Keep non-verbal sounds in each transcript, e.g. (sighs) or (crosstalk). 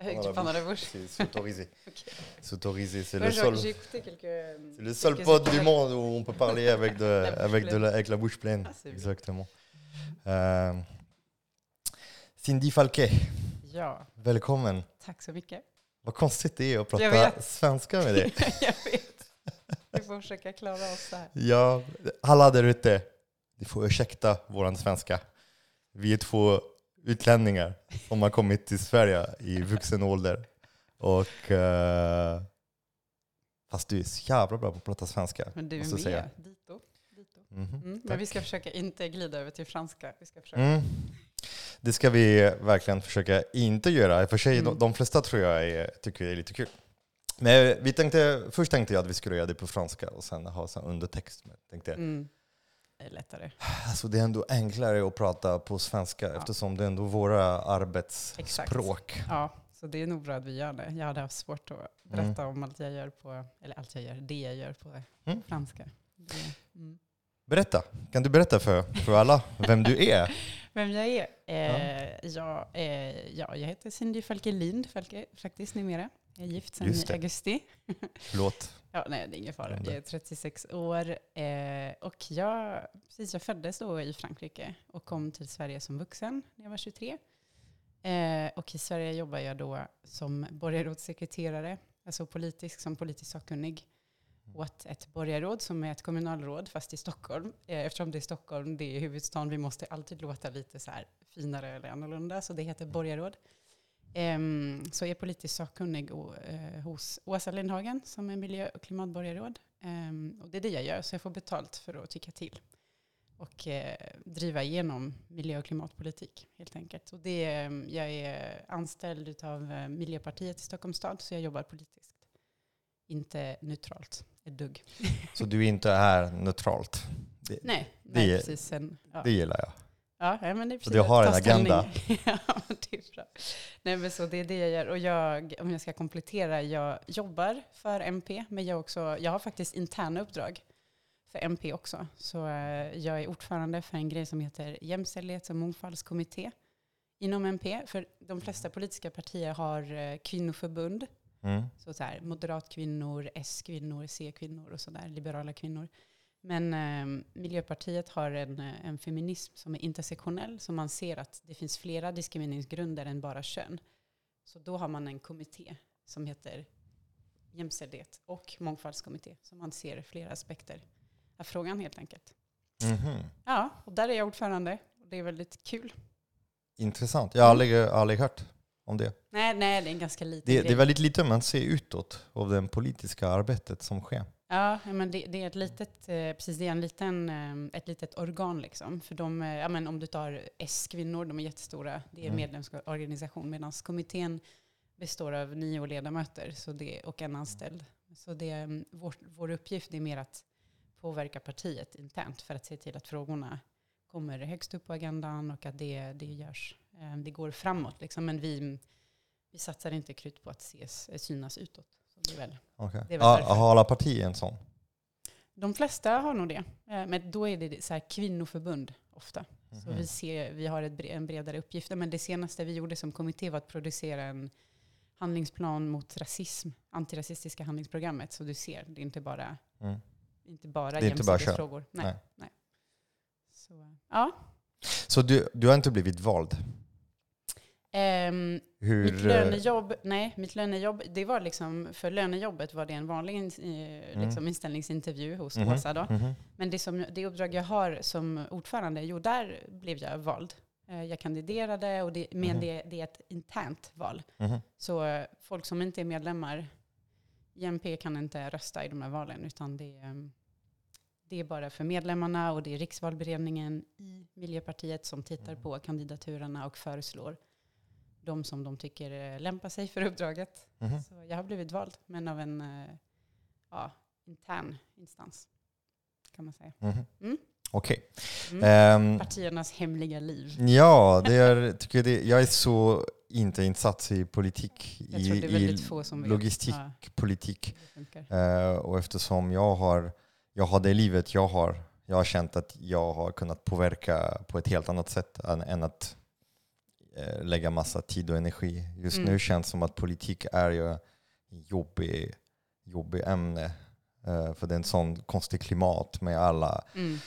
Tu parles dans la bouche. C'est autorisé. (laughs) C'est autorisé. C'est le seul. quelques. C'est le seul pod du monde où on peut parler (laughs) avec, de, La bouche de pleine. la, avec la bouche pleine. Ah. Exactement. Eh, Cindy Falke, Ja, välkommen. tack så mycket. Vad konstigt det är att prata svenska med dig. (laughs) jag vet. Vi får försöka klara oss här. Ja, alla där ute, ni får ursäkta våran svenska. Vi är två utlänningar som har kommit till Sverige i vuxen ålder. Och, eh, fast du är så jävla bra på att prata svenska. Men du är med. säga. Dito. Dito. Mm. tack. Men vi ska försöka inte glida över till franska. Vi ska försöka. Mm. Det ska vi verkligen försöka inte göra. I och för sig, Mm. de, de flesta tror jag är, tycker är lite kul. Men vi tänkte, först tänkte jag att vi skulle göra det på franska och sen ha här undertext. Men tänkte, Mm. Är lättare. alltså det är ändå enklare att prata på svenska Ja. eftersom det är ändå våra arbetsspråk. Ja, så det är nog bra att vi gör det. Jag hade haft svårt att berätta om allt jag gör på, eller allt jag gör, det jag gör på Mm. franska. Det, mm. Berätta, kan du berätta för, för alla vem du är? (laughs) Vem jag är? Eh, ja. eh, ja, jag heter Cindy Falke Lind Falke, faktiskt numera. Jag är gift sedan i augusti. (laughs) Förlåt. Ja, nej, det är ingen fara. Jag är 36 år eh, och jag, precis, jag föddes då i Frankrike och kom till Sverige som vuxen när jag var 23. Eh, och i Sverige jobbar jag då som borgarrådssekreterare, alltså politisk, som politisk sakkunnig åt ett borgarråd som är ett kommunalråd, fast i Stockholm. Eh, eftersom det är Stockholm, det är huvudstaden, vi måste alltid låta lite så här finare eller annorlunda, så det heter borgarråd. Ehm, så jag är politiskt sakkunnig eh, hos Åsa Lindhagen som är miljö och klimatborgarråd. Ehm, och det är det jag gör, så jag får betalt för att tycka till och eh, driva igenom miljö och klimatpolitik helt enkelt. Och det, är- jag är anställd av eh, Miljöpartiet i Stockholms stad, så jag jobbar politiskt. Inte neutralt, ett dugg. Så du är inte här neutralt. Det, Nej, Det nej precis. Sen, ja. det gillar jag. Ja, men det är Så precis du har en agenda. (laughs) ja, men det är bra. Nej, men så det är det jag gör. Och jag, om jag ska komplettera, jag jobbar för MP, men jag, också, jag har faktiskt interna uppdrag för MP också. Så eh, jag är ordförande för en grej som heter jämställdhets och mångfaldskommitté inom MP. För de flesta politiska partier har eh, kvinnoförbund Mm. så, så här, moderatkvinnor, S-kvinnor, C-kvinnor och sådär, liberala kvinnor. Men eh, Miljöpartiet har en, eh, en feminism som är intersektionell, så man ser att det finns flera diskrimineringsgrunder än bara kön. Så då har man en kommitté som heter jämställdhet och mångfaldskommitté, så man ser flera aspekter av frågan helt enkelt. Mhm. Ja, och där är jag ordförande och det är väldigt kul. Intressant. Jag har aldrig, aldrig hört om det. Nej, nej, det är en ganska liten det. grej. Det är väldigt lite man ser utåt av det politiska arbetet som sker. Ja, men det, det är ett litet, eh, precis, det är en liten, eh, ett litet organ liksom. För de, eh, ja, men om du tar S-kvinnor, de är jättestora, det är en Mm. medlemsorganisation, medan kommittén består av nio ledamöter så det, och en anställd. Så det, är, vår, vår uppgift är mer att påverka partiet internt för att se till att frågorna kommer högst upp på agendan och att det, det görs, det går framåt. Liksom. Men vi, vi satsar inte krut på att ses, synas utåt. Väl Okay. Det är väl därför. Har alla partier en sån? De flesta har nog det. Eh, Men då är det så här kvinnoförbund ofta. Så Mhm. vi, ser, vi har ett, en bredare uppgift. Men det senaste vi gjorde som kommitté var att producera en handlingsplan mot rasism, antirasistiska handlingsprogrammet. Så du ser, det är inte bara, Mm. inte bara jämställdhetsfrågor. Nej. Nej. Nej. Så, ja. Så du, du har inte blivit vald? Ehm, Hur, mitt eh, lönejobb, nej, mitt lönejobb, det var liksom, för lönejobbet var det en vanlig eh, liksom, inställningsintervju hos Mm. Åsa då. mhm. Men det, som, det uppdrag jag har som ordförande, jo där blev jag vald. Eh, Jag kandiderade, och det, men Mhm. det, det är ett internt val. Mhm. Så eh, folk som inte är medlemmar i MP kan inte rösta i de här valen, utan det, är, det är bara för medlemmarna och det är riksvalberedningen i Miljöpartiet som tittar Mm. på kandidaturerna och föreslår de som de tycker eh, lämpar sig för uppdraget. Mhm. Så jag har blivit vald, men av en eh, ja, intern instans, kan man säga. Mhm. Mm. Okej. Mm. Ehm, Partiernas hemliga liv. ja, det är, tycker det, jag är så inte insatt i politik, Jag i, i logistikpolitik. Ja. Eh, och eftersom jag har, jag har det livet jag har, jag har känt att jag har kunnat påverka på ett helt annat sätt än, än att lägga massa tid och energi. Just Mm. nu känns det som att politik är ju jobbig, jobbig ämne. Eh, för det är en sån konstig klimat med alla Mm.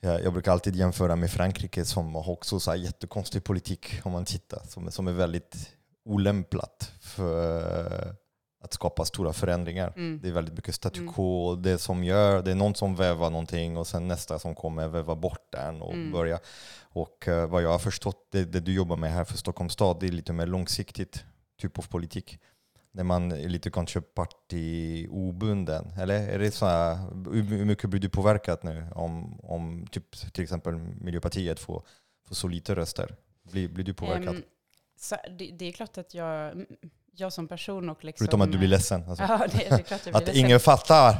jag, jag brukar alltid jämföra med Frankrike som har också så här jättekonstig politik om man tittar. Som, som är väldigt olämplat för att skapa stora förändringar. Mm. Det är väldigt mycket statu Mm. quo. och Det som gör, det är någon som vävar någonting och sen nästa som kommer väva bort den och Mm. börja. Och eh, vad jag har förstått, det, det du jobbar med här för Stockholms stad, det är lite mer långsiktigt typ av politik. När man är lite kanske partiobunden. Eller är det så här, hur mycket blir du påverkat nu om, om typ, till exempel Miljöpartiet får, får så lite röster? Blir, blir du påverkad? Ehm, så det, det är klart att jag, jag som person och liksom... Förutom att du blir ledsen. Alltså. Ja, det, det är klart jag blir (laughs) att ledsen. ingen fattar!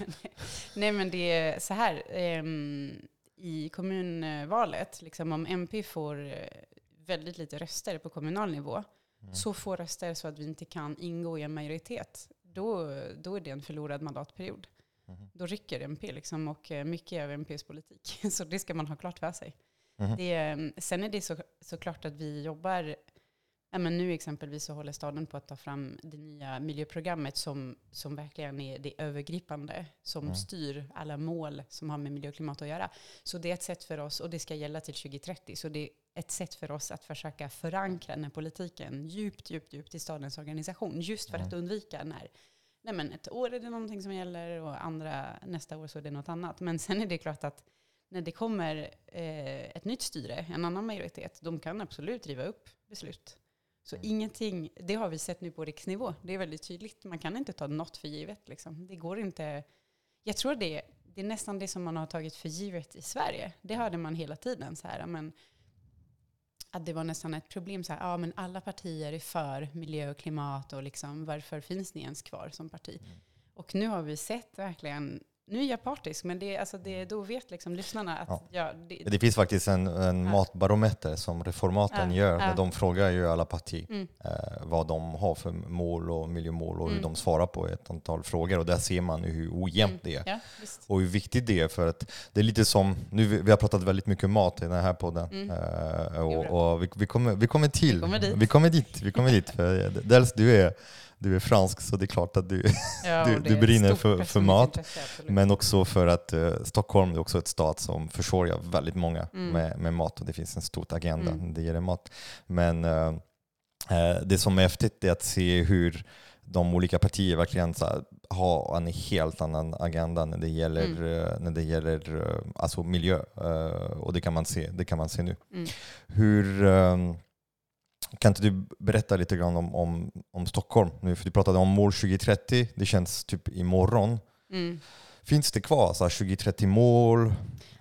(laughs) Nej men det är så här. ehm, I kommunvalet, liksom, om MP får eh, väldigt lite röster på kommunal nivå, Mm. så få röster så att vi inte kan ingå i en majoritet, då, då är det en förlorad mandatperiod. Mhm. Då rycker MP liksom, och eh, mycket av MPs politik. (laughs) Så det ska man ha klart för sig. Mhm. Det, är- sen är det så, såklart att vi jobbar, ja, men nu exempelvis så håller staden på att ta fram det nya miljöprogrammet som, som verkligen är det övergripande, som Mm. styr alla mål som har med miljö och klimat att göra. Så det är ett sätt för oss, och det ska gälla till 2030, så det är ett sätt för oss att försöka förankra den här politiken djupt, djupt, djupt i stadens organisation, just för Mm. att undvika när Nej men ett år är det någonting som gäller och andra nästa år så är det något annat. Men sen är det klart att när det kommer eh, ett nytt styre, en annan majoritet, de kan absolut riva upp beslut. Så Mm. ingenting, det har vi sett nu på riksnivå. Det är väldigt tydligt. Man kan inte ta något för givet. Liksom. Det går inte. Jag tror det, det är nästan det som man har tagit för givet i Sverige. Det hörde man hela tiden. Så här, men, att det var nästan ett problem. Så här, ja, men alla partier är för miljö och klimat och liksom, varför finns ni ens kvar som parti? Mm. Och nu har vi sett verkligen, nu är jag partisk, men det, alltså det, då vet liksom lyssnarna att Ja. ja. det, Det finns faktiskt en, en Ja. matbarometer som Reformaten Ja, gör. Där de frågar ju alla partier Mm. eh, vad de har för mål och miljömål och hur Mm. de svarar på ett antal frågor. Och där ser man hur ojämnt Mm. det är. Och hur viktigt det är för att det är lite som, nu vi har pratat väldigt mycket mat i den här podden. Mm. Eh, och, och vi, vi, kommer, vi kommer till. Vi kommer dit. Vi kommer dit. Vi kommer dit för (laughs) dels du är, du är fransk så det är klart att du Ja, (laughs) Du- du brinner för- för mat, intresse. Men också för att eh, Stockholm är också ett stad som försörjer väldigt många Mm. med, med mat och det finns en stor agenda Mm. när det gäller mat. Men eh, eh, det som är häftigt är att se hur de olika partierna verkligen så har en helt annan agenda när det gäller, Mm. eh, när det gäller eh, alltså miljö. Och det kan man se, det kan man se nu. Mm. Hur, kan inte du berätta lite grann om, om, om Stockholm? Nu, för du pratade om mål 2030, det känns typ imorgon. Mm. Finns det kvar så här 2030 mål?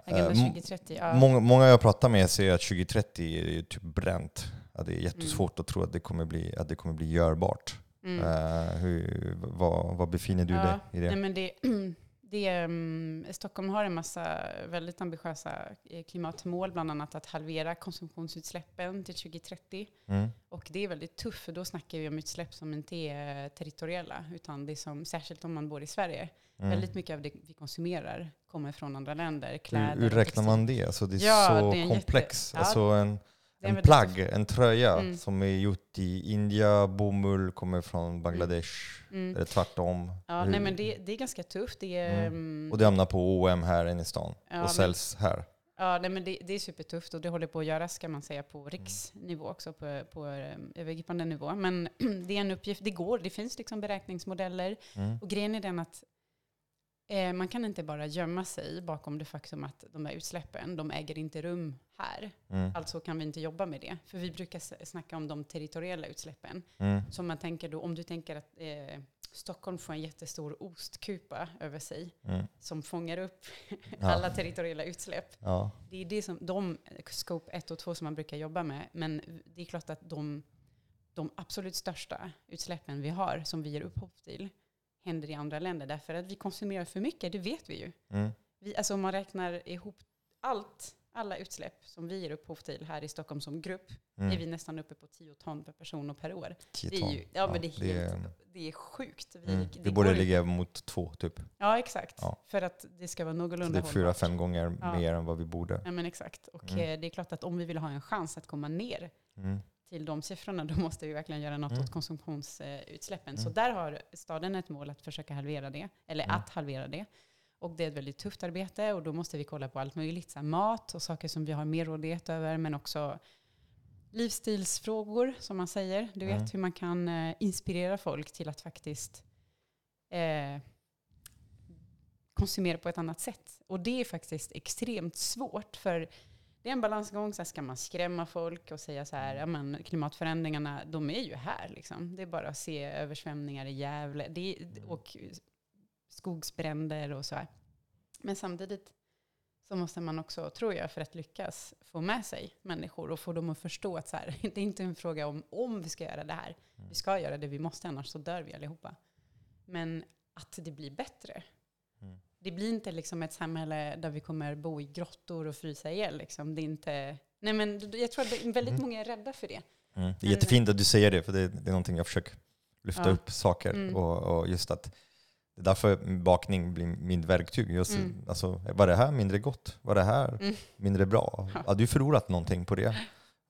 Eh, m- 2030, ja. Många, många jag pratar med säger att 2030 är typ bränt. Att det är Mm. jättesvårt att tro att det kommer bli, att det kommer bli görbart. Mm. Eh, hur, vad, vad befinner du Ja, dig i det? Nej, men det, (clears throat) det mm, Stockholm har en massa väldigt ambitiösa eh, klimatmål, bland annat att halvera konsumtionsutsläppen till 2030. Mm. Och det är väldigt tufft, för då snackar vi om utsläpp som inte är territoriella, utan det är som, särskilt om man bor i Sverige. Mm. Väldigt mycket av det vi konsumerar kommer från andra länder, Hur, kläder hur och räknar man det? Alltså det är Ja, så det är en jätte- alltså en, en plagg, en tröja Mm. som är gjort i India, bomull kommer från Bangladesh. Mm. Eller tvärtom. Ja, Hur- nej, men det, det är ganska tufft. Det är, Mm. mm, Och det hamnar på OM här inne i stan ja, och men- säljs här. Ja, nej, men det, det är supertufft och det håller på att göras kan man säga på riksnivå också, på, på eh, övergripande nivå. Men (clears throat) det är en uppgift, det går, det finns liksom beräkningsmodeller. Mm. Och grejen är den att eh, man kan inte bara gömma sig bakom det faktum att de här utsläppen, de äger inte rum här. Mm. Alltså kan vi inte jobba med det. För vi brukar snacka om de territoriella utsläppen. Mm. Som man tänker då, om du tänker att eh, Stockholm får en jättestor ostkupa över sig Mm. som fångar upp (laughs) Ja. alla territoriella utsläpp. Ja. Det är det som, de scope 1 och 2 som man brukar jobba med. Men det är klart att de, de absolut största utsläppen vi har, som vi ger upphov till, händer i andra länder. Därför att vi konsumerar för mycket, det vet vi ju. Mm. Vi, alltså om man räknar ihop allt, alla utsläpp som vi ger upphov till här i Stockholm som grupp, Mm. är vi nästan uppe på 10 ton per person och per år. 10 Det är, ton. ju, ja, men det är, det är- det är sjukt. Vi, Mm. det går borde ligga mot två typ. Ja, exakt. Ja. För att det ska vara någorlunda det är fyra, hållbart. fem gånger Ja. mer än vad vi borde. Ja, men exakt. Och Mm. eh, det är klart att om vi vill ha en chans att komma ner Mm. Till de siffrorna, då måste vi verkligen göra något Mm. åt konsumtionsutsläppen. Så Mm. där har staden ett mål att försöka halvera det, eller Mm. att halvera det. Och det är ett väldigt tufft arbete och då måste vi kolla på allt möjligt. Så mat och saker som vi har mer rådighet över, men också livsstilsfrågor, som man säger. Du vet Mm. hur man kan eh, inspirera folk till att faktiskt eh, konsumera på ett annat sätt. Och det är faktiskt extremt svårt, för det är en balansgång. Så här, ska man skrämma folk och säga så här, ja, men klimatförändringarna, de är ju här. Liksom. Det är bara att se översvämningar i Gävle det är, och skogsbränder och så här. Men samtidigt så måste man också, tror jag, för att lyckas få med sig människor och få dem att förstå att så här, (laughs) det är inte en fråga om om vi ska göra det här. Vi ska göra det, vi måste, annars så dör vi allihopa. Men att det blir bättre. Mm. Det blir inte liksom ett samhälle där vi kommer bo i grottor och frysa ihjäl. Liksom. Det är inte... Nej, men jag tror att väldigt Mm. många är rädda för det. Mm. Det är jättefint att du säger det, för det, det är någonting jag försöker lyfta Ja. upp saker. Mm. Och, och just att det är därför bakning blir mitt verktyg. Just, Mm. alltså, var det här mindre gott? Var det här Mm. mindre bra? (laughs) Ja. Har du förlorat någonting på det?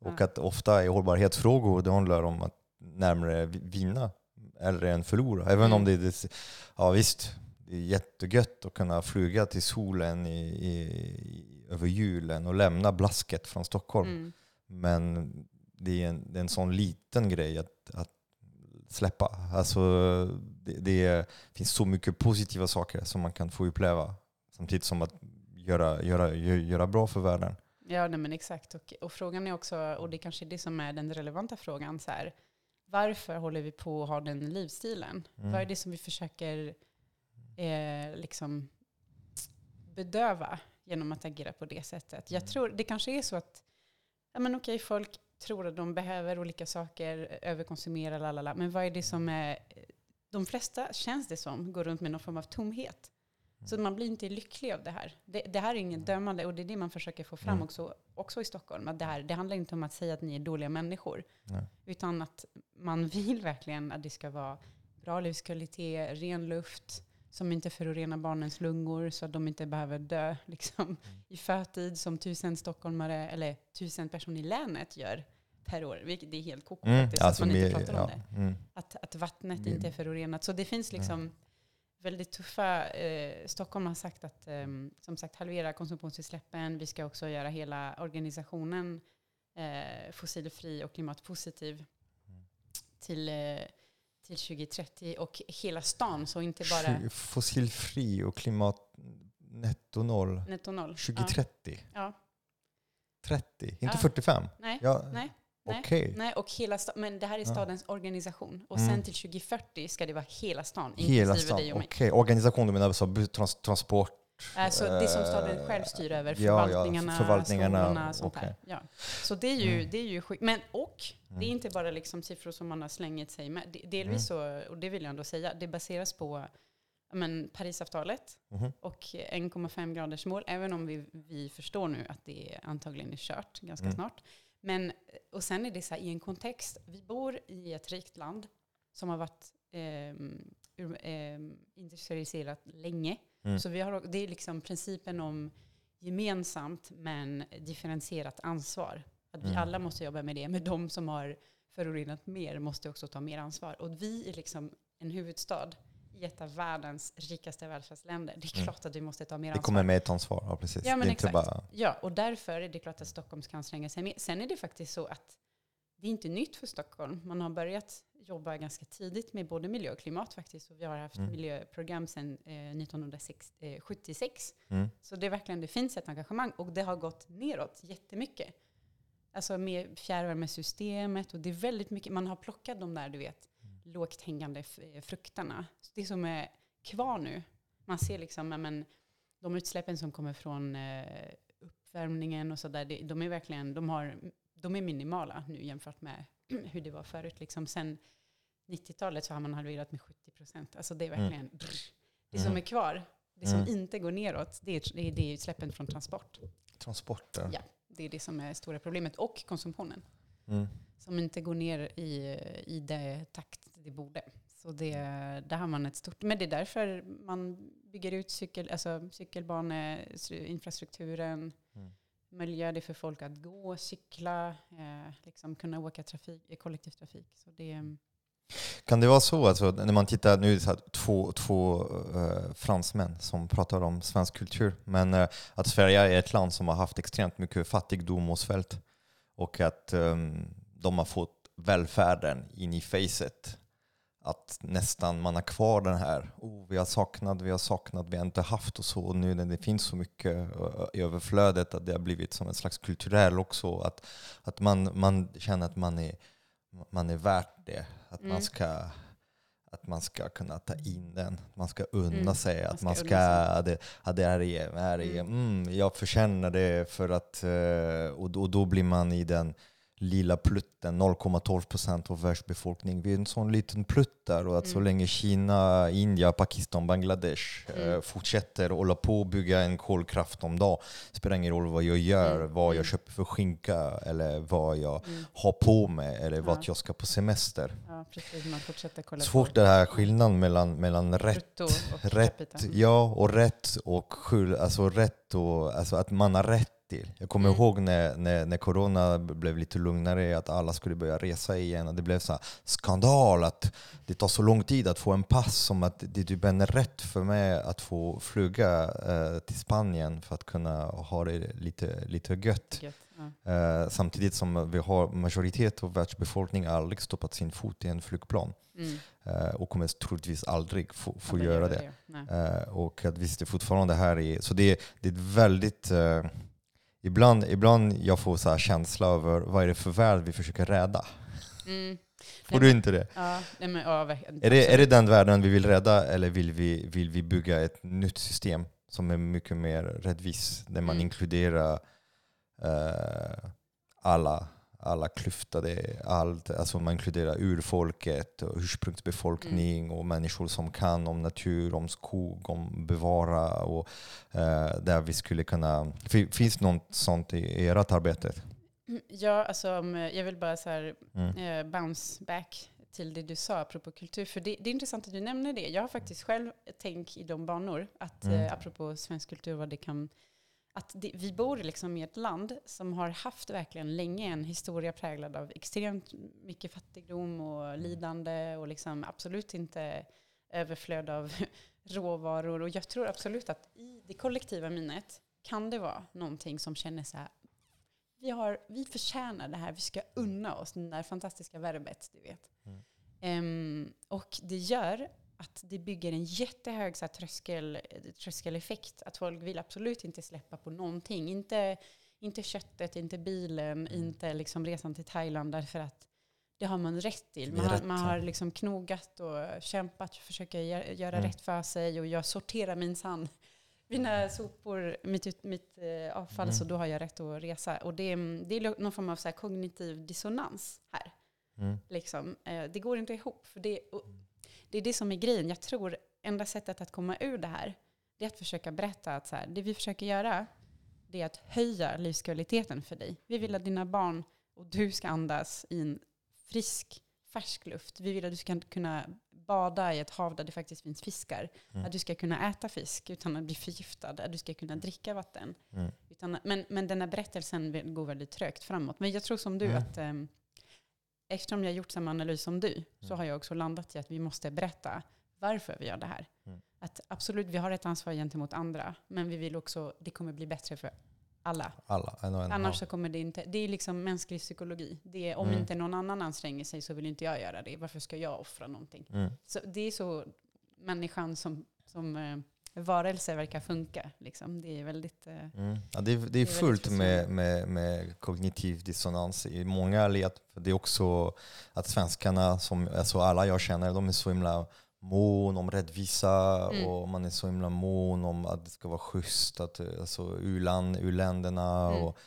Och Ja. att ofta i hållbarhetsfrågor, det handlar om att närmare vi- vinna eller än förlora. Även Mm. om det är, ja visst, det är jättegött att kunna flyga till solen i, i, över julen och lämna blasket från Stockholm. Mm. Men det är, en, det är en sån liten grej att, att släppa. Alltså, det, det är, finns så mycket positiva saker som man kan få uppleva samtidigt som att göra, göra, gö- göra bra för världen. Ja, nej, men exakt. Och, och frågan är också, och det kanske är det som är den relevanta frågan, så här, varför håller vi på att ha den livsstilen? Mm. Vad är det som vi försöker eh, liksom bedöva genom att agera på det sättet? Jag Mm. tror, det kanske är så att, ja men okej, folk tror att de behöver olika saker, överkonsumera, lalala, men vad är det som är, de flesta, känns det som, går runt med någon form av tomhet. Så man blir inte lycklig av det här. Det, det här är inget dömande och det är det man försöker få fram Mm. också, också i Stockholm. Att det, här, det handlar inte om att säga att ni är dåliga människor. Nej. Utan att man vill verkligen att det ska vara bra livskvalitet, ren luft, som inte förorenar barnens lungor så att de inte behöver dö liksom, Mm. i förtid som tusen stockholmare, eller tusen personer i länet gör per år. Vilket det är helt koko Mm, faktiskt, alltså att man inte pratar om ja, det. mm, Att, att vattnet Vi- inte är förorenat. Så det finns liksom väldigt tuffa... Eh, Stockholm har sagt att, eh, som sagt, halvera konsumtionsutsläppen. Vi ska också göra hela organisationen eh, fossilfri och klimatpositiv Mm. till, eh, till 2030. Och hela stan, så inte bara Fossilfri och klimat netto noll netto noll. 2030. Ja. 30, inte Ja. 45. Nej, Ja, nej. nej. Okej. Nej, och hela men det här är Ja. stadens organisation. Och Mm. sen till 2040 ska det vara hela stan, Hela inklusive stan. dig och Okej, mig. organisation, du menar alltså trans, transport? Alltså det som staden eh, själv styr över, ja, ja, förvaltningarna, förvaltningarna, skolorna, sånt här. Ja. Så det är ju, Mm. det är ju sjukt. Men och, det är Mm. inte bara liksom siffror som man har slängit sig med. De- Delvis så, och det vill jag ändå säga, det baseras på men, Parisavtalet Mhm. och 1,5 graders mål, även om vi, vi förstår nu att det antagligen är kört ganska Mm. snart. Men, och sen är det så här, i en kontext, vi bor i ett rikt land som har varit ehm, industrialiserat länge. Mm. Så vi har, det är liksom principen om gemensamt men differentierat ansvar. Att vi Mm. alla måste jobba med det, men de som har förorenat mer måste också ta mer ansvar. Och vi är liksom en huvudstad i ett av världens rikaste välfärdsländer. Det är Mm. klart att vi måste ta mer Det ansvar. kommer med ett ansvar, ja precis. Ja, men det exakt. bara... Ja, och därför är det klart att Stockholm ska anstränga sig mer. Sen är det faktiskt så att det är inte nytt för Stockholm. Man har börjat jobba ganska tidigt med både miljö och klimat faktiskt. Och vi har haft Mm. miljöprogram sedan eh, 1976. Mm. Så det är verkligen, det finns ett engagemang och det har gått neråt jättemycket. Alltså med fjärrvärmesystemet och det är väldigt mycket, man har plockat de där, du vet, lågt hängande eh, frukterna. Så det som är kvar nu, man ser liksom, men, de utsläppen som kommer från eh, uppvärmningen och sådär, de är verkligen, de, har, de är minimala nu jämfört med (clears throat) hur det var förut. Liksom sen 90-talet så har man halverat med 70 procent. Alltså det är Mm. verkligen, det som Mm. är kvar, det som Mm. inte går neråt, det är, det är, det utsläppen från transport. Transporter. Ja. Det är det som är stora problemet. Och konsumtionen. Mm. Som inte går ner i, i det takt det borde. Så det, där har man ett stort... Men det är därför man bygger ut cykel, alltså cykelbaneinfrastrukturen miljö, Möjliggör det för folk att gå, cykla, eh, liksom kunna åka trafik, i kollektivtrafik. Så det, eh, Kan det vara så, alltså, när man tittar, nu är det så här, två, två eh, fransmän som pratar om svensk kultur, men eh, att Sverige är ett land som har haft extremt mycket fattigdom och svält och att ehm, de har fått välfärden in i facet. Att nästan man har kvar den här, oh, vi har saknat, vi har saknat, vi har inte haft och så. Och nu när det finns så mycket eh, i överflödet att det har blivit som en slags kulturell också. Att, att man, man känner att man är, man är värt det. Att, man Mm. ska, att man ska kunna ta in den. Att man ska unna Mm, sig. man Att man ska, att det, att det här är, här är Mm. mm, jag förtjänar det för att, eh, och, och då blir man i den lilla plutten, 0,12 procent av världsbefolkningen. Vi är en sån liten plutt där och att så Mm. länge Kina, India, Pakistan, Bangladesh eh, Mm. fortsätter hålla på och bygga en kolkraft om dag, spelar ingen roll vad jag gör, Mm. vad jag Mm. köper för skinka eller vad jag mm, har på mig eller Ja. vart jag ska på semester. ja, precis. Man fortsätter kolla Svårt på det här skillnaden mellan, mellan rätt, rätt, ja, och rätt och skuld, alltså rätt och alltså att man har rätt till. Jag kommer Mm. ihåg när, när, när corona blev lite lugnare att alla skulle börja resa igen och det blev så här skandal att det tar så lång tid att få en pass som att det är typ en rätt för mig att få flyga eh, till Spanien för att kunna ha det lite, lite gött. Gött, ja. Eh, samtidigt som vi har majoritet av världsbefolkningen aldrig stoppat sin fot i en flygplan Mm. eh, och kommer troligtvis aldrig få, få göra det. Nej. Eh, och att visst, det fortfarande här är... Så det, det är ett väldigt... Ibland, ibland jag får så här känsla över vad är det för värld vi försöker rädda. Mm. Får du inte det? Ja, nej, men, ja. Är det, är det den världen vi vill rädda eller vill vi, vill vi bygga ett nytt system som är mycket mer rättvis? Där man Mm. inkluderar eh, alla, alla klyftade, allt, alltså man inkluderar urfolket, ursprungsbefolkning och människor som kan om natur, om skog, om bevara och eh, där vi skulle kunna... fi- Finns något sånt i ert arbete? Ja, alltså eh, jag vill bara så här, Mm. eh, bounce back till det du sa apropå kultur. För det, det är intressant att du nämner det. Jag har faktiskt själv tänkt i de banor, att Mm. eh, apropå svensk kultur, vad det kan... Att det, vi bor liksom i ett land som har haft verkligen länge en historia präglad av extremt mycket fattigdom och lidande och liksom absolut inte överflöd av (laughs) råvaror. Och jag tror absolut att i det kollektiva minnet kan det vara någonting som känner så här, vi, har, vi förtjänar det här, vi ska unna oss det där fantastiska verbet, du vet. Mm. Ehm, och det gör att det bygger en jättehög så här, tröskel, tröskeleffekt. Att folk vill absolut inte släppa på någonting. Inte, inte köttet, inte bilen, Mm. inte liksom resan till Thailand. Därför att det har man rätt till. Man, har, rätt, man har liksom knogat och kämpat, försöker gö- göra Mm. rätt för sig. Och jag sorterar minsann mina sopor, mitt, mitt eh, avfall, Mm. så då har jag rätt att resa. Och det, det är någon form av så kognitiv dissonans här. Mm. Liksom. Eh, det går inte ihop. För det, och det är det som är grejen. Jag tror enda sättet att komma ur det här, det är att försöka berätta att så här, det vi försöker göra, det är att höja livskvaliteten för dig. Vi vill att dina barn och du ska andas i en frisk, färsk luft. Vi vill att du ska kunna bada i ett hav där det faktiskt finns fiskar. Mm. Att du ska kunna äta fisk utan att bli förgiftad. Att du ska kunna dricka vatten. Mm. Utan, men, men den här berättelsen går väldigt trögt framåt. Men jag tror som du Mm. att ehm, eftersom jag har gjort samma analys som du så Mm. har jag också landat i att vi måste berätta varför vi gör det här. Mm. Att absolut, vi har ett ansvar gentemot andra, men vi vill också, det kommer bli bättre för alla. Alla, en en. Annars så kommer det inte, det är liksom mänsklig psykologi. Det är, om Mm. inte någon annan anstränger sig så vill inte jag göra det. Varför ska jag offra någonting? Mm. Så det är så människan som, som eh, varelse verkar funka. Liksom. Det är väldigt... Eh, Mm. Ja, det, är, det är väldigt fullt med, med, med kognitiv dissonans i många led. Det är också att svenskarna, som, alltså alla jag känner, de är så himla mån om rättvisa Mm. och man är så himla mån om att det ska vara schysst, att, eh, alltså u-land, u-länderna Mm. och,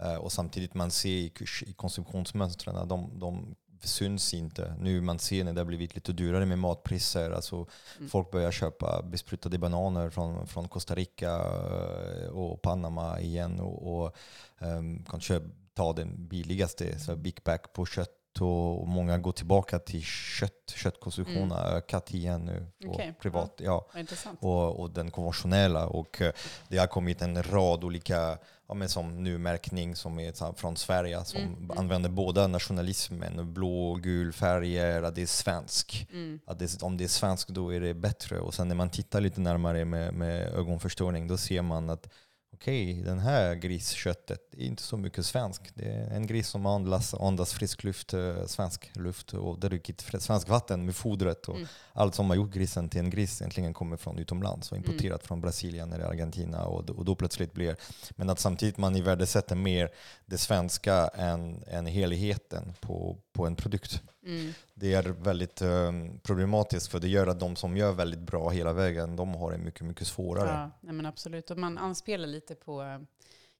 eh, och samtidigt man ser i, i konsumtionsmönstren, de, de syns inte. Nu man ser när det har blivit lite dyrare med matpriser. Alltså Mm. Folk börjar köpa besprutade bananer från, från Costa Rica eh, och Panama igen och, och um, kanske ta den billigaste, så big back på kött och, och många går tillbaka till kött. Köttkonsumtionen har ökat igen nu. Okej, privat, ja. Intressant. och, och den konventionella. Och eh, det har kommit en rad olika, ja, men som nu märkning som är från Sverige som Mm, mm. använder båda nationalismen, blå och gul färger, att det är svensk. Mm. Att det, om det är svensk då är det bättre. Och sen när man tittar lite närmare med, med ögonförstorning då ser man att okej, den här grisköttet är inte så mycket svensk. Det är en gris som andas, andas frisk luft, eh, svensk luft och druckit svenskt vatten med fodret. Och Mm. Allt som har gjort grisen till en gris egentligen kommer från utomlands och importerat från Brasilien eller Argentina. Och, och då plötsligt blir Men att samtidigt man värdesätter mer det svenska än, än helheten på, på en produkt. Mm. Det är väldigt eh, problematiskt för det gör att de som gör väldigt bra hela vägen, de har det mycket, mycket svårare. Ja, nej men absolut. Och man anspelar lite på, eh,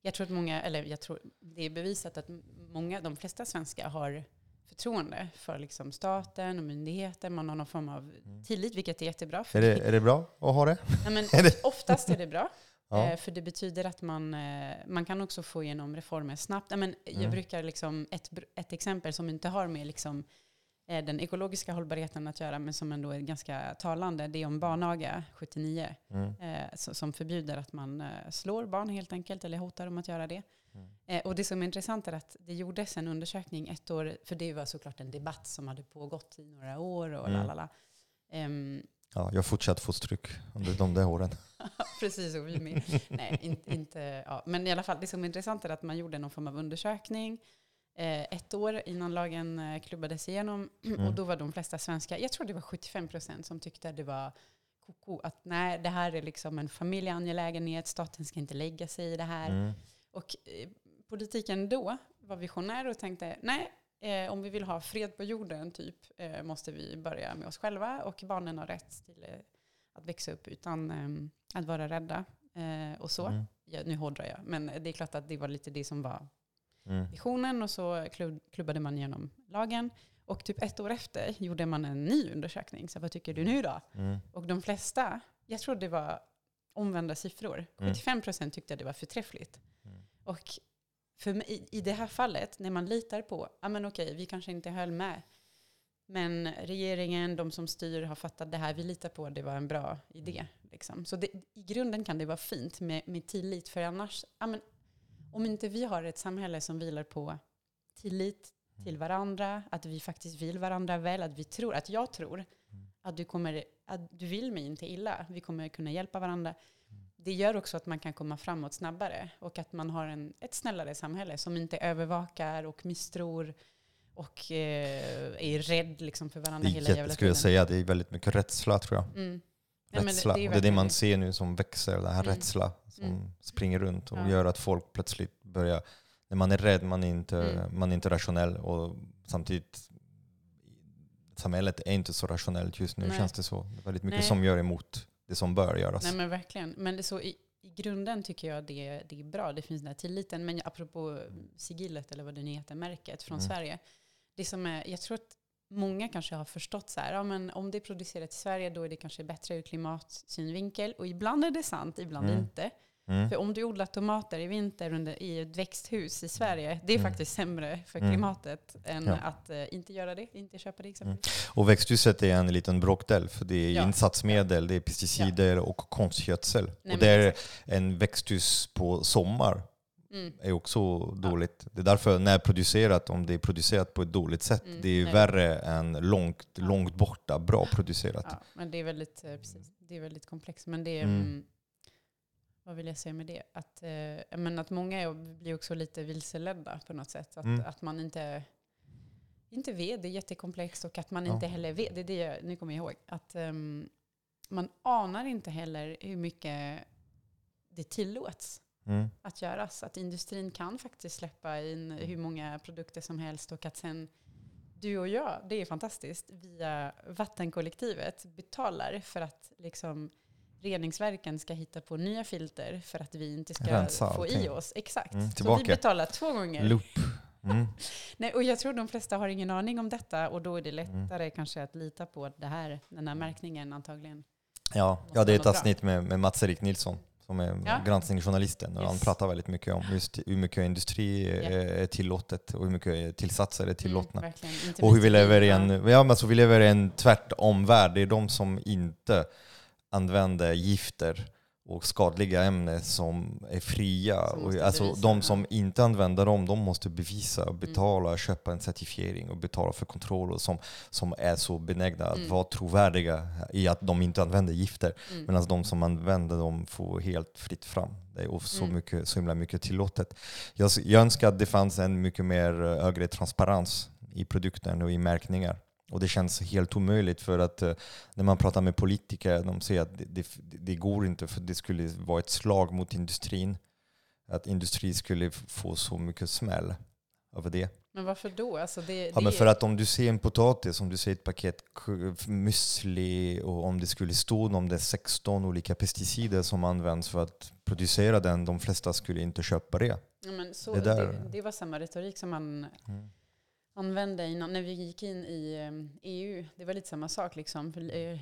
jag tror att många, eller jag tror det är bevisat att många, de flesta svenskar har förtroende för liksom staten och myndigheter. Man har någon form av tillit, vilket är jättebra. För Är, det, är det bra att ha det? nej, men (laughs) oftast är det bra. (laughs) Ja. Eh, För det betyder att man, eh, man kan också få igenom reformer snabbt. Men Mm. Jag brukar liksom, ett, ett exempel som inte har med liksom, den ekologiska hållbarheten att göra, men som ändå är ganska talande, det är om barnaga 79. Mm. eh, så- som förbjuder att man eh, slår barn helt enkelt, eller hotar dem att göra det. Mm. Eh, och det som är intressant är att det gjordes en undersökning ett år, för det var såklart en debatt som hade pågått i några år och Mm. lalala. Ehm, Ja, jag har fortsatt få stryk under de där åren. (laughs) Precis, och vi med. Nej, in, inte, ja. Men i alla fall, det som är intressant är att man gjorde någon form av undersökning eh, ett år innan lagen eh, klubbades igenom. (clears throat) Mm. Och då var de flesta svenskar, jag tror det var 75 procent som tyckte att det var koko, att nej, det här är liksom en familjeangelägenhet, staten ska inte lägga sig i det här. Mm. Och eh, politiken då var visionär och tänkte, nej, eh, om vi vill ha fred på jorden typ, eh, måste vi börja med oss själva och barnen har rätt till eh, att växa upp utan eh, att vara rädda eh, och så. Mm. Ja, nu hårdrar jag, men det är klart att det var lite det som var Mm. visionen och så klubb, klubbade man igenom lagen. Och typ ett år efter gjorde man en ny undersökning. Så vad tycker du nu då? Mm. Och de flesta, jag tror det var omvända siffror. Mm. 75% tyckte att det var förträffligt. Mm. Och för mig, i, i det här fallet, när man litar på, ja men okej, vi kanske inte höll med. Men regeringen, de som styr har fattat det här, vi litar på att det var en bra idé. Liksom. Så det, i grunden kan det vara fint med, med tillit, för annars, ja men, om inte vi har ett samhälle som vilar på tillit till varandra, att vi faktiskt vill varandra väl, att vi tror, att jag tror att du, kommer, att du vill mig inte illa, vi kommer kunna hjälpa varandra. Det gör också att man kan komma framåt snabbare och att man har en, ett snällare samhälle som inte övervakar och misstror och eh, är rädd liksom för Det varandra hela jävla skulle jag tiden. säga, det är väldigt mycket rädsla tror jag. Mm. Nej, Rädsla. det det är det man ser nu som växer, den här Mm. rädsla som Mm. springer runt och Ja. gör att folk plötsligt börjar, när man är rädd, man är inte, Mm. man är inte rationell och samtidigt samhället är inte så rationellt just nu Nej. känns det så. Det är väldigt mycket Nej. som gör emot det som bör göras. Nej men verkligen. Men det så i, i grunden tycker jag det, det är bra. Det finns den här tilliten. Men apropå sigillet eller vad det nu heter, märket från Mm. Sverige. Det som är, jag tror att många kanske har förstått så här, ja, men om det är producerat i Sverige då är det kanske bättre ur klimatsynvinkel. Och ibland är det sant, ibland Mm. inte. Mm. För om du odlar tomater i vinter under, i ett växthus i Sverige, det är Mm. faktiskt sämre för Mm. klimatet än Ja. att eh, inte göra det, inte köpa det exempelvis. Och växthuset är en liten bråkdel, för det är Ja. insatsmedel, det är pesticider och konstgödsel. Nej, och det är exakt. en växthus på sommar Mm. är också dåligt. Det är därför när producerat, om det är producerat på ett dåligt sätt, Mm, det är nej. värre än långt, Ja. långt borta, bra producerat. Ja, men det är väldigt, eh, precis, det är väldigt komplext. Men det är, Mm. mm. vad vill jag säga med det? Att, eh, menar att många blir också lite vilseledda på något sätt. Att, Mm. att man inte, inte vet, det är jättekomplext och att man Ja. inte heller vet, det är det jag, nu kommer jag ihåg, att ehm, man anar inte heller hur mycket det tillåts Mm. att göras. Att industrin kan faktiskt släppa in hur många produkter som helst och att sen du och jag, det är fantastiskt, via vattenkollektivet betalar för att liksom reningsverken ska hitta på nya filter för att vi inte ska Rensa få i allting. oss. Exakt. Mm, Så vi betalar två gånger. Loop. (laughs) Mm. Nej, och jag tror de flesta har ingen aning om detta och då är det lättare kanske att lita på det här, den här märkningen antagligen. Ja, ja, det är ett avsnitt med, med Mats-Erik Nilsson som är Ja. granskningsjournalisten och han Yes. pratar väldigt mycket om just hur mycket industri Ja. är tillåtet och hur mycket tillsatser är tillåtna. Mm, Och hur minst vi lever i en, ja, men alltså vi lever i en tvärtom värld. Det är de som inte använder gifter och skadliga ämnen som är fria. Som och, alltså bevisa, de som inte använder dem, de måste bevisa, betala, köpa en certifiering och betala för kontroll och som, som är så benägna att Mm. vara trovärdiga i att de inte använder gifter. Mm. Medan de som använder dem får helt fritt fram. Det är så, Mm. mycket, så himla mycket tillåtet. Jag, jag önskar att det fanns en mycket mer eh, högre transparens i produkten och i märkningar. Och det känns helt omöjligt för att eh, när man pratar med politiker, de säger att det, det, det går inte för det skulle vara ett slag mot industrin. Att industrin skulle få så mycket smäll över det. Men varför då? Alltså det, Ja, det men för att om du ser en potatis, om du ser ett paket müsli och om det skulle stå om det är 16 olika pesticider som används för att producera den, de flesta skulle inte köpa det. Ja, men så, Det det, var samma retorik som man Mm. Använde innan, när vi gick in i EU. Det var lite samma sak. Liksom. Eh,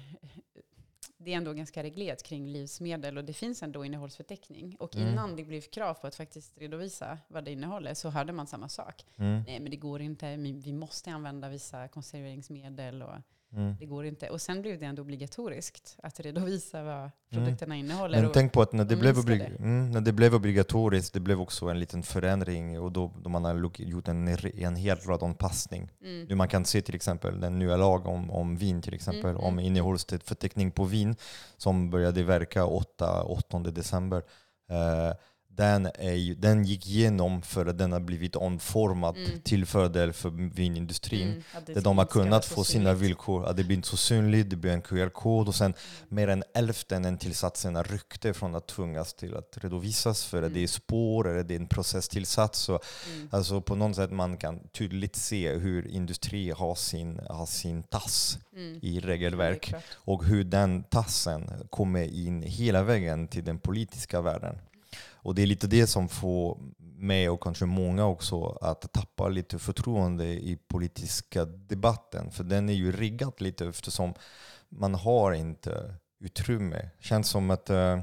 det är ändå ganska reglerat kring livsmedel och det finns ändå innehållsförteckning. Och Mm. innan det blev krav på att faktiskt redovisa vad det innehåller så hörde man samma sak. Mm. Nej, men det går inte. Vi vi måste använda vissa konserveringsmedel. Och Mm. det går inte. Och sen blev det ändå obligatoriskt att redovisa vad produkterna innehåller. Men tänk på att när det, blev oblig- mm, när det blev obligatoriskt, det blev också en liten förändring och då, då man har gjort en, en helt rad anpassning. mm, Nu man kan se till exempel den nya lag om, om vin till exempel, Mm, om mm. innehållsförteckning på vin som började verka 8, 8 december. Eh, den, är den gick igenom för att den har blivit omformad Mm. till fördel för vinindustrin. mm, Där de har kunnat få sina villkor, att det blir inte så synligt, det blir en QR-kod och sen mer än hälften av tillsatserna ryckte från att tvingas till att redovisas för att Mm. det är spår eller det är en processtillsats. Så Mm. Alltså på något sätt man kan tydligt se hur industri har sin, har sin tass Mm. i regelverk och hur den tassen kommer in hela vägen till den politiska världen. Och det är lite det som får mig och kanske många också att tappa lite förtroende i politiska debatten. För den är ju riggad lite eftersom man har inte utrymme. Känns som att eh,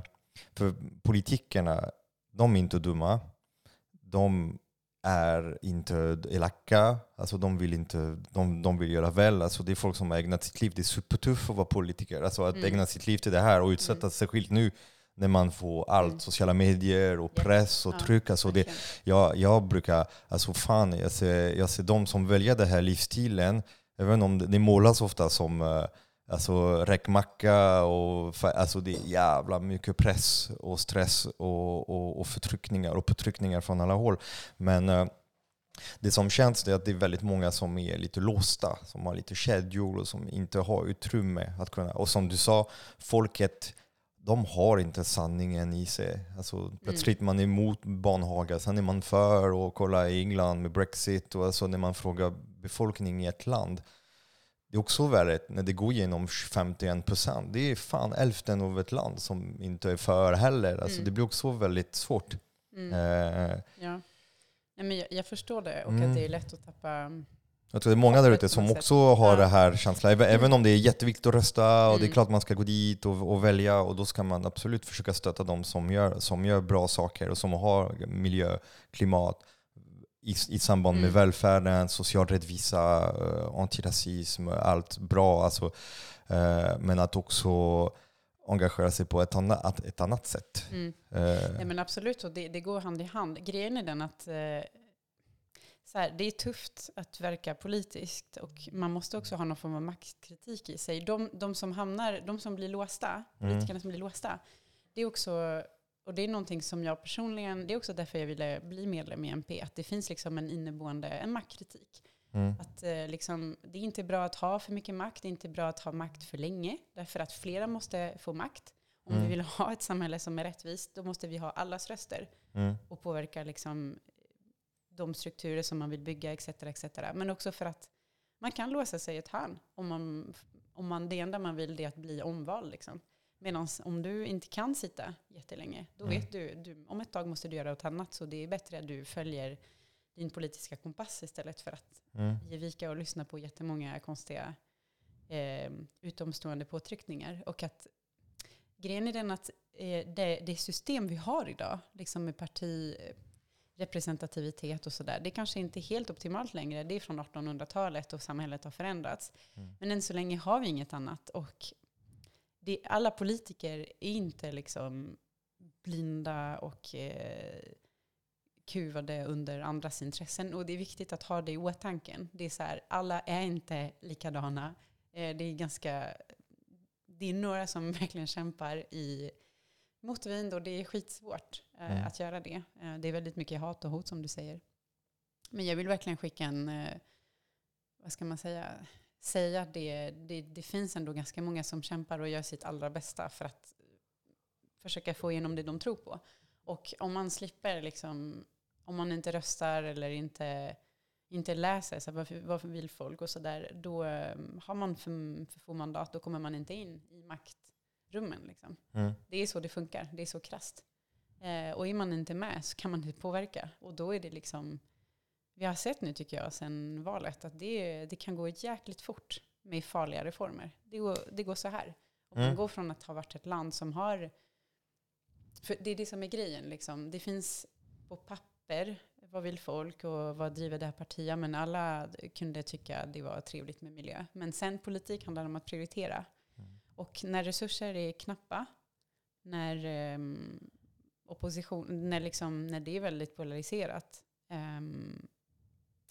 för politikerna, de är inte dumma. De är inte elaka, alltså de vill, inte, de, de vill göra väl. Alltså det är folk som har ägnat sitt liv, det är supertufft att vara politiker. Alltså att Mm. ägna sitt liv till det här och utsätta Mm. särskilt nu när man får allt, Mm. sociala medier och press och tryck. Alltså det, jag, jag brukar, alltså fan, jag ser, jag ser de som väljer den här livsstilen, även om det, det målas ofta som eh, alltså, räkmacka och alltså, det är jävla mycket press och stress och, och, och förtryckningar och påtryckningar från alla håll. Men eh, det som känns är att det är väldigt många som är lite låsta, som har lite kedjor och som inte har utrymme att kunna... Och som du sa, folket de har inte sanningen i sig. Alltså, plötsligt man är emot barnhaga, sen är man för och kolla i England med Brexit. Och alltså när man frågar befolkningen i ett land. Det är också värre när det går igenom 51 procent. Det är fan hälften av ett land som inte är för heller. Alltså, Mm. Det blir också väldigt svårt. Mm. Eh, Ja. Nej, men jag, jag förstår det och Mm. att det är lätt att tappa... Jag tror det är många där ute som också har Ja. det här känslan. Även, om det är jätteviktigt att rösta och det är Mm. klart man ska gå dit och, och välja och då ska man absolut försöka stötta de som gör, som gör bra saker och som har miljö, klimat i, i samband med Mm. välfärden, social rättvisa, eh, antirasism, allt bra. Alltså, eh, men att också engagera sig på ett annat, ett annat sätt. Mm. Eh, Nej, men absolut, och det, det går hand i hand. Grejen är den att eh, så här, det är tufft att verka politiskt och man måste också ha någon form av maktkritik i sig. De, de som hamnar, de som blir låsta, Mm. politikerna som blir låsta, det är också, och det är någonting som jag personligen, det är också därför jag ville bli medlem i MP, att det finns liksom en inneboende, en maktkritik. mm, Att, eh, liksom, det är inte bra att ha för mycket makt, det är inte bra att ha makt för länge, därför att flera måste få makt. Om Mm. vi vill ha ett samhälle som är rättvist, då måste vi ha allas röster mm, och påverka liksom de strukturer som man vill bygga, etc. etc. Men också för att man kan låsa sig i ett hörn om, man, om man, det enda man vill det är att bli omvald. Liksom. Medan om du inte kan sitta jättelänge, då Mm. vet du, du, om ett tag måste du göra något annat, så det är bättre att du följer din politiska kompass istället för att Mm. ge vika och lyssna på jättemånga konstiga eh, utomstående påtryckningar. Och att grejen är den att eh, det, det system vi har idag, liksom med partirepresentativitet och sådär, det kanske inte är helt optimalt längre. Det är från 1800-talet och samhället har förändrats. Mm. Men än så länge har vi inget annat. Och det, alla politiker är inte liksom blinda och eh, kuvade under andras intressen. Och det är viktigt att ha det i åtanke. Det är så här, alla är inte likadana. Eh, det är ganska, det är några som (laughs) verkligen kämpar i motvind och det är skitsvårt eh, Mm. att göra det. Eh, det är väldigt mycket hat och hot som du säger. Men jag vill verkligen skicka en, eh, vad ska man säga, säga att det, det, det finns ändå ganska många som kämpar och gör sitt allra bästa för att försöka få igenom det de tror på. Och om man slipper, liksom, om man inte röstar eller inte, inte läser, så varför, varför vill folk och sådär, då eh, har man för, för få mandat, då kommer man inte in i maktrummen. Liksom. Mm. Det är så det funkar, det är så krasst. Eh, och är man inte med så kan man inte påverka. Och då är det liksom, vi har sett nu tycker jag sen valet att det, det kan gå jäkligt fort med farliga reformer. Det går, det går så här. Och man Mm. går från att ha varit ett land som har, för det är det som är grejen liksom. Det finns på papper, vad vill folk och vad driver det här partiet? Men alla kunde tycka det var trevligt med miljö. Men sen politik handlar om att prioritera. Och när resurser är knappa, när ehm, opposition, när, liksom, när det är väldigt polariserat, ehm,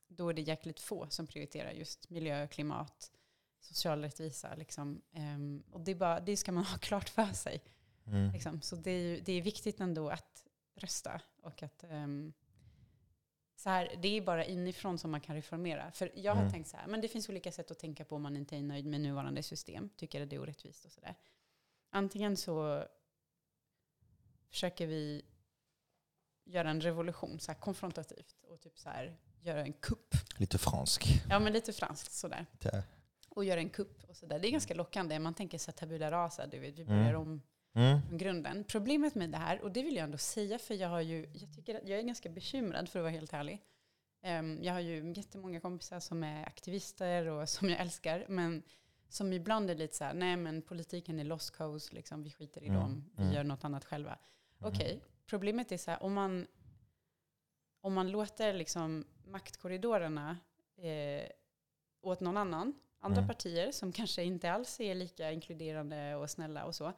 då är det jäkligt få som prioriterar just miljö, klimat, social rättvisa. Liksom. Ehm, och det, är bara, det ska man (laughs) ha klart för sig. Mm. Liksom. Så det är, det är viktigt ändå att rösta. Och att, ehm, så här, det är bara inifrån som man kan reformera. För jag har Mm. tänkt så här, men det finns olika sätt att tänka på om man inte är nöjd med nuvarande system. Tycker att det är orättvist och sådär. Antingen så försöker vi göra en revolution, så här konfrontativt. Och typ så här, göra en kupp. Lite fransk. Ja, men lite franskt sådär. Lite- Och göra en kupp och sådär. Det är ganska lockande. Man tänker så här tabula rasa, du vet, vi börjar Mm. om Mm. grunden. Problemet med det här, och det vill jag ändå säga, för jag har ju, jag tycker att jag är ganska bekymrad för att vara helt ärlig. Ehm, jag har ju jättemånga kompisar som är aktivister och (laughs) som jag älskar, men som ibland är lite så här, nej men politiken är lost cause, liksom, vi skiter i Mm, dem, vi mm. gör något annat själva. Mm. Okej, problemet är så här, om man, om man låter liksom maktkorridorerna eh, åt någon annan, andra Mm. partier som kanske inte alls är lika inkluderande och snälla och så.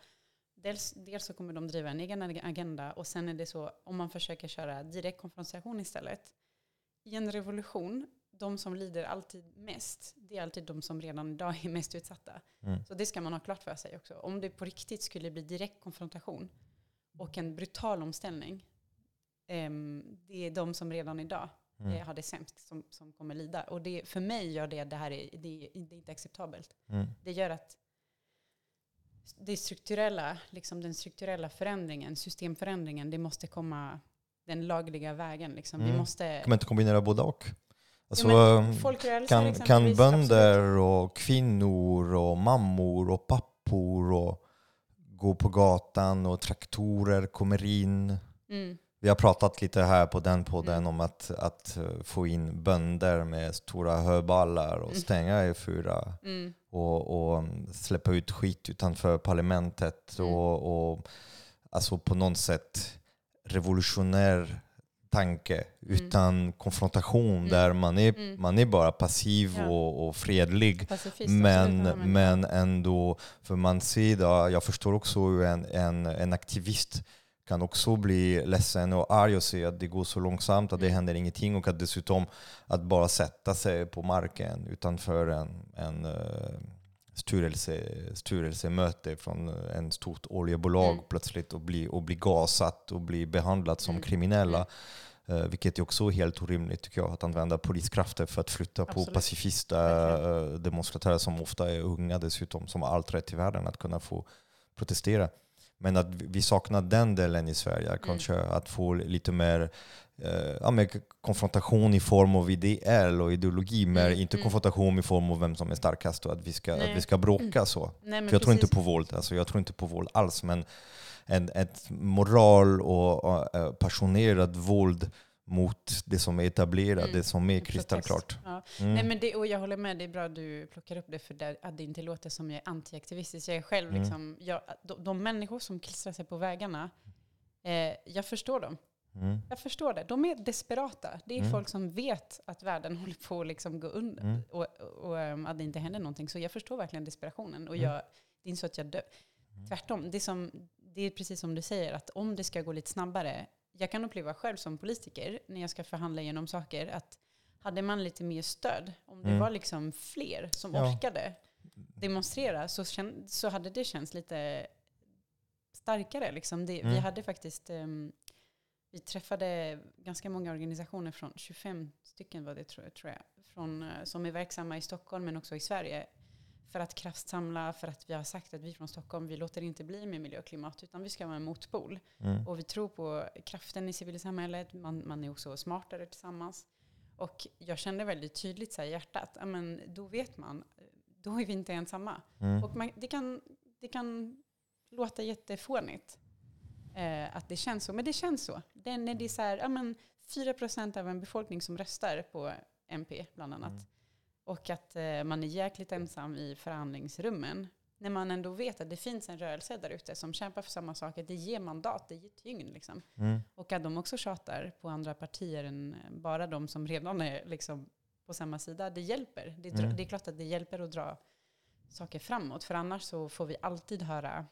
Dels, dels så kommer de driva en egen ag- agenda och sen är det så, om man försöker köra direkt konfrontation istället. I en revolution, de som lider alltid mest, det är alltid de som redan idag är mest utsatta. Mm. Så det ska man ha klart för sig också. Om det på riktigt skulle bli direkt konfrontation och en brutal omställning, ehm, det är de som redan idag eh, Mm. har det sämst som, som kommer lida. Och det, för mig gör det, det här är, det, det är inte acceptabelt. Mm. Det gör att det strukturella, liksom den strukturella förändringen, systemförändringen, det måste komma den lagliga vägen. Liksom. Vi Mm. måste... Kan man inte kombinera både och? Alltså, men folkrörelser kan, kan bönder absolut. och kvinnor och mammor och pappor och gå på gatan och traktorer kommer in. Mm, Vi har pratat lite här på den podden Mm. om att, att eh, få in bönder med stora höballar och Mm. stänga i fyra mm, och, och släppa ut skit utanför parlamentet Mm. och, och alltså på något sätt revolutionär tanke utan konfrontation Mm. där man är, Mm. man är bara passiv Ja. och, och fredlig. pacifist, absolut, Men, ja, men- men ändå, för man ser idag, jag förstår också hur en, en, en aktivist kan också bli ledsen och arg och se att det går så långsamt, att det Mm. händer ingenting och att dessutom att bara sätta sig på marken utanför en, en uh, styrelse, styrelsemöte från en stort oljebolag Mm. plötsligt och bli, och bli gasat och bli behandlat som Mm. kriminella. Eh, vilket är också helt orimligt tycker jag, att använda poliskrafter för att flytta på Absolut. pacifista Verkligen. eh, demonstratörer som ofta är unga dessutom, som har allt rätt i världen att kunna få protestera. Men att vi saknar den delen i Sverige, kanske att få lite mer eh, ja, men konfrontation i form av ideell och ideologi, men Mm, inte mm. konfrontation i form av vem som är starkast och att vi ska, att vi ska bråka så. Nej, jag tror inte på våld, alltså jag tror inte på våld alls, men en, ett moral och, och eh, passionerat våld mot det som är etablerat, Mm. det som är kristallklart. Ja. Mm. Nej, men det, och jag håller med, det är bra att du plockar upp det för där, att det inte låter som jag är antiaktivistisk. Jag är själv Mm. liksom, jag, de, de människor som klistrar sig på vägarna, eh, jag förstår dem. Mm. Jag förstår det. De är desperata. Det är Mm. folk som vet att världen (laughs) håller på att liksom gå under Mm. och, och, och um, att det inte händer någonting. Så jag förstår verkligen desperationen. Och jag, det är inte så att jag dör. Tvärtom, det är, som, det är precis som du säger, att om det ska gå lite snabbare. Jag kan uppleva själv som politiker, när jag ska förhandla igenom saker, att hade man lite mer stöd, om det Mm. var liksom fler som Ja. orkade demonstrera, så, så hade det känts lite starkare. Liksom. Det, Vi Mm. hade faktiskt ehm, vi träffade ganska många organisationer från 25 stycken var det tror jag, tror jag från, eh, som är verksamma i Stockholm men också i Sverige. För att kraftsamla, för att vi har sagt att vi från Stockholm, vi låter inte bli med miljö och klimat, utan vi ska vara en motpol. Mm. Och vi tror på kraften i civilsamhället, man, man är också smartare tillsammans. Och jag kände väldigt tydligt så här i hjärtat, ja, men då vet man, då är vi inte ensamma. Mm. Och man, det, kan, det kan låta jättefånigt eh, att det känns så, men det känns så. Det, är när det är så här, ja, men 4% av en befolkning som röstar på MP bland annat. Mm. Och att eh, man är jäkligt ensam i förhandlingsrummen. När man ändå vet att det finns en rörelse där ute som kämpar för samma saker. Det ger mandat, det ger tyngd. Liksom. Mm. Och att de också tjatar på andra partier än bara de som redan är liksom, på samma sida. Det hjälper. Det, Mm. det är klart att det hjälper att dra saker framåt. För annars så får vi alltid höra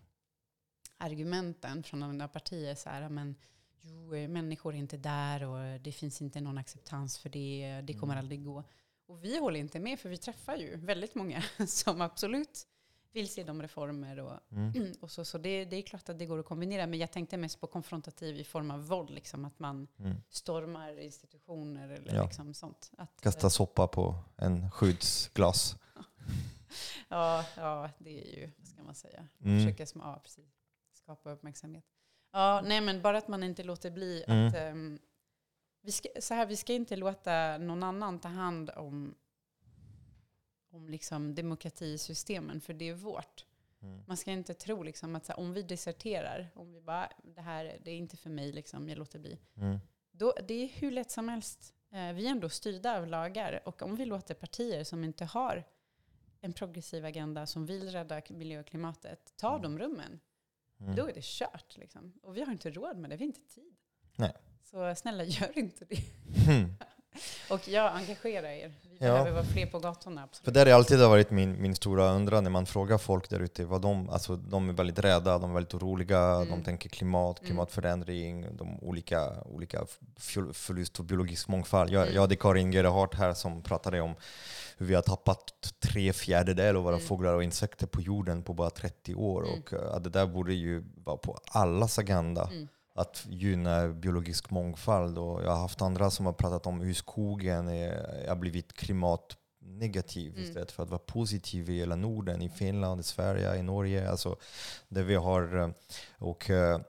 argumenten från andra partier. Så här, men, jo, eh, människor är inte där och det finns inte någon acceptans för det. Det kommer Mm. aldrig gå. Och vi håller inte med, för vi träffar ju väldigt många (laughs) som absolut vill se de reformer och Mm. (clears throat) och så, så det, det är klart att det går att kombinera. Men jag tänkte mest på konfrontativ i form av våld. Liksom, att man Mm. stormar institutioner eller Ja. liksom sånt. Att, Kasta eh, soppa på en skyddsglas. (laughs) Ja, ja, det är ju, vad ska man säga? Mm. Försöka sma- ja, precis. skapa uppmärksamhet. Ja, nej men bara att man inte låter bli Mm. att... ehm, vi, ska, så här, vi ska inte låta någon annan ta hand om, om liksom demokratisystemen, för det är vårt. Mm. Man ska inte tro liksom att här, om vi deserterar, om vi bara, det här det är inte för mig, liksom, jag låter bli. Mm. Då, det är hur lätt som helst. Eh, vi är ändå styrda av lagar. Och om vi låter partier som inte har en progressiv agenda, som vill rädda miljö och klimatet, ta Mm. de rummen, Mm. då är det kört. Liksom. Och vi har inte råd med det, vi har inte tid. Nej. Så snälla, (laughs) gör inte det. Mm. Och jag engagerar er. Vi Ja. behöver vara fler på gatorna. För Absolut. det har alltid varit min, min stora undran när man frågar folk där ute vad de, alltså de är väldigt rädda, de är väldigt oroliga, Mm. de tänker klimat, Mm. klimatförändring, de olika, olika förlust och biologisk mångfald. Jag, Mm. jag hade Karin Gerhardt här som pratade om hur vi har tappat tre fjärdedelar av våra Mm. fåglar och insekter på jorden på bara 30 år. Mm. Och eh, det där borde ju vara på allas agenda Mm. Att gynna biologisk mångfald. Och jag har haft andra som har pratat om hur skogen är, har blivit klimatnegativ Mm. istället för att vara positiv i hela Norden, i Finland, i Sverige, i Norge. Alltså, där vi har, eh, och eh,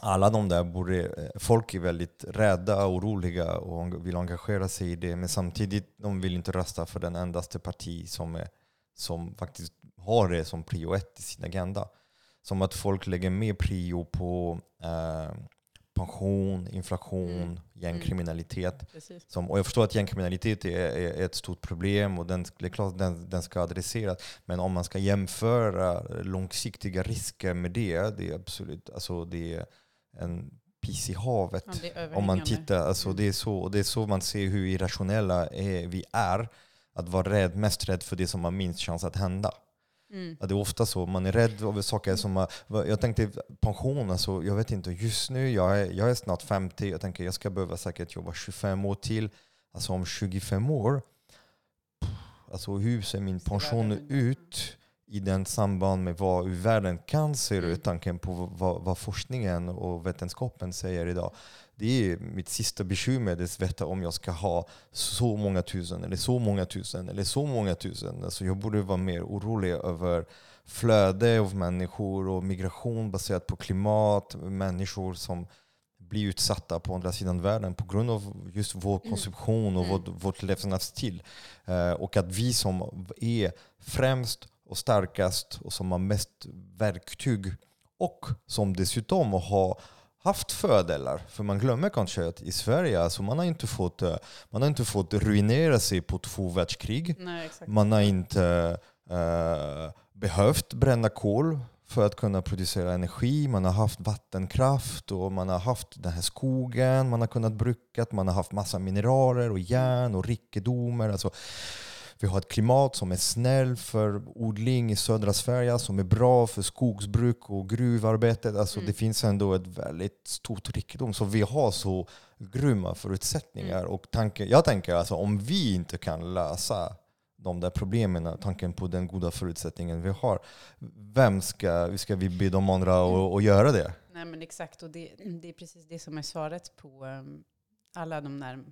alla de där borde, eh, folk är väldigt rädda och oroliga och vill engagera sig i det. Men samtidigt, de vill inte rösta för den endaste parti som, är, som faktiskt har det som prio ett i sin agenda. Som att folk lägger mer prio på eh, pension, inflation, Mm. gängkriminalitet. Precis. Som, och jag förstår att gängkriminalitet är, är, ett stort problem och den, det är klart den, den ska adresseras. Men om man ska jämföra långsiktiga risker med det, det är absolut alltså det är en piss i havet. Ja, om man tittar, alltså Mm. det, är så, det är så man ser hur irrationella är, vi är. Att vara rädd, mest rädd för det som har minst chans att hända. Mm. Ja, det är ofta så. Man är rädd över saker som... Jag tänkte pension, alltså, jag vet inte. Just nu, jag är, jag är snart 50. Jag tänker jag ska behöva säkert jobba 25 år till. Alltså om 25 år, alltså hur ser min pension ut? i den samband med vad världen kan se Mm. ut, tanken på vad, vad forskningen och vetenskapen säger idag. Det är mitt sista bekymmer, det är att veta om jag ska ha så många tusen, eller så många tusen, eller så många tusen. Alltså jag borde vara mer orolig över flöde av människor och migration baserat på klimat, människor som blir utsatta på andra sidan världen på grund av just vår Mm. konsumtion och Mm. vårt, vårt levnadsstil. Eh, och att vi som är främst och starkast och som har mest verktyg och som dessutom har haft fördelar. För man glömmer kanske att i Sverige, alltså man har inte fått, eh, man har inte fått ruinera sig på två världskrig. Nej. Man har inte eh, behövt bränna kol för att kunna producera energi. Man har haft vattenkraft och man har haft den här skogen man har kunnat bruka. Man har haft massa mineraler och järn och rikedomar. Alltså, vi har ett klimat som är snäll för odling i södra Sverige, som är bra för skogsbruk och gruvarbetet. Alltså Mm. Det finns ändå ett väldigt stort rikedom. Så vi har så grymma förutsättningar. Mm. Och tanken, jag tänker alltså om vi inte kan lösa de där problemen, tanken på den goda förutsättningen vi har, vem ska, ska vi be de andra att att göra det? Nej men exakt, och det, det är precis det som är svaret på um, alla de där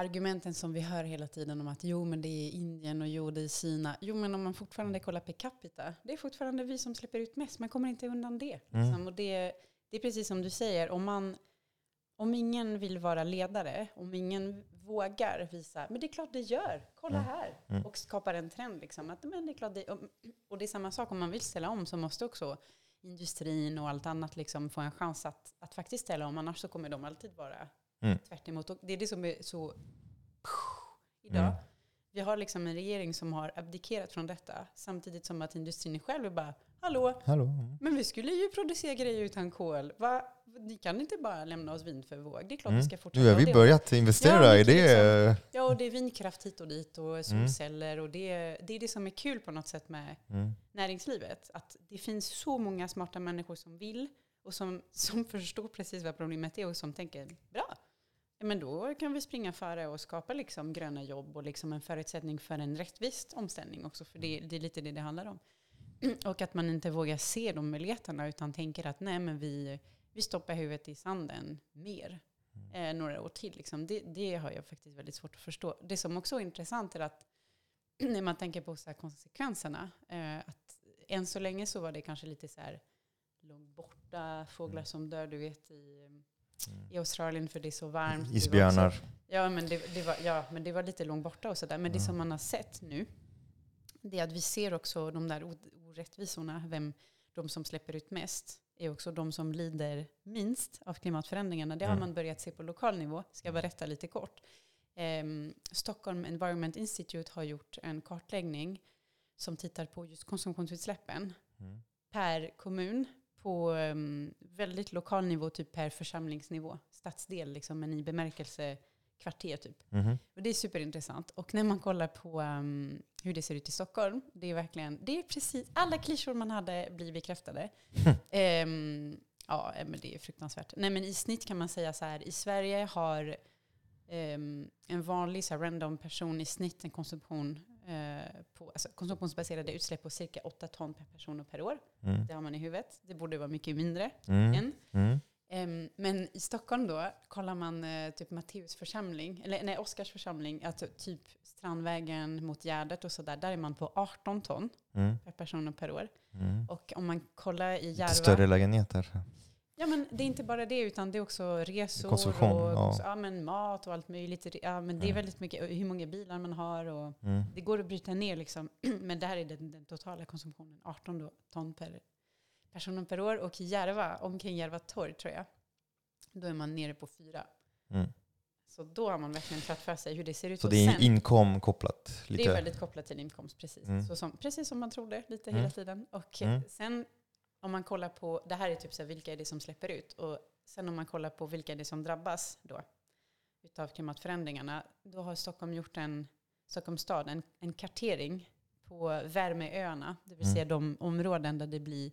argumenten som vi hör hela tiden om att jo men det är Indien och jo det är Kina. Jo men om man fortfarande kollar per capita, det är fortfarande vi som släpper ut mest. Man kommer inte undan det. Mm. Liksom. Och det, det är precis som du säger, om, man, om ingen vill vara ledare, om ingen vågar visa, men det är klart det gör, kolla Mm. här. Mm. Och skapar en trend liksom. Att, men det är klart det, och, och det är samma sak, om man vill ställa om så måste också industrin och allt annat liksom få en chans att, att faktiskt ställa om. Annars så kommer de alltid vara Mm. tvärt emot. Och det är det som är så (sighs) idag. Mm. Vi har liksom en regering som har abdikerat från detta. Samtidigt som att industrin själv är bara, hallå, Hallå? Mm. men vi skulle ju producera grejer utan kol. Va? Ni kan inte bara lämna oss vind för våg. Det är klart Mm. vi ska fortsätta. Nu har vi det- börjat investera Ja, i det. Ja, och det är vindkraft hit och dit och solceller. Och det, det är det som är kul på något sätt med Mm. näringslivet. Att det finns så många smarta människor som vill och som, som (laughs) förstår precis vad problemet är och som tänker bra. Ja, men då kan vi springa före och skapa liksom gröna jobb och liksom en förutsättning för en rättvis omställning också. För det, det är lite det det handlar om. (clears throat) Och att man inte vågar se de möjligheterna utan tänker att nej men vi, vi stoppar huvudet i sanden mer. Eh, några år till. Liksom. Det, det har jag faktiskt väldigt svårt att förstå. Det som också är intressant är att (clears throat) när man tänker på så konsekvenserna, eh, att än så länge så var det kanske lite så här långt borta, fåglar som dör, du vet, i, i Australien för det är så varmt. Isbjörnar. Ja men det, det var, ja, men det var lite långt borta och sådär. Men det som man har sett nu, det är att vi ser också de där orättvisorna. Vem, de som släpper ut mest är också de som lider minst av klimatförändringarna. Det har Mm. man börjat se på lokal nivå. Ska jag berätta lite kort. Ehm, Stockholm Environment Institute har gjort en kartläggning som tittar på just konsumtionsutsläppen Mm. per kommun på um, väldigt lokal nivå, typ per församlingsnivå, stadsdel, liksom, men i bemärkelse kvarter typ. Mhm. Och det är superintressant. Och när man kollar på um, hur det ser ut i Stockholm, det är verkligen, det är precis, alla klyschor man hade blir bekräftade. (laughs) Ehm, ja, men det är fruktansvärt. Nej men i snitt kan man säga så här, i Sverige har ehm, en vanlig så här, random person i snitt en konsumtion på, alltså, konsumtionsbaserade utsläpp på cirka 8 ton per person och per år. Mm. Det har man i huvudet. Det borde vara mycket mindre Mm. än. Mm. Ehm, men i Stockholm då, kollar man eh, typ Matteus församling, eller nej, Oskars församling, alltså typ Strandvägen mot Gärdet och sådär, där är man på 18 ton Mm. per person och per år. Mm. Och om man kollar i Lite Järva, större lägenheter. Ja men det är inte bara det, utan det är också resor Konsumtion, och ja. ja, men mat och allt möjligt. Ja, men det är Mm. väldigt mycket, hur många bilar man har och Mm. det går att bryta ner liksom. (clears throat) Men det här är den, den totala konsumtionen, 18 då, ton per person per år. Och i Järva, omkring Järva torg tror jag, då är man nere på fyra. Mm. Så då har man verkligen tagit för sig hur det ser ut. Så det är sen- inkom kopplat? Lite. det är väldigt kopplat till inkomst, precis. Mm. Så som, precis som man trodde lite Mm. hela tiden. Och Mm. sen om man kollar på, det här är typ så här, vilka är det som släpper ut? Och sen om man kollar på vilka är det som drabbas då utav klimatförändringarna, då har Stockholm gjort en, Stockholms stad, en, en kartering på värmeöarna, det vill Mm. säga de områden där det blir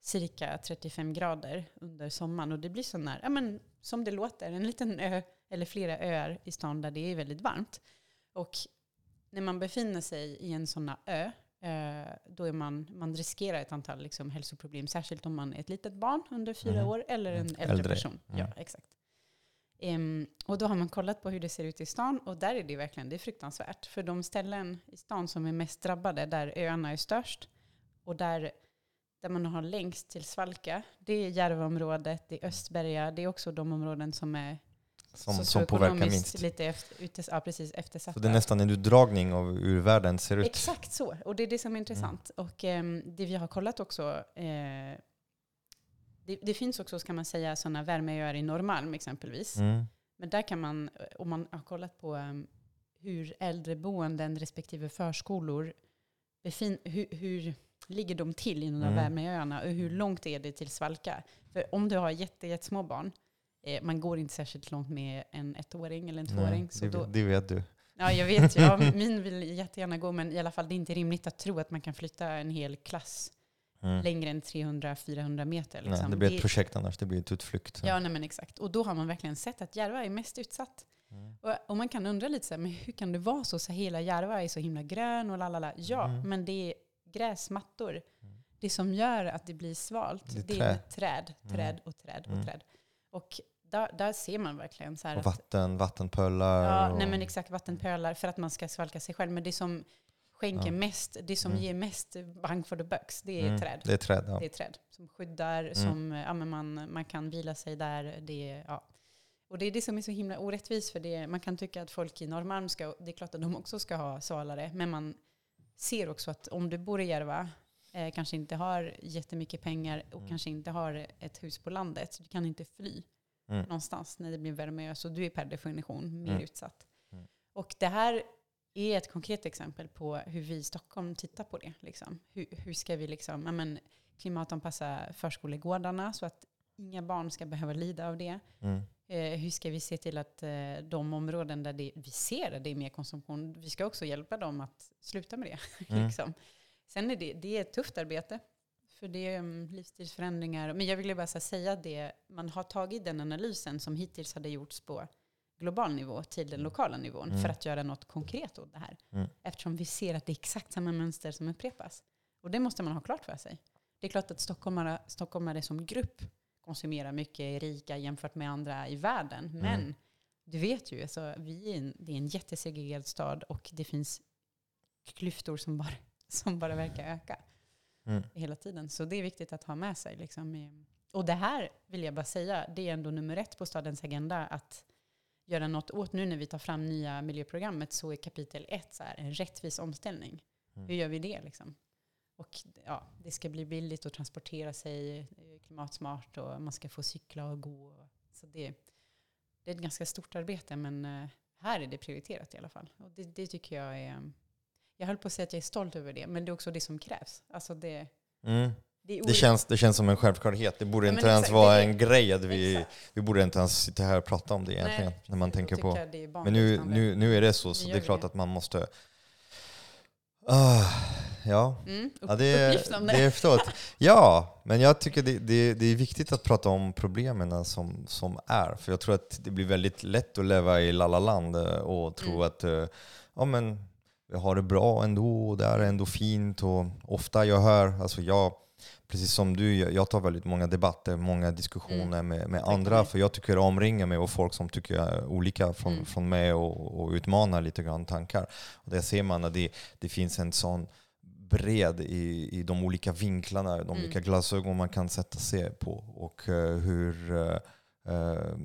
cirka 35 grader under sommaren. Och det blir sån här, ja men som det låter, en liten ö eller flera öar i stan där det är väldigt varmt. Och när man befinner sig i en sån ö, då är man, man riskerar ett antal liksom, hälsoproblem, särskilt om man är ett litet barn under fyra Mhm. år eller en Mm. äldre, Äldre. person. Mm. Ja, exakt. Ehm, och då har man kollat på hur det ser ut i stan och där är det verkligen det är fruktansvärt. För de ställen i stan som är mest drabbade, där öarna är störst och där, där man har längst till Svalka, det är Järvaområdet, det är Östberga, det är också de områden som är som, som påverkar minst. lite efter, utes, ja, precis, eftersatta. Så det är nästan en utdragning av hur världen ser ut. Exakt så, och det är det som är intressant. Mm. Och ehm, det vi har kollat också, eh, det, det finns också, ska man säga, sådana värmeöar i Norrmalm exempelvis. Mm. Men där kan man, om man har kollat på um, hur äldreboenden respektive förskolor, befin, hur, hur ligger de till i de där Mm. värmeöarna och hur långt är det till svalka? För om du har jätte, jättesmå barn, eh, man går inte särskilt långt med en ettåring eller en tvååring. Nej, Så det, då, det vet du. ja, jag vet, ja, (laughs) min vill jättegärna gå, men i alla fall det är inte rimligt att tro att man kan flytta en hel klass Mm. längre än 300-400 meter. Nej, Liksom. det blir ett projekt annars, det blir ett utflykt. Ja, nej, men exakt. Och då har man verkligen sett att Järva är mest utsatt. Mm. Och, och man kan undra lite så här, men hur kan det vara så? så hela Järva är så himla grön och lalala. Ja, Mm. men det är gräsmattor. Det som gör att det blir svalt, Det är det är, trä. med träd, träd och träd och Mm. träd. Och där, där ser man verkligen så här Och att, vatten, vattenpölar. ja, och... nej men exakt, vattenpölar för att man ska svalka sig själv. Men det som skänker Ja. mest, det som Mm. ger mest bang for the bucks, det är Mm, träd. Det är träd, ja. Det är träd som skyddar, som ja, men man, man kan vila sig där. Det, är- ja. Och det är det som är så himla orättvist, för det, man kan tycka att folk i Norrmalm ska, det är klart att de också ska ha svalare, men man ser också att om du bor i Järva, eh, kanske inte har jättemycket pengar och Mm. kanske inte har ett hus på landet, du kan inte fly Mm. någonstans när det blir värme, så du är per definition mer Mm. utsatt. Mm. Och det här är ett konkret exempel på hur vi i Stockholm tittar på det. Liksom. Hur, hur ska vi liksom, ja, men, klimatanpassa förskolegårdarna så att inga barn ska behöva lida av det? Mm. Eh, hur ska vi se till att eh, de områden där det, vi ser att det är mer konsumtion, vi ska också hjälpa dem att sluta med det. (laughs) Mm. liksom. Sen är det, det är ett tufft arbete. För det är um, livsstilsförändringar. Men jag ville bara säga det, man har tagit den analysen som hittills hade gjorts på global nivå till den lokala nivån Mm. för att göra något konkret åt det här. Mm. Eftersom vi ser att det är exakt samma mönster som upprepas. Och det måste man ha klart för sig. Det är klart att stockholmare, stockholmare som grupp konsumerar mycket, rika jämfört med andra i världen. Mm. Men du vet ju, alltså, vi är en, det är en jättesegregerad stad och det finns klyftor som bara, (laughs) som bara verkar öka Mm. hela tiden. Så det är viktigt att ha med sig. Liksom. Och det här vill jag bara säga, det är ändå nummer ett på stadens agenda att göra något åt. Nu när vi tar fram nya miljöprogrammet så är kapitel ett så här, en rättvis omställning. Mm. Hur gör vi det? Liksom? Och ja, det ska bli billigt att transportera sig, eh, klimatsmart och man ska få cykla och gå. Så det, det är ett ganska stort arbete men eh, här är det prioriterat i alla fall. Och det, det tycker jag är... Jag höll på att säga att jag är stolt över det, men det är också det som krävs. Alltså det, Mm. det, Det, känns, det känns som en självklarhet. Det borde Ja, inte ens exakt, vara det- en grej att vi, Exakt. vi borde inte ens sitta här och prata om det egentligen. Nej, när man tänker på. Men nu, nu, nu är det så, så det är klart att man måste... Ah, ja, Mm, upp, Ja, det, är, upplyftande. det är förstått. Ja, men jag tycker det, det, det är viktigt att prata om problemen som, som är. För jag tror att det blir väldigt lätt att leva i lalla-land eh, och tro Mm. att eh, ja, men, vi har det bra ändå och det är ändå fint. Och ofta jag hör, alltså jag, precis som du, jag, jag tar väldigt många debatter, många diskussioner med, med Tack andra. För jag tycker omringa mig och folk som tycker olika från, Mm. från mig och, och utmanar lite grann tankar. Och där ser man att det, det finns en sån bred i, i de olika vinklarna, de Mm. olika glasögon man kan sätta sig på och eh, hur eh, eh,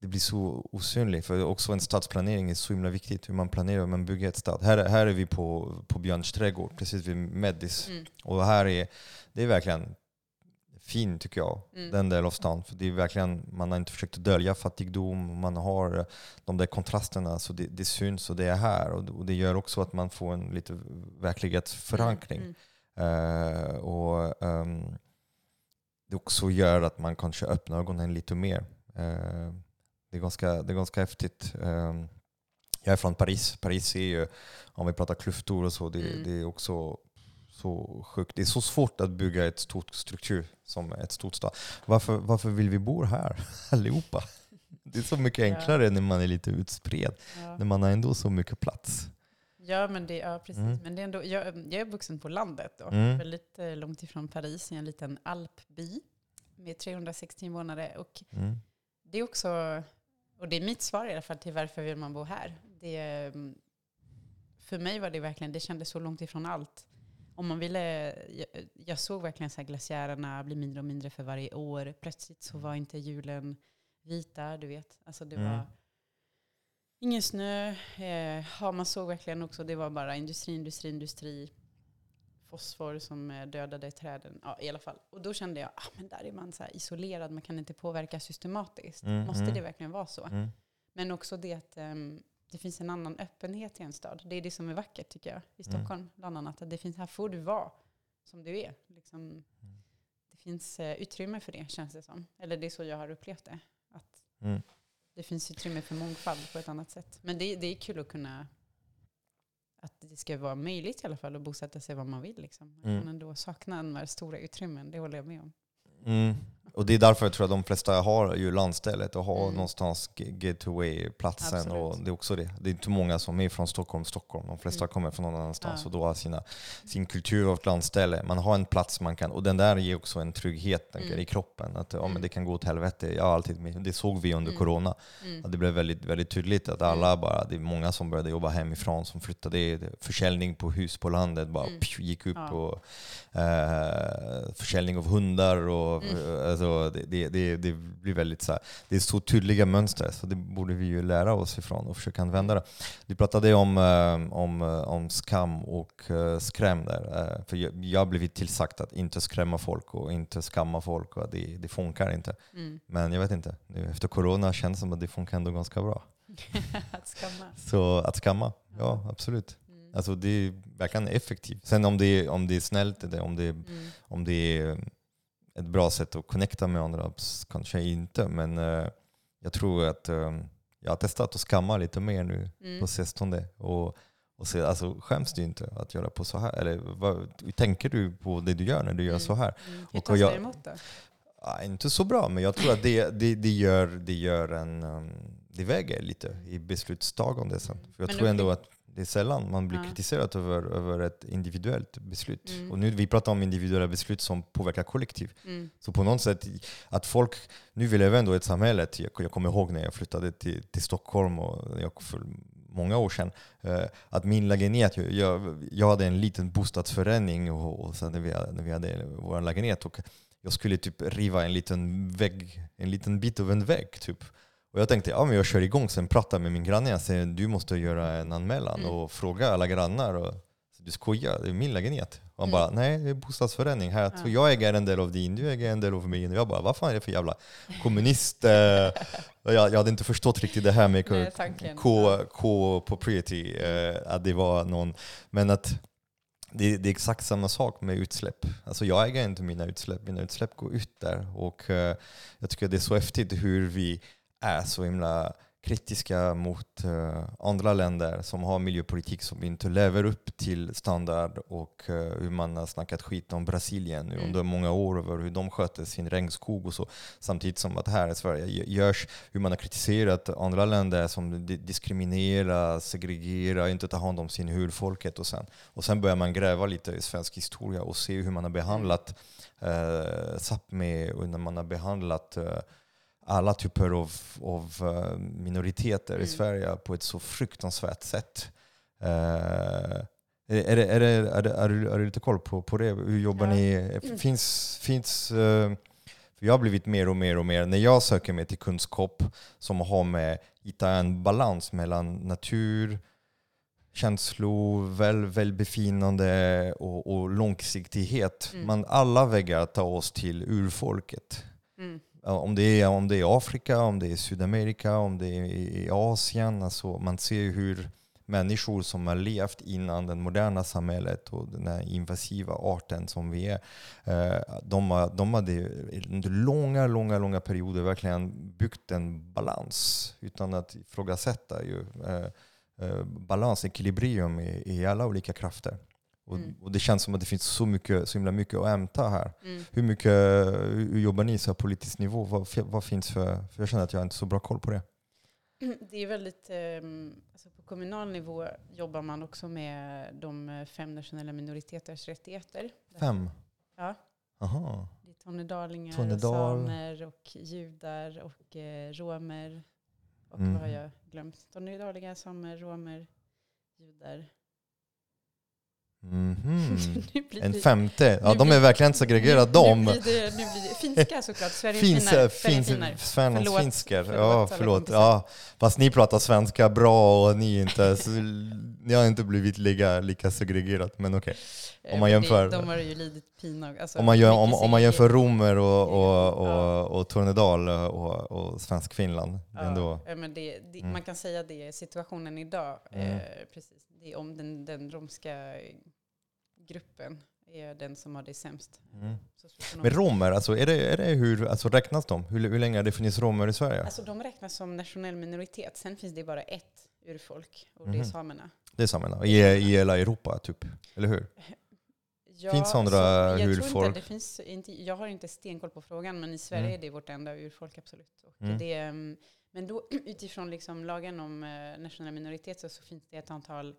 det blir så osynligt. För också en stadsplanering är så himla viktigt, hur man planerar, hur man bygger ett stad. Här, här är vi på, på Björns trädgård, precis vid Medis. Mm, Och här är, det är verkligen fint tycker jag, mm. den delen av stan. För det är verkligen, man har inte försökt dölja fattigdom, man har eh, de där kontrasterna, så det, det syns och det är här. Och, och det gör också att man får en lite verklighetsförankring. Mm, Eh, och ehm, det också gör att man kanske öppnar ögonen lite mer. Eh, det, är ganska, det är ganska häftigt. Ehm, jag är från Paris. Paris är ju, om vi pratar klyftor och så, det, Mm. det är också så sjukt. Det är så svårt att bygga ett stort struktur som ett stort stad. Varför, varför vill vi bo här (laughs) allihopa? Det är så mycket Ja. enklare när man är lite utspred, ja. när man har ändå så mycket plats. Ja, men det, ja, precis. Mm. Men det är ändå, jag, jag är vuxen på landet då, Mm. väldigt eh, långt ifrån Paris, i en liten alpby med 360 invånare. Och Mm. det är också, och det är mitt svar i alla fall till varför vill man bo här. Det, mm, för mig var det verkligen, det kändes så långt ifrån allt. Om man ville, jag, jag såg verkligen så här glaciärerna bli mindre och mindre för varje år. Plötsligt så var inte hjulen vita, du vet. Alltså det Mm. var ingen snö. Eh, ja, man såg verkligen också, det var bara industri, industri, industri. Fosfor som eh, dödade träden. Ja, i alla fall. Och då kände jag, ah, men där är man så isolerad, man kan inte påverka systematiskt. Mm, Måste mm. det verkligen vara så? Mm. Men också det att ehm, det finns en annan öppenhet i en stad. Det är det som är vackert tycker jag. I Mm. Stockholm bland annat. Att det finns, här får du vara som du är. Liksom, Mm. det finns eh, utrymme för det känns det som. Eller det är så jag har upplevt det. Att Mm. det finns utrymme för mångfald på ett annat sätt. Men det, det är kul att kunna att det ska vara möjligt i alla fall att bosätta sig var man vill. Liksom. Man Mm. kan ändå sakna de här stora utrymmen, det håller jag med om. Mm. Och det är därför jag tror att de flesta har ju landstället och har Mm. någonstans ge- getaway-platsen. Och det är också det. Det är inte många som är från Stockholm, Stockholm. De flesta Mm. kommer från någon annanstans Ja. och då har sina, sin kultur och landställe. Man har en plats man kan, och den där ger också en trygghet Mm. i kroppen. Att ja, men Mm. det kan gå åt helvete. Jag alltid, med- det såg vi under Mm. corona. Mm. Att det blev väldigt, väldigt tydligt att alla bara, det är många som började jobba hemifrån, som flyttade. Försäljning på hus på landet bara pju, gick upp. Ja. Och, eh, försäljning av hundar och eh, alltså, det, det, det, det blir väldigt så här, det är så tydliga mönster så det borde vi ju lära oss ifrån och försöka använda det. Du pratade om, eh, om, eh, om skam och eh, skräm där. För jag, jag har blivit tillsagt att inte skrämma folk och inte skamma folk och det, det funkar inte. Mm. Men jag vet inte, nu efter corona känns det som att det funkar ändå ganska bra. (laughs) att skamma. Så att skamma, ja absolut. Mm. Alltså det verkligen effektivt. Sen om det är, om det är snällt, eller om det är, Mm. om det är ett bra sätt att connecta med andra, kanske inte. Men eh, jag tror att eh, jag har testat att skamma lite mer nu Mm. på sistone. Och, och se, alltså, skäms du inte att göra på så här? Eller vad, tänker du på det du gör när du gör Mm. så här? Mm. Hur tas det emot då? Ja, inte så bra, men jag tror att det, det, det, gör, det gör en... um, det väger lite i beslutstagande sen. För jag Men tror då- ändå att det är sällan man blir Ja. kritiserad över, över ett individuellt beslut. Mm. Och nu vi pratar om individuella beslut som påverkar kollektiv. Mm. Så på något sätt, att folk, nu vi lever ändå i ett samhälle, jag, jag kommer ihåg när jag flyttade till, till Stockholm och jag, för många år sedan, eh, att min lägenhet, jag, jag, jag hade en liten bostadsförening och, och sen när vi, när vi hade vår lägenhet och jag skulle typ riva en liten vägg, en liten bit av en vägg typ. Och jag tänkte, ja men jag kör igång, sen pratar med min granne, jag säger du måste göra en anmälan Mm. och fråga alla grannar. Och, du skojar, det är min lägenhet. Och han Mm. bara, nej det är bostadsförening här. Ja. jag äger en del av din, du äger en del av min. Och jag bara, vad fan är det för jävla kommunist? eh, jag, jag hade inte förstått riktigt det här med. (laughs) K- Ja. K-propriety, eh, att det var någon, men att det, det är exakt samma sak med utsläpp. Alltså jag äger inte mina utsläpp, mina utsläpp går ut där. Och eh, jag tycker det är så häftigt hur vi är så himla kritiska mot eh, andra länder som har miljöpolitik som inte lever upp till standard och eh, hur man har snackat skit om Brasilien nu Mm. under många år över hur de sköter sin regnskog och så. Samtidigt som att här i Sverige görs hur man har kritiserat andra länder som di- diskriminerar, segregerar, inte tar hand om sin urfolket och sen, och sen börjar man gräva lite i svensk historia och se hur man har behandlat eh, Sápmi och när man har behandlat eh, alla typer av, av eh, minoriteter Mm. i Sverige på ett så fruktansvärt sätt. Eh, är, är, det, är, det, är, det, är, du, är du lite koll på, på det? Hur jobbar Ja. ni? Mm. Finns, finns, eh, för jag har blivit mer och mer och mer, när jag söker mig till kunskap som har med att hitta en balans mellan natur, känslor, väl, välbefinnande och, och långsiktighet. Mm. Man alla vägar tar oss till urfolket. Mm. Om det, är, om det är Afrika, om det är Sydamerika, om det är i Asien. Alltså man ser hur människor som har levt innan det moderna samhället och den här invasiva arten som vi är. Eh, de, har, de hade under långa, långa, långa perioder verkligen byggt en balans utan att ifrågasätta ju, eh, eh, balans, ekilibrium i, i alla olika krafter. Och, Mm. och det känns som att det finns så, mycket, så himla mycket att hämta här. Mm. Hur mycket hur jobbar ni så här politisk nivå? Vad, vad finns för, för jag känner att jag har inte så bra koll på det. (clears throat) Det är väldigt, ehm, alltså på kommunal nivå jobbar man också med de fem nationella minoriteters rättigheter. Fem? Ja. Aha. Det är tornedalingar, Tornedal. samer och judar och eh, romer. Och Mm. vad har jag glömt? Tornedalingar, samer, romer, judar. (laughs) Nu blir En femte? Ja, de är verkligen segregerade Nu de. blir det, nu blir det finska såklart. Sverige är Finns, finare. finns, Sverige är finare. Sveriges Förlåt. finskar. Förlåt, Ja, förlåt. Ja, fast ni pratar svenska bra och ni inte det har inte blivit lika, lika segregerat, men okej. Eh, Om man men jämför- de har ju lidit pina. Alltså, Om man, gör, om, om man jämför romer och, och, och, Ja. och Tornedal och, och svensk Finland, är ändå... Ja, men det, det, Mm. Man kan säga det är situationen idag. Mm. Eh, precis. Det är om den, den romska gruppen är den som har det sämst. Mm. Men romer, alltså, är det, är det hur, alltså, räknas de? Hur, hur länge har det funnits romer i Sverige? Alltså de räknas som nationell minoritet. Sen finns det bara ett urfolk och det är Mhm. samerna. Det är samerna, i, i hela Europa typ, eller hur? Ja, Finns andra så jag urfolk? Tror inte, det finns inte, jag har inte stenkoll på frågan, men i Sverige Mm. är det vårt enda urfolk, absolut. Och Mm. det, mm, men då, (clears throat) utifrån liksom lagen om eh, nationella minoriteter så finns det ett antal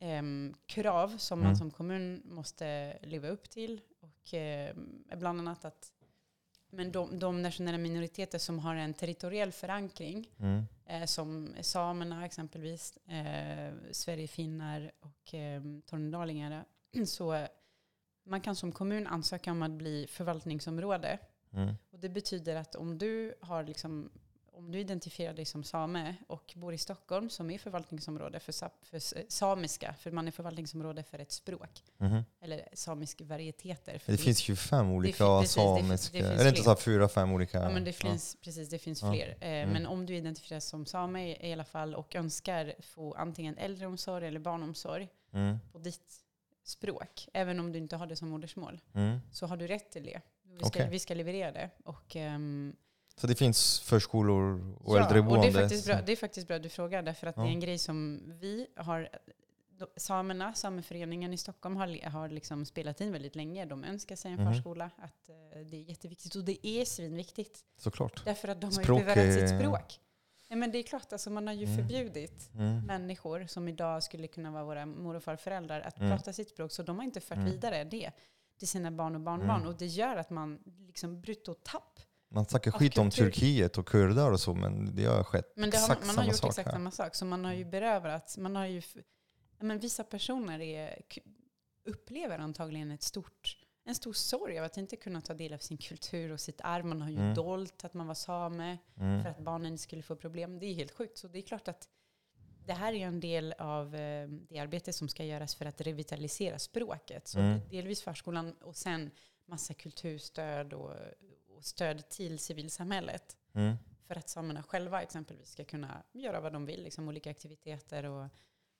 em, krav som Mm. man som kommun måste leva upp till. Och em, bland annat att men de, de nationella minoriteter som har en territoriell förankring Mm. eh, som samerna exempelvis, eh, sverigefinnar och eh, tornedalingar. (clears throat) Så man kan som kommun ansöka om att bli förvaltningsområde. Mm. Och det betyder att om du, har liksom, om du identifierar dig som same och bor i Stockholm som är förvaltningsområde för, sa- för s- samiska, för man är förvaltningsområde för ett språk, Mhm. eller samisk varieteter. För Det finns ju fem olika precis, det fin- samiska, det är det inte fler. så fyra, fem olika? Ja, men det finns, precis, det finns Ja. fler. Eh, Mm. Men om du identifieras som same i alla fall och önskar få antingen äldreomsorg eller barnomsorg Mm. på ditt språk, även om du inte har det som modersmål, Mm. så har du rätt till det. Vi ska, Okej. vi ska leverera det. Och, ehm, Så det finns förskolor och ja, äldreboende? och det är, faktiskt bra, det är faktiskt bra att du frågar, därför att Ja. det är en grej som vi har Samerna, Sameföreningen i Stockholm har, har liksom spelat in väldigt länge. De önskar sig en Mhm. förskola. Att, eh, det är jätteviktigt. Och det är svinviktigt. Såklart. Därför att de har Språk ju bevarat sitt språk. Ja, men det är klart, alltså, man har ju Mm. förbjudit Mm. människor som idag skulle kunna vara våra mor och farföräldrar att Mm. prata sitt språk. Så de har inte fört Mm. vidare det till sina barn och barnbarn. Mm. Och det gör att man liksom brutto tapp. Man snackar skit om kultur. Turkiet och kurdar och så, men det har skett Men det har, exakt man, har samma gjort sak exakt här. samma sak. Så man har ju berövat, man har ju, men vissa personer är, upplever antagligen ett stort, en stor sorg av att inte kunna ta del av sin kultur och sitt arv. Man har ju Mm. dolt att man var same Mm. för att barnen skulle få problem. Det är helt sjukt. Så det är klart att det här är en del av eh, det arbete som ska göras för att revitalisera språket. Så Mm. delvis förskolan och sen massa kulturstöd och, och stöd till civilsamhället. Mm. För att samerna själva exempelvis ska kunna göra vad de vill, liksom olika aktiviteter och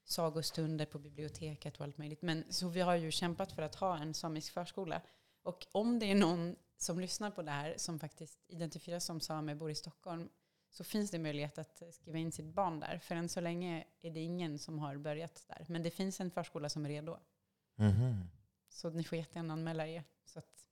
sagostunder på biblioteket och allt möjligt. Men så vi har ju kämpat för att ha en samisk förskola. Och om det är någon som lyssnar på det här som faktiskt identifieras som same, bor i Stockholm, så finns det möjlighet att skriva in sitt barn där. För än så länge är det ingen som har börjat där. Men det finns en förskola som är redo. Mhm. Så ni får jättegärna anmäla er så att,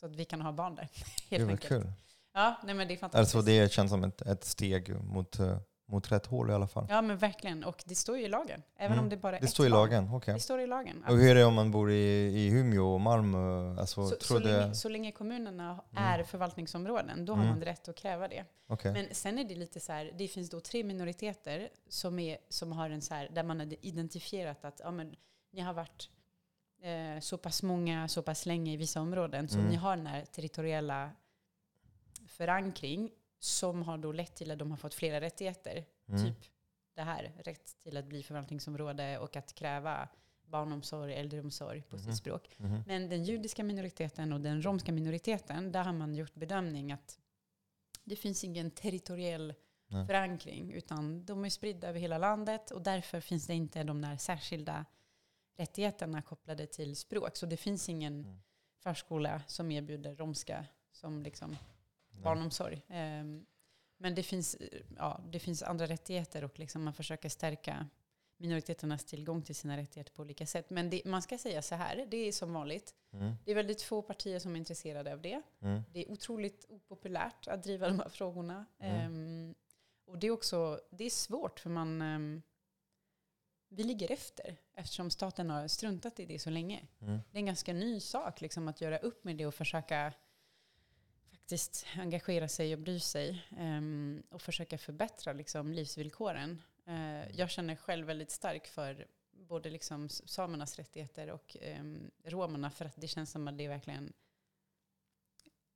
så att vi kan ha barn där. (laughs) Det Helt var enkelt. kul. Ja, nej men det är fantastiskt. Alltså det känns som ett, ett steg mot, eh, mot rätt håll i alla fall. Ja men verkligen. Och det står ju i lagen. Även Mm. om det bara är Det ett står i barn. lagen, okej. Det står i lagen. Och hur är det om man bor i, i Umeå och Malmö? Alltså, så, tror så, det... länge, så länge kommunerna Mm. är förvaltningsområden, då har Mm. man rätt att kräva det. okej. Men sen är det lite så här, det finns då tre minoriteter som, är, som har en så här, där man har identifierat att ja, men, ni har varit eh, så pass många, så pass länge i vissa områden, så Mm. ni har den här territoriella förankring som har då lett till att de har fått flera rättigheter. Mm. Typ det här, rätt till att bli förvaltningsområde och att kräva barnomsorg, äldreomsorg på Mhm. sitt språk. Mhm. Men den judiska minoriteten och den romska minoriteten, där har man gjort bedömning att det finns ingen territoriell Nej. förankring, utan de är spridda över hela landet och därför finns det inte de där särskilda rättigheterna kopplade till språk. Så det finns ingen Mm. förskola som erbjuder romska som liksom Nej. barnomsorg. Ehm, Men det finns, ja, det finns andra rättigheter och liksom man försöker stärka minoriteternas tillgång till sina rättigheter på olika sätt. Men det, man ska säga så här, det är som vanligt. Mm. Det är väldigt få partier som är intresserade av det. Mm. Det är otroligt opopulärt att driva de här frågorna. Ehm, och det är också det är svårt för man ehm, vi ligger efter eftersom staten har struntat i det så länge. Mm. Det är en ganska ny sak liksom, att göra upp med det och försöka faktiskt engagera sig och bry sig ehm, och försöka förbättra liksom, livsvillkoren. Eh, jag känner själv väldigt starkt för både liksom, samernas rättigheter och um, romerna för att det känns som att det är verkligen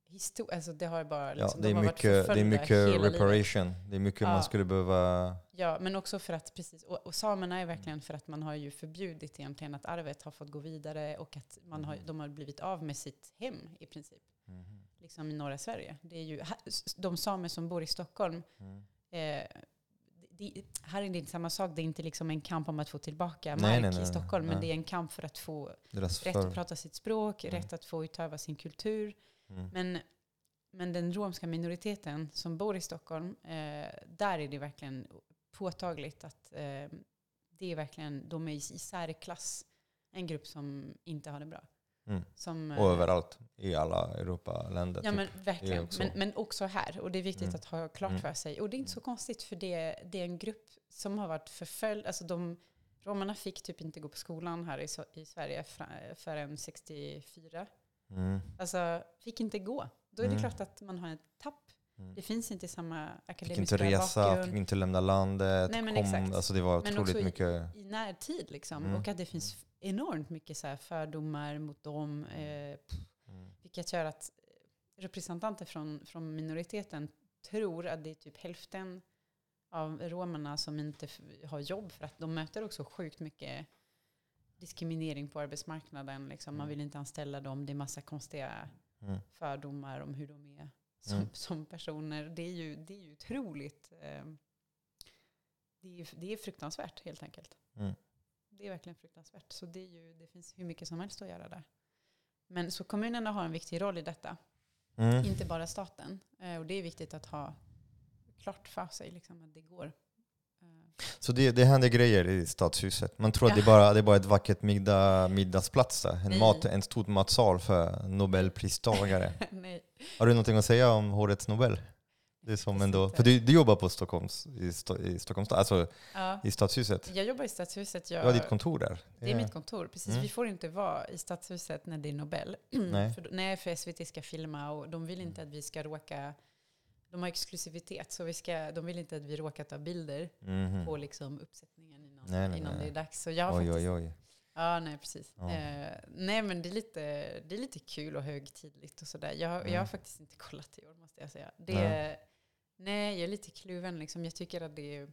histor- alltså det har bara Ja, liksom, det, är de har varit mycket, det är mycket hela livet. reparation. Det är mycket Ja. man skulle behöva... Ja, men också för att, precis, och, och samerna är verkligen för att man har ju förbjudit egentligen att arvet har fått gå vidare och att man har, de har blivit av med sitt hem i princip, Mhm. liksom i norra Sverige. Det är ju, de samer som bor i Stockholm, Mm. eh, det, här är det inte samma sak, det är inte liksom en kamp om att få tillbaka Nej, mark nej, i Stockholm, men nej. det är en kamp för att få rätt för... att prata sitt språk, Mm. rätt att få utöva sin kultur. Mm. Men, men den romska minoriteten som bor i Stockholm, eh, där är det verkligen påtagligt att eh, det är verkligen, de är i, särklass en grupp som inte har det bra. Mm. Som, eh, Och överallt i alla Europaländer. Ja typ. men verkligen. också. Men, men också här. Och det är viktigt Mm. att ha klart Mm. för sig. Och det är inte så konstigt för det, det är en grupp som har varit förföljd. Alltså de, romarna fick typ inte gå på skolan här i, i Sverige förrän 64. Mm. Alltså fick inte gå. Då är det Mm. klart att man har ett tapp. Mm. Det finns inte samma Fick akademiska inte resa, bakgrund. fick inte lämna landet. Nej, men kom, exakt. alltså det var Men otroligt också i- mycket... i närtid liksom. Mm. Och att det finns enormt mycket så fördomar mot dem. Eh, Mm. vilket gör att representanter från, från minoriteten tror att det är typ hälften av romerna som inte har jobb för att de möter också sjukt mycket diskriminering på arbetsmarknaden. Liksom. Man Mm. vill inte anställa dem. Det är massa konstiga Mm. fördomar om hur de är som, Mm. som personer. Det är ju, det är ju otroligt. Eh, det, är, det är fruktansvärt helt enkelt. Mm. Det är verkligen fruktansvärt. Så det, är ju, det finns hur mycket som helst att göra där. Men så kommunerna har en viktig roll i detta. Mm. Inte bara staten. Eh, och det är viktigt att ha klart för sig liksom, att det går. Så det, det händer grejer i stadshuset. Man tror att Ja. det, är bara, det är bara ett vackert middag, middagsplats där. En, Nej. mat, en stor matsal för Nobelpristagare. (laughs) Nej. Har du någonting att säga om årets Nobel? Det är som ändå, för du, du jobbar på Stockholms, i, Sto, i Stockholms alltså Ja. i stadshuset. Jag jobbar i Stadshuset. Jag, Du har ditt kontor där. Det är mitt kontor, precis. Mm. Vi får inte vara i Stadshuset när det är Nobel. (clears throat) Nej. för, nej, för SVT ska filma och de vill inte att vi ska råka... De har exklusivitet, så vi ska, de vill inte att vi råkar ta bilder Mhm. på liksom uppsättningen innan, Nej, nej, innan nej. det är dags. Så jag Oj, faktiskt, oj, oj. Ja, nej precis. Ja. Eh, nej, men det är, lite, det är lite kul och högtidligt och sådär. Jag, jag har Mm. faktiskt inte kollat i år, måste jag säga. Det, Nej. nej. jag är lite kluven. Liksom. Jag tycker att det är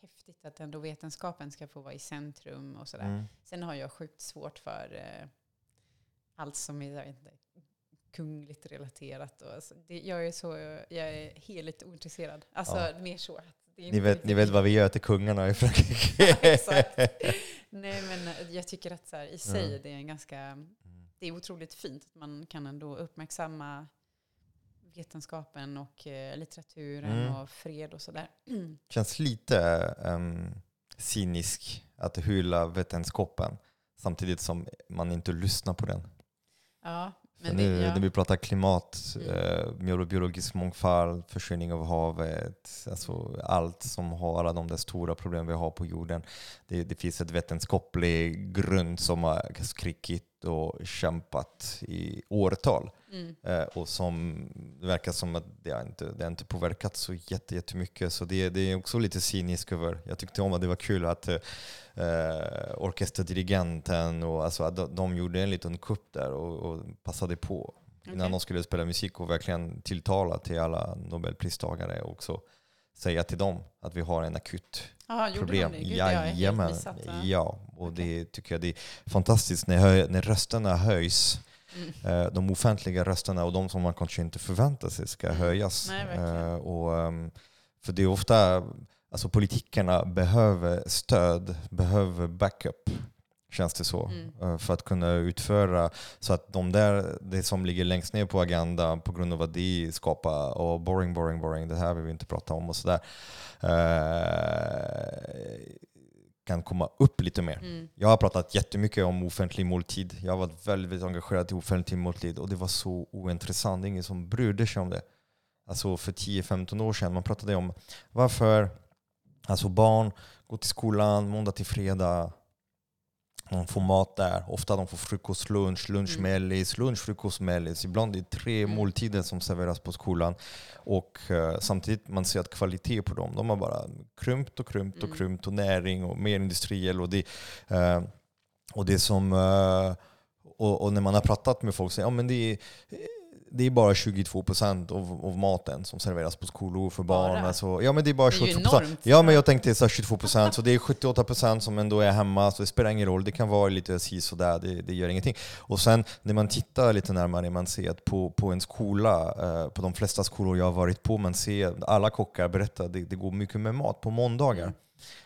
häftigt att ändå vetenskapen ska få vara i centrum och sådär. Mm. Sen har jag sjukt svårt för eh, allt som är jag vet inte, kungligt relaterat. Och, alltså, det, jag är så, jag är heligt ointresserad. Alltså Ja. mer så. Att Ni, vet, ni vet vad vi gör till kungarna i Frankrike? (laughs) Exakt. Nej men eh, jag tycker att så här, i sig Mm. det är en ganska, det är otroligt fint att man kan ändå uppmärksamma vetenskapen och eh, litteraturen Mm. och fred och sådär. (clears throat) känns lite um, cynisk att hylla vetenskapen samtidigt som man inte lyssnar på den. ja, Men nu det, ja. när vi pratar klimat, Mm. eh, bio- biologisk mångfald, försurning av havet, alltså allt som har alla de där stora problem vi har på jorden. Det, det finns ett vetenskaplig grund som har skrikit och kämpat i årtal. Mm. Eh, och som det verkar som att det har inte, det har inte påverkat så jätte, jättemycket. Så det, det är också lite cyniskt över. Jag tyckte om att det var kul att eh, orkesterdirigenten och alltså, att de, de gjorde en liten kupp där och, och passade på innan Okej. de skulle spela musik och verkligen tilltala till alla nobelpristagare och också säga till dem att vi har en akut gjorde problem. de? Gud, Jajamän. missat. Ja. Och det tycker jag det är fantastiskt när, hö- när rösterna höjs Mm. Eh, de offentliga rösterna och de som man kanske inte förväntar sig ska Mm. höjas. Nej. Eh, och, ehm, för det är ofta, alltså politikerna behöver stöd, behöver backup, känns det så. Mm. eh, För att kunna utföra så att de där, det som ligger längst ner på agendan på grund av att det skapar och boring, boring, boring, det här vill vi inte prata om och sådär. Kan komma upp lite mer. Mm. Jag har pratat jättemycket om offentlig måltid. Jag har varit väldigt engagerad i offentlig måltid och det var så ointressant. Det är ingen som brydde sig om det. Alltså för 10-15 år sedan. Man pratade om varför alltså barn går till skolan måndag till fredag. De får mat där. Ofta de får frukost, lunch, lunch, Mm. mellis, lunch, frukost, mellis. Ibland är det tre Mm. måltider som serveras på skolan. Och eh, samtidigt man ser att kvalitet på dem, de har bara krympt och krympt och Mm. krympt och näring och mer industriell. Och det, eh, och det som... eh, och, och när man har pratat med folk säger ja, men det är, det är bara 22% av, av maten som serveras på skolor för barn. Bara? Alltså, ja men det är bara Det är ju 22%. enormt. Ja men jag tänkte så här 22%, så det är 78% som ändå är hemma, så det spelar ingen roll. Det kan vara lite si sådär, det, det gör ingenting. Och sen när man tittar lite närmare, man ser att på, på en skola, eh, på de flesta skolor jag har varit på, man ser alla kockar berätta att det, det går mycket med mat på måndagar. Mm.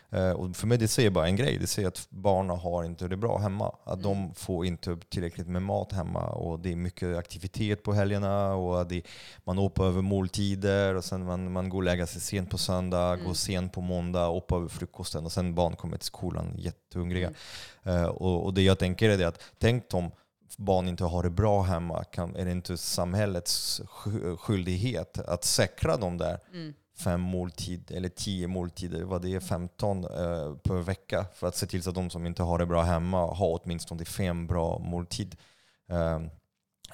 Eh, och för mig det säger bara en grej, det säger att barnen har inte det bra hemma. Att de Mm. får inte tillräckligt med mat hemma och det är mycket aktivitet på helgerna och det, man hoppar över måltider och sen man, man går och lägger sig sent på söndag, Mm. går sent på måndag, hoppar över frukosten och sen barn kommer till skolan jättehungriga. Mm. Eh, och, och det jag tänker är att tänk om barn inte har det bra hemma, kan, är det inte samhällets sk- skyldighet att säkra dem där Mm fem måltid eller tio måltider, vad det är 15 eh, per vecka för att se till så att de som inte har det bra hemma har åtminstone fem bra måltid. Eh,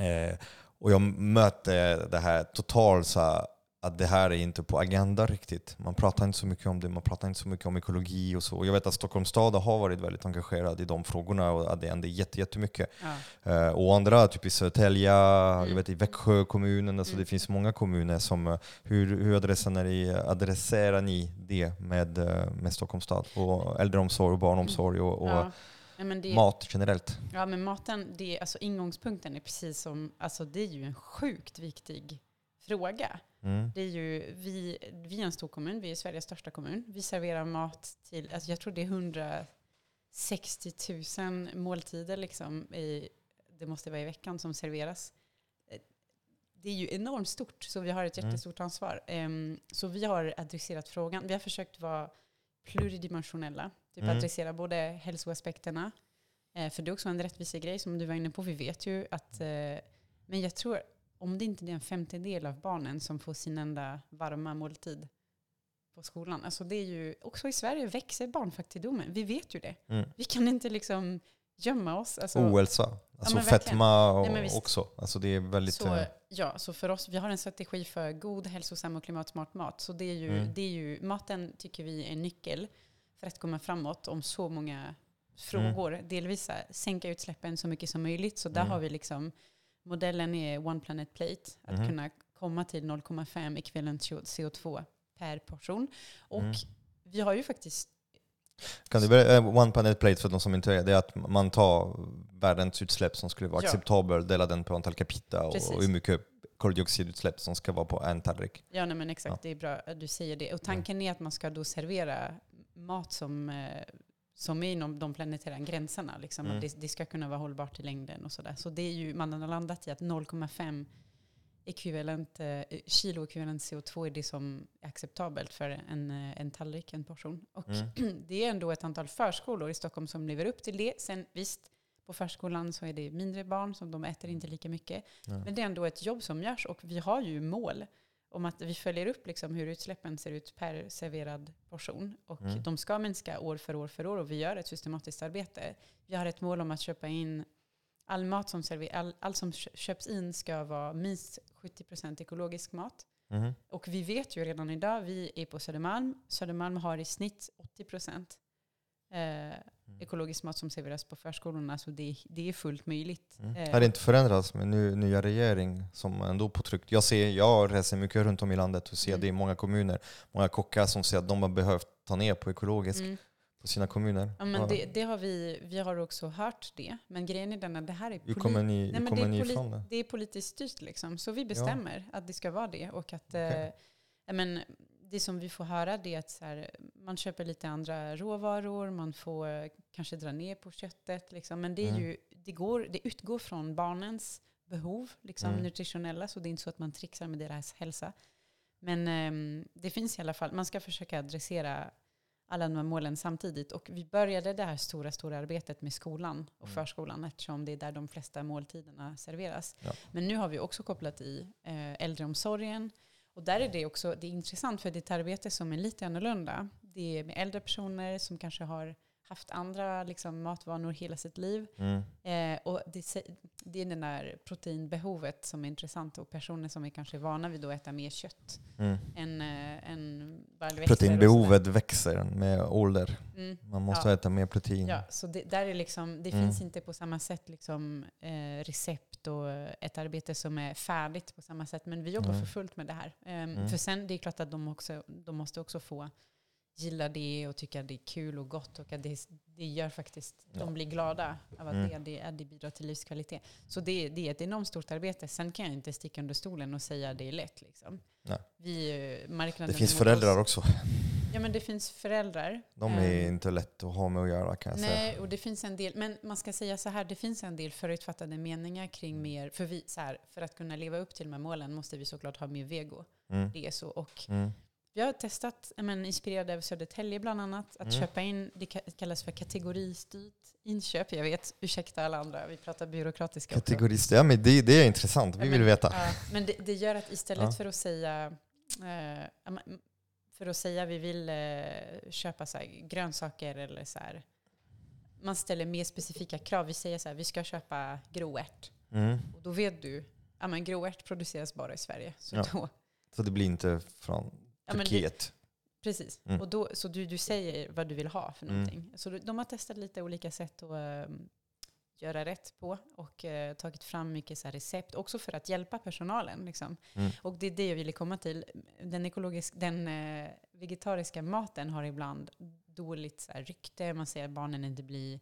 eh, och jag mötte det här totalt så att det här är inte på agendan riktigt. Man pratar inte så mycket om det, man pratar inte så mycket om ekologi och så. Jag vet att Stockholms stad har varit väldigt engagerad i de frågorna och att det händer jätte- jättemycket. Ja. Eh, och andra, typ i Södertälje, jag Mm. vet i Växjö kommunen, alltså Mm. det finns många kommuner som, eh, hur, hur adresserar, ni, adresserar ni det med, eh, med Stockholms stad? Och äldreomsorg och barnomsorg och, och Ja. Men det, mat generellt? Ja, men maten, det, alltså ingångspunkten är precis som, alltså det är ju en sjukt viktig fråga. Mm. Det är ju, vi, vi är en stor kommun, vi är Sveriges största kommun. Vi serverar mat till, alltså jag tror det är 160 000 måltider liksom i, det måste vara i veckan som serveras. Det är ju enormt stort, så vi har ett Mm. jättestort ansvar. Em, så vi har adresserat frågan. Vi har försökt vara pluridimensionella. Typ Mm. adressera både hälsoaspekterna, eh, för det är också en rättvisegrej som du var inne på. Vi vet ju att, eh, men jag tror om det inte är en femtedel av barnen som får sin enda varma måltid på skolan. Alltså det är ju, också i Sverige växer barnfattigdomen. Vi vet ju det. Mm. Vi kan inte liksom gömma oss. Alltså, Ohälsa, alltså verkligen. fetma och, Nej, också. Alltså det är väldigt... så, eh, ja, så för oss, vi har en strategi för god, hälsosam och klimatsmart mat. Så det är ju, Mm. det är ju, maten tycker vi är en nyckel för att komma framåt om så många frågor. Delvis så här, sänka utsläppen så mycket som möjligt. Så där Mm. har vi liksom, modellen är One Planet Plate. Att Mhm. kunna komma till 0,5 ekvivalent CO2 per portion. Och Mm. vi har ju faktiskt Kan du berätta, eh, One Planet Plate för de som inte är det är att man tar världens utsläpp som skulle vara Ja. acceptabel, delar den på antal capita och, och hur mycket koldioxidutsläpp som ska vara på en tallrik. Ja, nej, men exakt. Ja. Det är bra att du säger det. Och tanken är att man ska då servera mat som, eh, som är inom de planetära gränserna. Liksom. Mm. Att det, det ska kunna vara hållbart i längden och sådär. Så det är ju, man har landat i att 0,5 ekvivalent, eh, kilo ekvivalent CO2 är det som är acceptabelt för en, eh, en tallrik, en portion. Och Mm. (clears throat) det är ändå ett antal förskolor i Stockholm som lever upp till det. Sen visst, på förskolan så är det mindre barn, som de äter inte lika mycket. Ja. Men det är ändå ett jobb som görs och vi har ju mål om att vi följer upp liksom hur utsläppen ser ut per serverad portion. Och Mm. de ska minska år för år för år och vi gör ett systematiskt arbete. Vi har ett mål om att köpa in all mat som serveras, all, all som kö- köps in ska vara minst 70% ekologisk mat. Mhm. Och vi vet ju redan idag, vi är på Södermalm, Södermalm har i snitt 80% eh, ekologisk mat som serveras på förskolorna, så det, det är fullt möjligt. Mm. Eh, Har det inte förändrats med nu, nya regering som ändå påtryckt? Jag, ser, jag reser mycket runt om i landet och ser Mm. det i många kommuner. Många kockar som säger att de har behövt ta ner på ekologiskt mm. på sina kommuner. Ja, men Ja. det, det har vi, vi har också hört det. Men grejen är den att det här är, poli- ni, Nej, det, är poli- det? det är politiskt styrt. Liksom. Så vi bestämmer att det ska vara det. Och att, Okej. eh, ja, men, det som vi får höra det är att här, man köper lite andra råvaror, man får kanske dra ner på köttet. Liksom. Men det, Mm. ju, det, går, det utgår från barnens behov, liksom, Mm. nutritionella, så det är inte så att man trixar med deras hälsa. Men ehm, det finns i alla fall, man ska försöka adressera alla de här målen samtidigt. Och vi började det här stora, stora arbetet med skolan och Mm. förskolan eftersom det är där de flesta måltiderna serveras. Ja. Men nu har vi också kopplat i eh, äldreomsorgen. Och där är det också det är intressant för ett arbete som är lite annorlunda. Det är med äldre personer som kanske har haft andra liksom, matvanor hela sitt liv. Mm. Eh, och det, det är det där proteinbehovet som är intressant och personer som är kanske vana vid att äta mer kött Mm. än, eh, än Proteinbehovet växer med ålder. Mm. Man måste Ja. äta mer protein. Ja, så det, där är liksom, det Mm. finns inte på samma sätt liksom, eh, recept effektivt och ett arbete som är färdigt på samma sätt. Men vi jobbar Mm. för fullt med det här. Ehm, Mm. För sen, det är klart att de, också, de måste också få gilla det och tycka att det är kul och gott och att det, det gör faktiskt, Ja. de blir glada av att Mm. det, det, det bidrar till livskvalitet. Så det, det är ett enormt stort arbete. Sen kan jag inte sticka under stolen och säga att det är lätt. Liksom. Nej. Vi, eh, marknaden Det finns föräldrar oss- också. Ja, men det finns föräldrar. De är Ehm, inte lätt att ha med att göra kan jag säga. Nej, och det finns en del, men man ska säga så här, det finns en del förutfattade meningar kring mer, för, vi, så här, för att kunna leva upp till de här målen måste vi såklart ha mer vego. Mm. Det är så. Och Mm. vi har testat, men, inspirerade av Södertälje bland annat, att Mm. köpa in, det ka- kallas för kategoristyrt inköp. Jag vet, ursäkta alla andra, vi pratar byråkratiska också. Kategorister, ja, men det, det är intressant. Vi Ja, vill men- veta. Ja, men det, det gör att istället Ja. för att säga eh, men, för att säga vi vill eh, köpa så grönsaker eller så här. Man ställer mer specifika krav. Vi säger så här, vi ska köpa groärt. Mm. Och då vet du, ja men groärt produceras bara i Sverige. Så Ja. då, Så det blir inte från ja, men det, Turkiet. precis. Mm. Och då, så du, du säger vad du vill ha för Mm. någonting. Så de har testat lite olika sätt att eh, göra rätt på och eh, tagit fram mycket så recept, också för att hjälpa personalen. Liksom. Mm. Och det är det jag ville komma till. Den, ekologisk, den eh, vegetariska maten har ibland dåligt så här, rykte. Man säger att barnen inte blir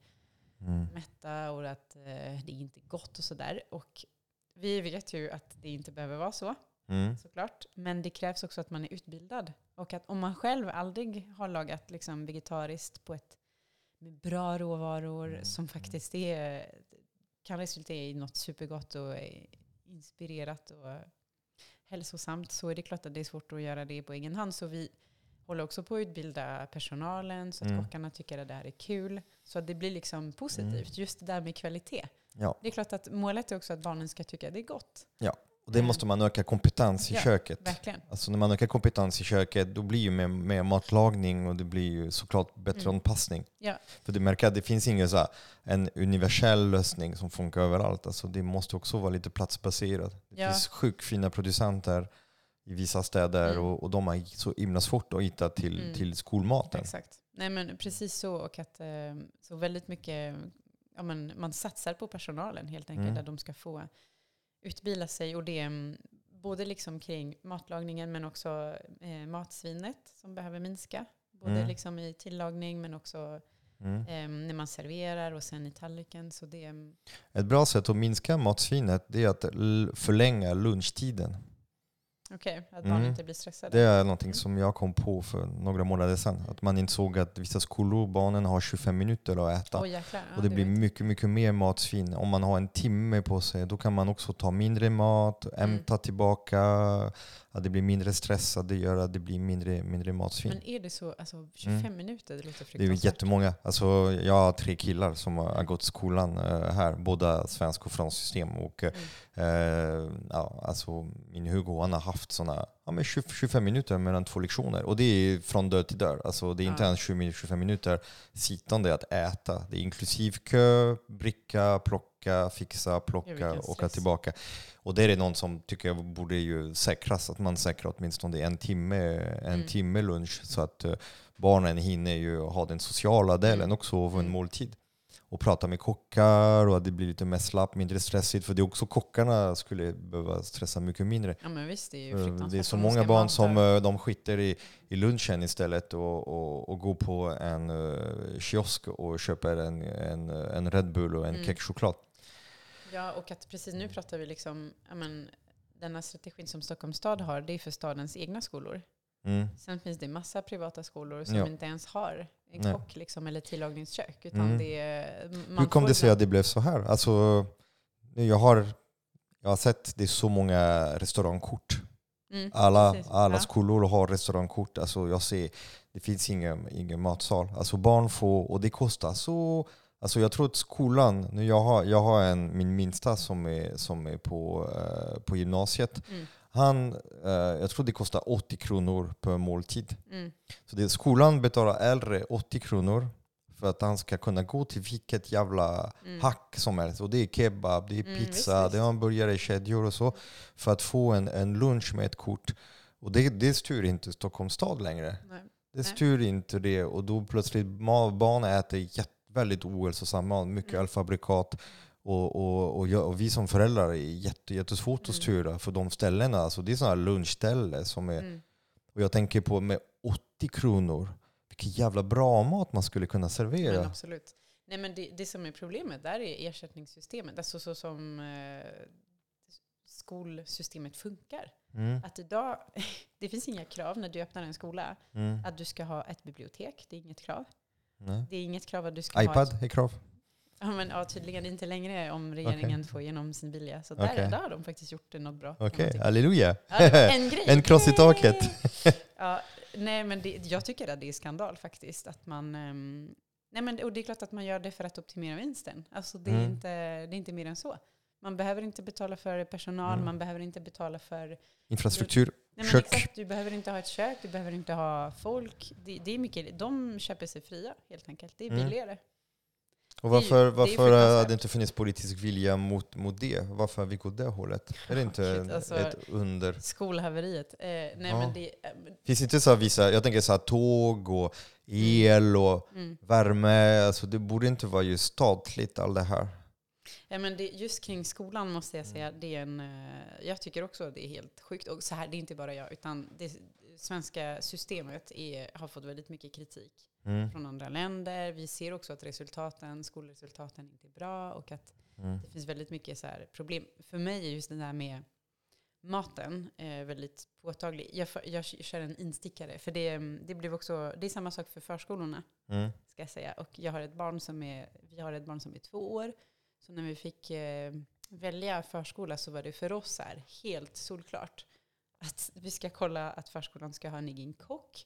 Mm. mätta och att eh, det är inte gott och sådär. Och vi vet ju att det inte behöver vara så, Mm. såklart. Men det krävs också att man är utbildad. Och att om man själv aldrig har lagat liksom, vegetariskt på ett med bra råvaror Mm. som faktiskt är, kan resultera i något supergott och inspirerat och hälsosamt så är det klart att det är svårt att göra det på egen hand. Så vi håller också på att utbilda personalen så att Mm. kockarna tycker att det här är kul. Så att det blir liksom positivt. Just det där med kvalitet. Ja. Det är klart att målet är också att barnen ska tycka att det är gott. Och det måste man öka kompetens i Ja, köket. Verkligen. Alltså när man ökar kompetens i köket, då blir ju med, med matlagning och det blir ju såklart bättre Mm. anpassning. Ja. För du märker att det finns ingen så här, en universell lösning som funkar överallt. Alltså det måste också vara lite platsbaserat. Det Ja. finns sjukt fina producenter i vissa städer Mm. och, och de har så himla svårt att hitta till, Mm. till skolmaten. Exakt. Nej men precis så. Och att eh, så väldigt mycket, ja, men man satsar på personalen helt enkelt. Mm. Där de ska få utbilda sig. Och det mm, både liksom kring matlagningen men också eh, matsvinnet som behöver minska. Både Mm. liksom i tillagning men också Mm. eh, när man serverar och sen i tallriken. Så det, mm, Ett bra sätt att minska matsvinnet är att förlänga lunchtiden. Okej, att Mm. barn inte blir stressade. Det är någonting som jag kom på för några månader sedan. Att man insåg att vissa skolor, barnen har 25 minuter att äta. Åh, jäklar. Och det blir vet. mycket, mycket mer matsvinn. Om man har en timme på sig, då kan man också ta mindre mat, Mm. hämta tillbaka. Att det blir mindre stressat, det gör att det blir mindre, mindre matsvinn. Men är det så, alltså 25 minuter, det låter Det är fruktansvärt. jättemånga. Alltså, jag har tre killar som har gått skolan eh, här, båda svensk och franskt system. Och, eh, ja, alltså, min Hugo han har haft såna, ja, men 20, 25 minuter mellan två lektioner. Och det är från dörr till dörr. Alltså, det är inte Ja. ens 20, min- 25 minuter sittande att äta. Det är inklusiv kö, bricka, plocka, fixa, plocka, åka stress. tillbaka. Och det är något som tycker jag borde ju säkras, att man säkrar åtminstone en timme, en Mm. timme lunch så att eh, barnen hinner ju ha den sociala delen Mm. också av en Mm. måltid. Och prata med kockar och att det blir lite mer slapp, mindre stressigt. För det är också kockarna skulle behöva stressa mycket mindre. Ja men visst, det är Eh, fruktansvärt. Det är så många barn som eh, de skiter i, i lunchen istället och, och, och går på en uh, kiosk och köper en, en, en Red Bull och en Mm. kexchoklad. Ja, och att precis nu pratar vi liksom, men, denna strategin som Stockholms stad har, det är för stadens egna skolor. Mm. Sen finns det massa privata skolor som Ja. inte ens har en Nej. kock liksom, eller tillagningskök. Utan Mm. det Hur kom det sig att det blev så här? Alltså, jag, har, jag har sett det är så många restaurangkort. Mm, Alla, precis. alla Ja. skolor har restaurangkort. Alltså jag ser, det finns ingen, ingen matsal. Alltså barn får, och det kostar så... Alltså jag tror att skolan, nu jag har, jag har en, min minsta som är, som är på, eh, på gymnasiet. Mm, Han, eh, jag tror det kostar 80 kronor per måltid. mm, Så det, skolan betalar äldre 80 kronor för att han ska kunna gå till vilket jävla mm. hack som helst. Och det är kebab, det är Mm, pizza, visst, det är hamburgare i kedjor och så. För att få en, en lunch med ett kort. Och det, det styr inte Stockholms stad längre. Nej. Det Nej. styr inte det. Och då plötsligt barn äter jätte, väldigt ohälsosam mat, mycket Mm. alfabrikat. Och, och, och, jag, och vi som föräldrar är jätte, jättesvårt att Mm. styra för de ställena. Alltså det är sådana här lunchställen som är... Mm. Och jag tänker på med 80 kronor, vilken jävla bra mat man skulle kunna Men servera. absolut. Nej, men det, det som är problemet där är ersättningssystemet. Alltså så som eh, skolsystemet funkar. Mm, Att idag, (laughs) det finns inga krav när du öppnar en skola mm, att du ska ha ett bibliotek. Det är inget krav. nej. Det är inget krav att du ska ha ett, iPad är krav. Ja, men, ja, tydligen inte längre om regeringen får igenom sin vilja. Så där, Okej. där har de faktiskt gjort det något bra. Okej, tycka. halleluja. Ja, en (laughs) grej. En kross i taket. (laughs) Ja, nej, men det, jag tycker att det är skandal faktiskt. Att man, ehm, nej, men, och det är klart att man gör det för att optimera vinsten. Alltså, det, är Mm. inte, det är inte mer än så. Man behöver inte betala för personal, Mm. man behöver inte betala för... Infrastruktur. Men Kök. Exakt, du behöver inte ha ett kök, du behöver inte ha folk. Det, det är mycket, de köper sig fria helt enkelt. Det är Mm. Och Det varför, det varför fruktansvärt. hade det inte funnits politisk vilja mot, mot det? Varför har vi gått det hållet? Är det inte Shit, alltså- ett under? Skolhaveriet. Eh, nej, Ja. men det, Finns inte så vissa, jag tänker så här tåg och el och mm. värme, alltså det borde inte vara just statligt all det här. Ja, men det, just kring skolan måste jag säga, det är en, eh, jag tycker också att det är helt sjukt. Och så här, det är inte bara jag, utan det svenska systemet är, har fått väldigt mycket kritik Mm. från andra länder. Vi ser också att resultaten, skolresultaten inte är bra och att Mm. det finns väldigt mycket så problem. För mig är just det där med maten eh, väldigt påtaglig. Jag, för- jag kör en instickare, för det, det, blev också, det är samma sak för förskolorna Mm. ska jag säga. Och jag har ett barn som är, vi har ett barn som är två år. Så när vi fick eh, välja förskola så var det för oss här, helt solklart att vi ska kolla att förskolan ska ha en egen kock.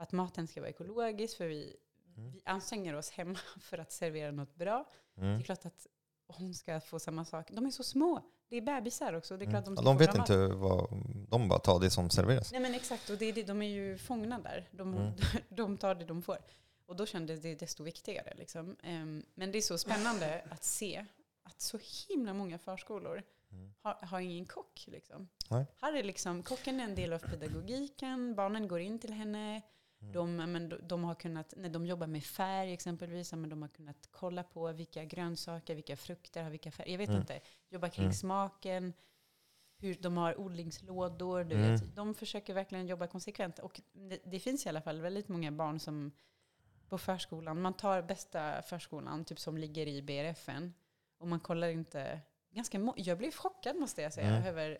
Att maten ska vara ekologisk, för vi, Mm. vi anstränger oss hemma (laughs) för att servera något bra. Det Mm. är klart att hon ska få samma sak. De är så små. Det är bebisar också. Det är klart Mm. de, Ja, de vet inte vad, de bara tar det som serveras. Nej men exakt, och det är det, de är ju fångna där. De, Mm. (laughs) de tar det de får. Och då kändes det desto viktigare. Liksom. Ehm, men det är så spännande (laughs) att se att så himla många förskolor Mm. har, har ingen kock. Liksom. Här är liksom, kocken är en del av pedagogiken, barnen går in till henne. Mm. De, men, de, de har kunnat, när de jobbar med färg exempelvis, men de har kunnat kolla på vilka grönsaker, vilka frukter har vilka färger. Jag vet Mm. inte. Jobba kring Mm. smaken, hur de har odlingslådor. Du Mm. vet. De försöker verkligen jobba konsekvent. Och det, det finns i alla fall väldigt många barn som på förskolan, man tar bästa förskolan, typ som ligger i BRFN, och man kollar inte, ganska jag blev chockad måste jag säga, Mm. över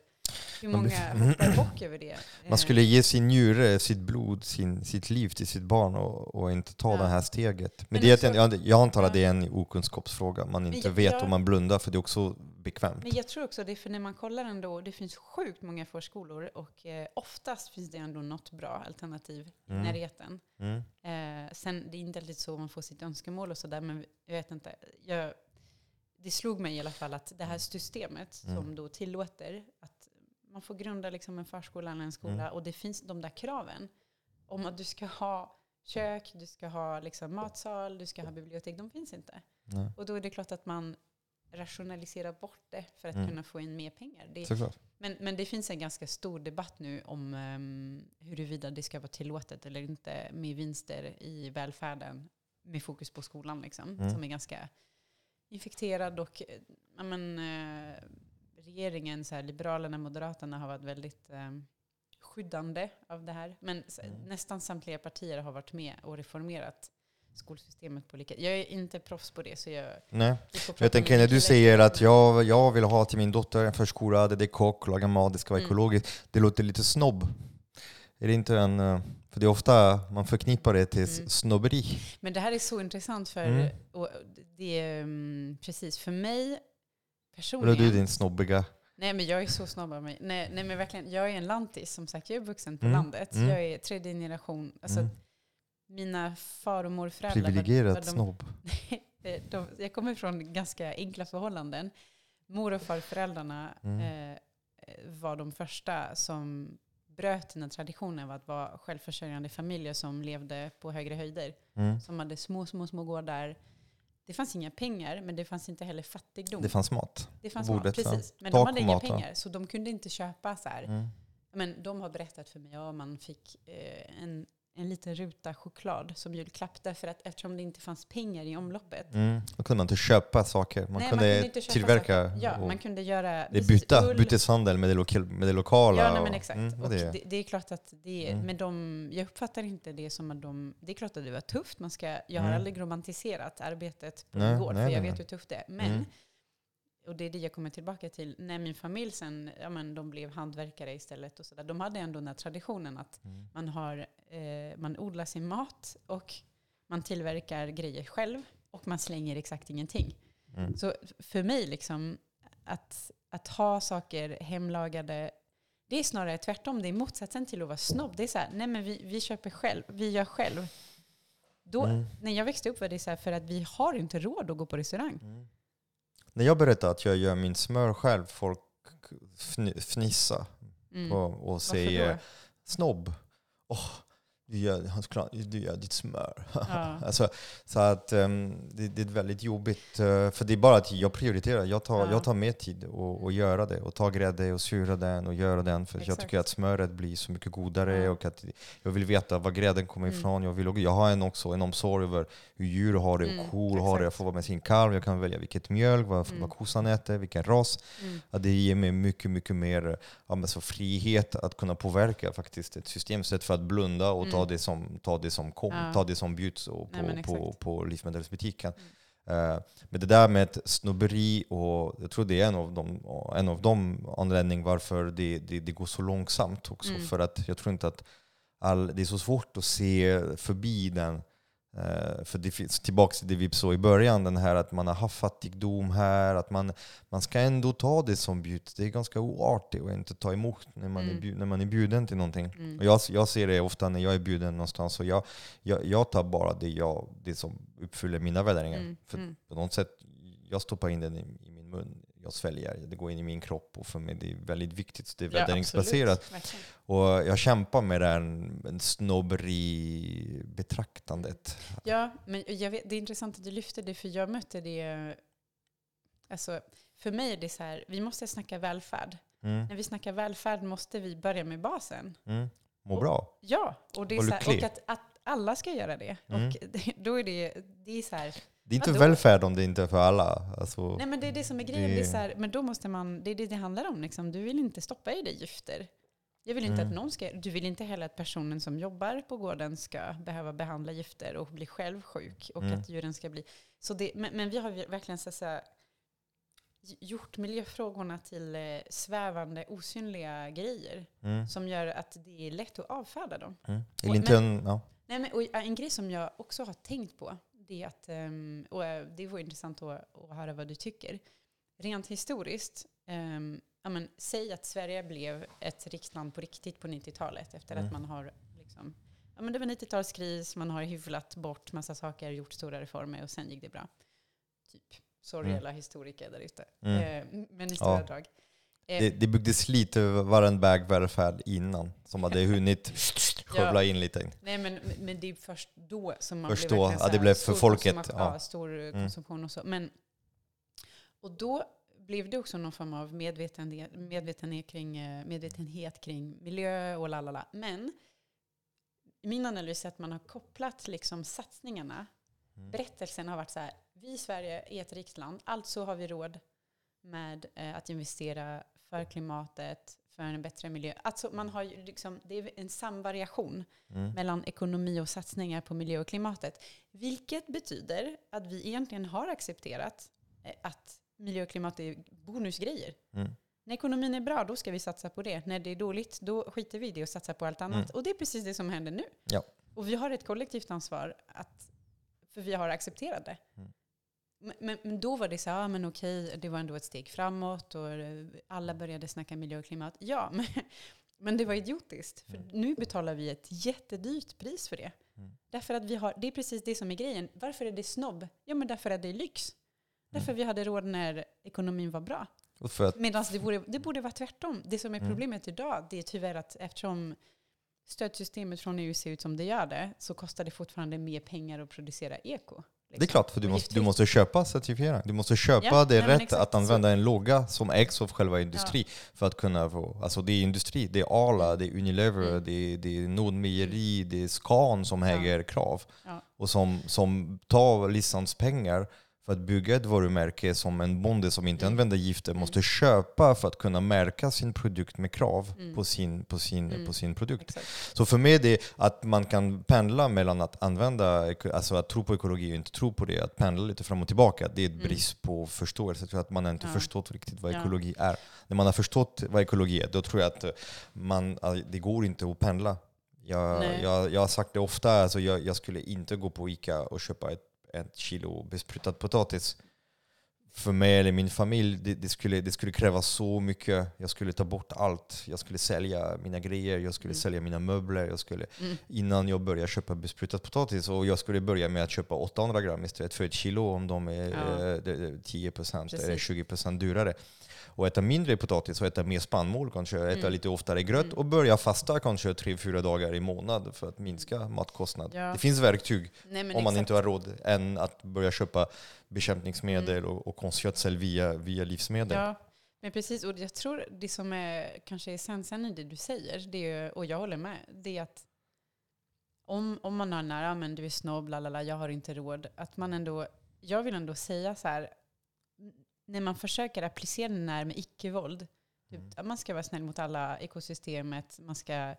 hur Man många (clears throat) hoppar bock över det. Man skulle ge sin njure, sitt blod, sin, sitt liv till sitt barn och, och inte ta Ja. det här steget. Men, Men det också- ett- jag, jag antar att det är en okunskapsfråga. Man inte jag- vet om man blundar för det är också bekvämt. Men jag tror också det, för när man kollar ändå, det finns sjukt många förskolor och eh, oftast finns det ändå något bra alternativ Mm. i närheten. Mm. Eh, sen det är inte alltid så man får sitt önskemål och sådär, men jag vet inte. Jag, det slog mig i alla fall att det här systemet Mm. som då tillåter att man får grunda liksom en förskola eller en skola Mm. och det finns de där kraven om att du ska ha kök, du ska ha liksom matsal, du ska ha bibliotek, de finns inte. Nej. Och då är det klart att man rationaliserar bort det för att Mm. kunna få in mer pengar. Det, Såklart. men, men det finns en ganska stor debatt nu om um, huruvida det ska vara tillåtet eller inte med vinster i välfärden med fokus på skolan, liksom, Mm. som är ganska infekterad. Och eh, ja, men, eh, regeringen, så här, Liberalerna, Moderaterna har varit väldigt eh, skyddande av det här. Men Mm. nästan samtliga partier har varit med och reformerat skolsystemet på olika... Jag är inte proffs på det, så jag... Nej. Jag tänker när du säger att jag, jag vill ha till min dotter en förskola där det är kock, laga mat, det ska vara Mm. ekologiskt. Det låter lite snobb. Är det inte en... eh, För det är ofta man förknippar det till Mm. snobberi. Men det här är så intressant för, Mm. det är mm, precis för mig Eller personligen. du din snobbiga... Nej men jag är så snabb av mig. Nej, nej men verkligen, jag är en lantis som sagt. Jag är vuxen på Mm. landet. Mm. Jag är tredje generation. Alltså, Mm. Mina far och morföräldrar. var- Privilegierat var de- snobb. (laughs) Eh, de, jag kommer från ganska enkla förhållanden. Mor och farföräldrarna Mm. eh, var de första som bröt den här traditionen av att vara självförsörjande familjer som levde på högre höjder. Mm. Som hade små, små, små gårdar. Det fanns inga pengar, men det fanns inte heller fattigdom. Det fanns mat. Det fanns bordet, mat, precis. Men de hade inga pengar, så de kunde inte köpa så här. Mm. Men de har berättat för mig, ja man fick eh, en, en liten ruta choklad som julklapp. Därför att eftersom det inte fanns pengar i omloppet. Mm. Då kunde man inte köpa saker. Man Nej, kunde, inte köpa tillverka. saker. Ja, man kunde göra... det byta, byteshandel med det, lokal, med det lokala. Ja, nej, men exakt. Mm, och det, det, det är klart att det Mm. men de, jag uppfattar inte det som att de, det är klart att det var tufft. Man ska, jag har Mm. aldrig romantiserat arbetet på Nej, gård, nej, för jag vet hur tufft det är. Men, Mm. Och det är det jag kommer tillbaka till, när min familj sen, ja men de blev hantverkare istället och sådär. De hade ändå den här traditionen att Mm. man, har, eh, man odlar sin mat och man tillverkar grejer själv och man slänger exakt ingenting. Mm. Så för mig, liksom, att, att ha saker hemlagade, det är snarare tvärtom. Det är motsatsen till att vara snobb. Det är så här, nej men vi, vi köper själv, vi gör själv. Då, Mm. När jag växte upp var det så här, för att vi har inte råd att gå på restaurang. Mm. När jag berättar att jag gör min smör själv, folk fn- fnissar Mm. på, och Varför säger snobb. Åh, du, gör, Hans Klan, du gör ditt smör. (laughs) Ja. alltså, så att ehm, det, det är väldigt jobbigt. eh, för det är bara att jag prioriterar. Jag tar, Ja. jag tar mer tid och, och göra det. Och ta grädde och syra den och göra den. För jag Exakt. tycker att smöret blir så mycket godare. Ja. Och att jag vill veta var grädden kommer Mm. ifrån. Jag, vill, jag har en också en omsorg över hur djur har det och Mm, kor har det. Jag exakt. får vara med sin kalv. Jag kan välja vilket mjölk, vad, Mm. vad kossan äter, vilken ras. Mm. Ja, det ger mig mycket, mycket mer ja, men så frihet att kunna påverka faktiskt ett system istället för att blunda och ta Mm. det som, ta det som, kom, Ja. ta det som bjuds och Nej, på, på, på livsmedelsbutiken. Mm. Eh, men det där med snobberi, och jag tror det är en av de, en av de anledningarna varför det, det, det går så långsamt också. Mm. För att jag tror inte att all, det är så svårt att se förbi den för det finns tillbaka till det vi sa i början, den här att man har haft fattigdom här, att man, man ska ändå ta det som bjuds. Det är ganska oartigt att inte ta emot när man, är, Mm. bjud, när man är bjuden till någonting. Mm. Och jag, jag ser det ofta när jag är bjuden någonstans, så jag, jag, jag tar bara det, jag, det som uppfyller mina värderingar. Mm. För Mm. på något sätt, jag stoppar in den i, i min mun, jag sväljer, det går in i min kropp och för mig det är väldigt viktigt. Så det är värderingsbaserat. och jag kämpar med det här snobberi-betraktandet. Ja, men vet, det är intressant att du lyfter det, för jag mötte det... Alltså, för mig är det så här, vi måste snacka välfärd. Mm. När vi snackar välfärd måste vi börja med basen. Mm. Må bra. Ja, och, det är Var så här, och att, att alla ska göra det. Mm. (laughs) Och då är det, det är så här, Det är inte Vadå? välfärd om det inte är för alla. Alltså, nej men det är det som är grejen. Det- Det är så här, men då måste man, det är det det handlar om. Liksom. Du vill inte stoppa i dig gifter. Jag vill inte Mm. att någon ska, du vill inte heller att personen som jobbar på gården ska behöva behandla gifter och bli själv sjuk. Och Mm. att djuren ska bli... Så det, men, men vi har verkligen så att säga, gjort miljöfrågorna till eh, svävande, osynliga grejer. mm. Som gör att det är lätt att avfärda dem. Mm. Och- inte en, ja. Nej, men, en grej som jag också har tänkt på, det är att, ehm, och eh, det vore intressant att, att höra vad du tycker. Rent historiskt, um, ja, men, säg att Sverige blev ett riksland på riktigt på 90-talet efter Mm. att man har, liksom, ja, men det var 90-talskris, man har hyvlat bort massa saker, gjort stora reformer och sen gick det bra. Typ. Sorry Mm. alla historiker där ute. Mm. Eh, men i stora Ja. drag. Det, det byggdes lite varann bag välfärd innan, som hade hunnit skövla in lite. Nej, men, men det är först då som man Först blev då, ja, det blev för folket, ja. Stor eh, Mm. konsumtion och så. Men, och då blev det också någon form av medvetenhet, medvetenhet, kring, eh, medvetenhet kring miljö och lalala. Men min analys är att man har kopplat liksom satsningarna, Mm. berättelsen har varit så här, vi i Sverige är ett riksland, alltså har vi råd med eh, att investera för klimatet, för en bättre miljö. Alltså man har liksom, det är en samvariation Mm. mellan ekonomi och satsningar på miljö och klimatet. Vilket betyder att vi egentligen har accepterat eh, att miljö och klimat är bonusgrejer. Mm. När ekonomin är bra, då ska vi satsa på det. När det är dåligt, då skiter vi i det och satsar på allt annat. Mm. Och det är precis det som händer nu. Ja. Och vi har ett kollektivt ansvar, att, för vi har accepterat det. Mm. Men, men, då var det så här, ja men okej, det var ändå ett steg framåt och eh, alla började snacka miljö och klimat. Ja, (laughs) men, men det var idiotiskt. För Mm. nu betalar vi ett jättedyrt pris för det. Mm. Därför att vi har, det är precis det som är grejen. Varför är det snobb? Ja men därför att det är lyx. Därför Mm. vi hade råd när ekonomin var bra. Medan det borde, det borde vara tvärtom. Det som är Mm. problemet idag, det är tyvärr att eftersom stödsystemet från EU ser ut som det gör det, så kostar det fortfarande mer pengar att producera eko. Det är liksom. klart, för du måste, du måste köpa certifiering. Du måste köpa Ja, det nej, rätt att använda en logga som ägs av själva industri för att kunna få... Alltså det är industri, det är Arla, det är Unilever, Mm. det är, det är Nordmejeri, det är Scan som Ja. äger krav. Ja. Och som, som tar licenspengar för att bygga ett varumärke som en bonde som inte Mm. använder gifter måste köpa för att kunna märka sin produkt med krav Mm. på, sin, på, sin, Mm. på sin produkt. Exakt. Så för mig är det att man kan pendla mellan att använda, alltså att tro på ekologi och inte tro på det, att pendla lite fram och tillbaka, det är ett Mm. brist på förståelse. Jag tror att man inte Ja. förstått riktigt vad Ja. ekologi är. När man har förstått vad ekologi är, då tror jag att man, det går inte att pendla. Jag, jag, jag har sagt det ofta, alltså jag, jag skulle inte gå på Ica och köpa ett, ett kilo besprutad potatis. För mig eller min familj, det, det, skulle, det skulle kräva så mycket. Jag skulle ta bort allt. Jag skulle sälja mina grejer, jag skulle Mm. sälja mina möbler. Jag skulle, Mm. innan jag började köpa besprutad potatis. Och jag skulle börja med att köpa 800 gram istället för ett kilo om de är Ja. eh, det- det- 10% eller Precis. 20% dyrare. Och äta mindre potatis och äta mer spannmål kanske, äta Mm. lite oftare gröt Mm. och börja fasta kanske 3-4 dagar i månad för att minska matkostnad. Ja. Det finns verktyg Nej, om man exakt. inte har råd än att börja köpa bekämpningsmedel Mm. och, och konstgödsel via, via livsmedel. Ja, men precis. Och jag tror det som är kanske essensen i det du säger, det är, och jag håller med, det är att om, om man har nära, men du är snobb, lalala, jag har inte råd, att man ändå, jag vill ändå säga så här, när man försöker applicera den här med icke-våld, typ, Mm. att man ska vara snäll mot alla, ekosystemet, man ska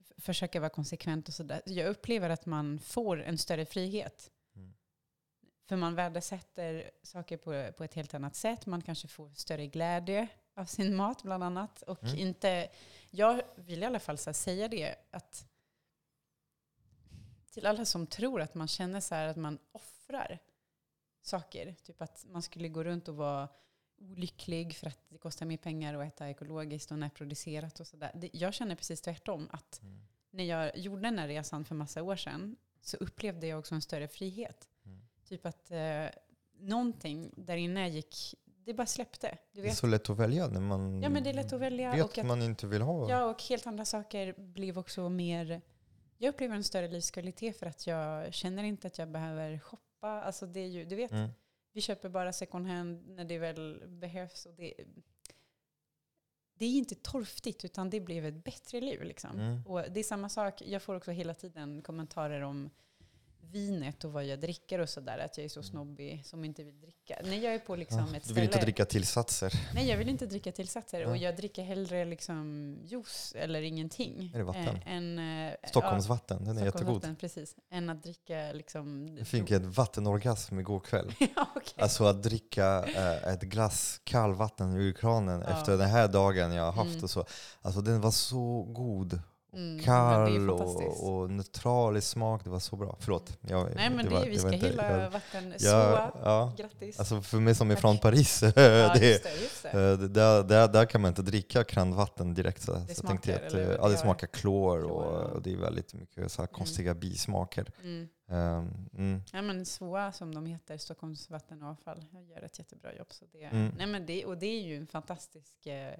f- försöka vara konsekvent och sådär. Jag upplever att man får en större frihet. Mm. För man värdesätter saker på, på ett helt annat sätt. Man kanske får större glädje av sin mat bland annat. Och Mm. inte, jag vill i alla fall säga det att till alla som tror att man känner så här att man offrar saker. Typ att man skulle gå runt och vara olycklig för att det kostar mer pengar att äta ekologiskt och närproducerat och sådär. Jag känner precis tvärtom. Att Mm. när jag gjorde den här resan för massa år sedan så upplevde jag också en större frihet. Mm. Typ att eh, någonting där inne gick, det bara släppte. Det är så lätt att välja när man Ja men det är lätt att välja. vet Och att, man inte vill ha. ja, och helt andra saker blev också mer, jag upplever en större livskvalitet för att jag känner inte att jag behöver shoppa. Alltså det är ju, du vet, Mm. vi köper bara second hand när det väl behövs. Och det, det är inte torftigt utan det blev ett bättre liv. Liksom. Mm. Och det är samma sak, jag får också hela tiden kommentarer om vinet och vad jag dricker och sådär. Att jag är så snobbig som inte vill dricka. När jag är på liksom Mm. Ja, ett du vill inte dricka tillsatser. Nej, jag vill inte dricka tillsatser. Och Nej. jag dricker hellre liksom juice eller ingenting. Är det vatten? Eh, än, eh, Stockholmsvatten, den är ja, jättegod. Stockholmsvatten, precis. Än att dricka liksom... Jag fick en vattenorgasm igår kväll. (laughs) ja, okej. Alltså att dricka eh, ett glass kallvatten ur kranen Ja. efter den här dagen jag har haft Mm. och så. Alltså den var så god. Mm, det Kall och, och neutral i smak. Det var så bra. Förlåt. Jag, Nej, men det, var- vi ska inte- hylla jag- vatten. Så, ja. grattis. Alltså för mig som är från Paris, (laughs) ja, det, just det, just det. eh, det, där, där, där kan man inte dricka kranvatten direkt. Så, Det så jag smakar, att, eller eh, ja, det smakar klor Klor, och, och det är väldigt mycket så här konstiga bismaker. Mm. Um, mm. Ja, men SOA som de heter, Stockholms vatten och avfall, jag gör ett jättebra jobb. Så det, Mm. nej, men det, och det är ju en fantastisk eh,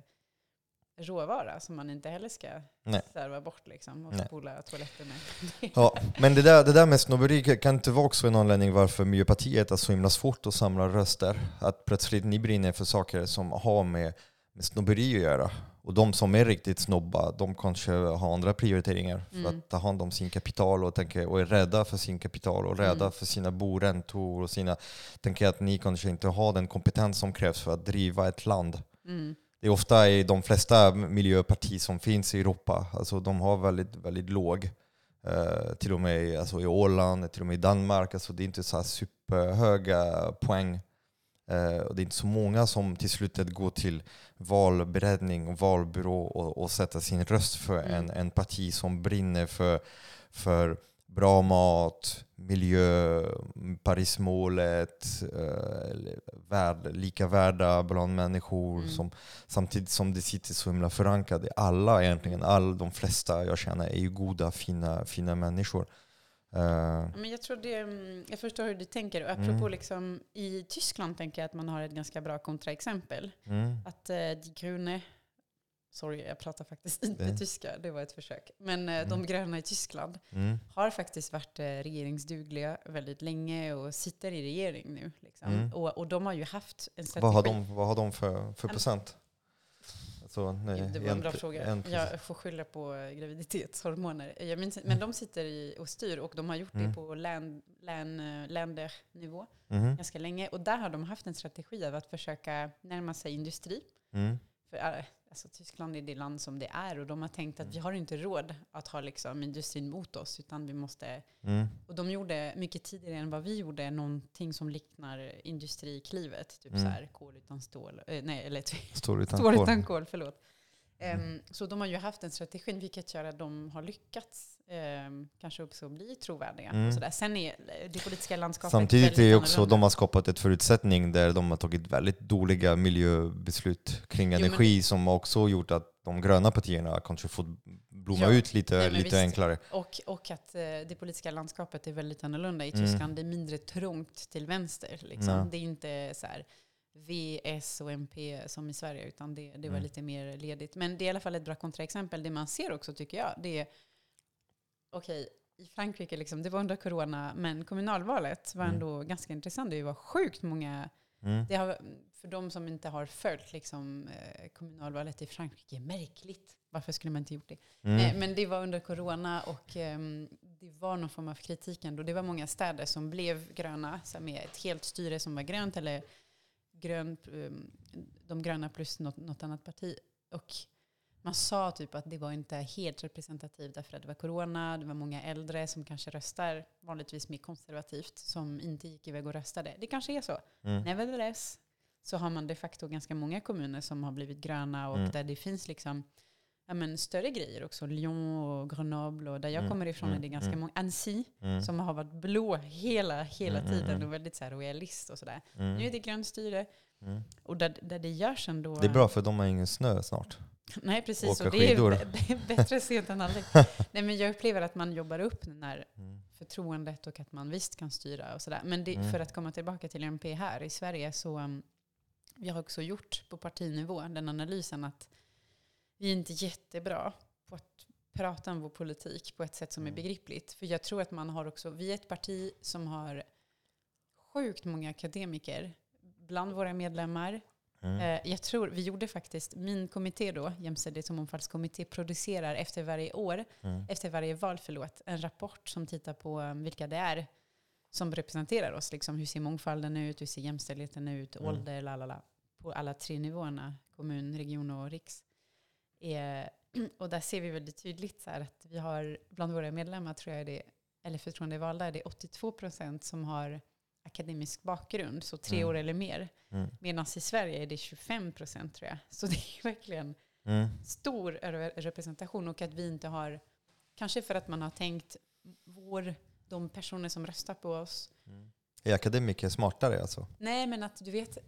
råvara som man inte heller ska Nej. slarva bort liksom, och Nej. spola toaletten med. (laughs) Ja, men det där, det där med snobberi kan inte vara också en anledning varför Miljöpartiet är så himla svårt att samla röster. Att plötsligt ni brinner för saker som har med, med snobberi att göra. Och de som är riktigt snobba, de kanske har andra prioriteringar för Mm. att ta hand om sin kapital och, tänker, och är rädda för sin kapital och rädda Mm. för sina boräntor och sina... Tänker att ni kanske inte har den kompetens som krävs för att driva ett land. Mm. Det är ofta i de flesta miljöpartier som finns i Europa, alltså de har väldigt, väldigt låg. Eh, till och med i- alltså i Åland, till och med i Danmark. Alltså det är inte så här superhöga poäng. Eh, och det är inte så många som till slutet går till valberedning och valbyrå och, och sätter sin röst för Mm. en, en parti som brinner för, för bra mat, miljö, Parismålet, eh, värld, lika värda bland människor. Mm. Som, samtidigt som det sitter så himla förankrat. Alla egentligen, all, de flesta jag känner är ju goda, fina, fina människor. Eh, Men jag, tror det, jag förstår hur du tänker. Och apropå Mm. liksom, i Tyskland tänker jag att man har ett ganska bra kontraexempel. mm, Att eh, Die Grüne, sorry jag pratar faktiskt (laughs) inte Nej. tyska, det var ett försök. Men eh, de Mm. gröna i Tyskland Mm. har faktiskt varit eh, regeringsdugliga väldigt länge och sitter i regering nu. Liksom. Mm. Och, och de har ju haft en strategi. Vad har de, vad har de för, för En- procent? Alltså, nej, det var en bra fråga. Jag får skylla på eh, graviditetshormoner. Jag minns, men de sitter i, och styr och de har gjort Mm. det på län, län, ländernivå Mhm. ganska länge. Och där har de haft en strategi av att försöka närma sig industri. Mm. För, alltså, Tyskland är det land som det är och de har tänkt att Mm. vi har inte råd att ha liksom, industrin mot oss utan vi måste Mm. och de gjorde mycket tidigare än vad vi gjorde någonting som liknar industriklivet. Typ Mm. så här kol utan stål. Eh, nej, eller (laughs) Står utan stål utan kol, förlåt. Mm. Ehm, så de har ju haft en strategi vilket gör att de har lyckats ehm, kanske också bli trovärdiga. Mm. Och så där. Sen är det politiska landskapet Samtidigt är också annorlunda. de har skapat ett förutsättning där de har tagit väldigt dåliga miljöbeslut kring Jo, energi som har också gjort att de gröna partierna kanske fått blomma Ja, ut lite, nej, lite visst. enklare. Och, och att eh, det politiska landskapet är väldigt annorlunda i Mm. Tyskland. Det är mindre trångt till vänster. Liksom. Det är inte så här V, S och MP som i Sverige, utan det, det var Mm. lite mer ledigt. Men det är i alla fall ett bra kontraexempel. Det man ser också, tycker jag, det är okej, i Frankrike, liksom, det var under corona, men kommunalvalet var Mm. ändå ganska intressant. Det var sjukt många Mm. det har, för de som inte har följt liksom, eh, kommunalvalet i Frankrike, märkligt. Varför skulle man inte gjort det? Mm. Eh, Men det var under corona och ehm, det var någon form av kritik ändå. Det var många städer som blev gröna, så med ett helt styre som var grönt eller grön, ehm, de gröna plus något, något annat parti. Och man sa typ att det var inte helt representativt därför att det var corona, det var många äldre som kanske röstar vanligtvis mer konservativt som inte gick iväg och röstade. Det kanske är så. Mm. Nevertheless så har man de facto ganska många kommuner som har blivit gröna och Mm. där det finns liksom ja, men större grejer också. Lyon och Grenoble och där jag Mm, kommer ifrån mm, är det ganska mm. många. Annecy Mm. som har varit blå hela, hela tiden och väldigt så här royalist och sådär. Nu är det grönt styre och där, där det görs ändå... Det är bra för de har ingen snö snart. (laughs) Nej precis, Åka och (laughs) det är, bättre sent än aldrig. (laughs) Nej men jag upplever att man jobbar upp den här Mm. förtroendet och att man visst kan styra och sådär. Men det, Mm. för att komma tillbaka till MP här i Sverige så um, vi har också gjort på partinivå den analysen att vi är inte jättebra på att prata om vår politik på ett sätt som är Mm. begripligt. För jag tror att man har också, vi är ett parti som har sjukt många akademiker bland våra medlemmar. Mm. Eh, Jag tror, vi gjorde faktiskt, min kommitté då, Jämställdhets och mångfaldskommitté, producerar efter varje år Mm. efter varje val, förlåt, en rapport som tittar på um, vilka det är som representerar oss. Liksom, hur ser mångfalden ut? Hur ser jämställdheten ut? Mm. Ålder, lalala. På alla tre nivåerna, kommun, region och riks. Eh, (clears throat) och där ser vi väldigt tydligt så att vi har, bland våra medlemmar tror jag det, eller förtroendevalda, är det 82 procent som har akademisk bakgrund, så tre Mm. år eller mer. Mm. Medan i Sverige är det 25 procent tror jag. (laughs) Så det är verkligen Mm. stor re- representation och att vi inte har, kanske för att man har tänkt vår, de personer som röstar på oss. Är akademiker smartare alltså? Nej men att du vet,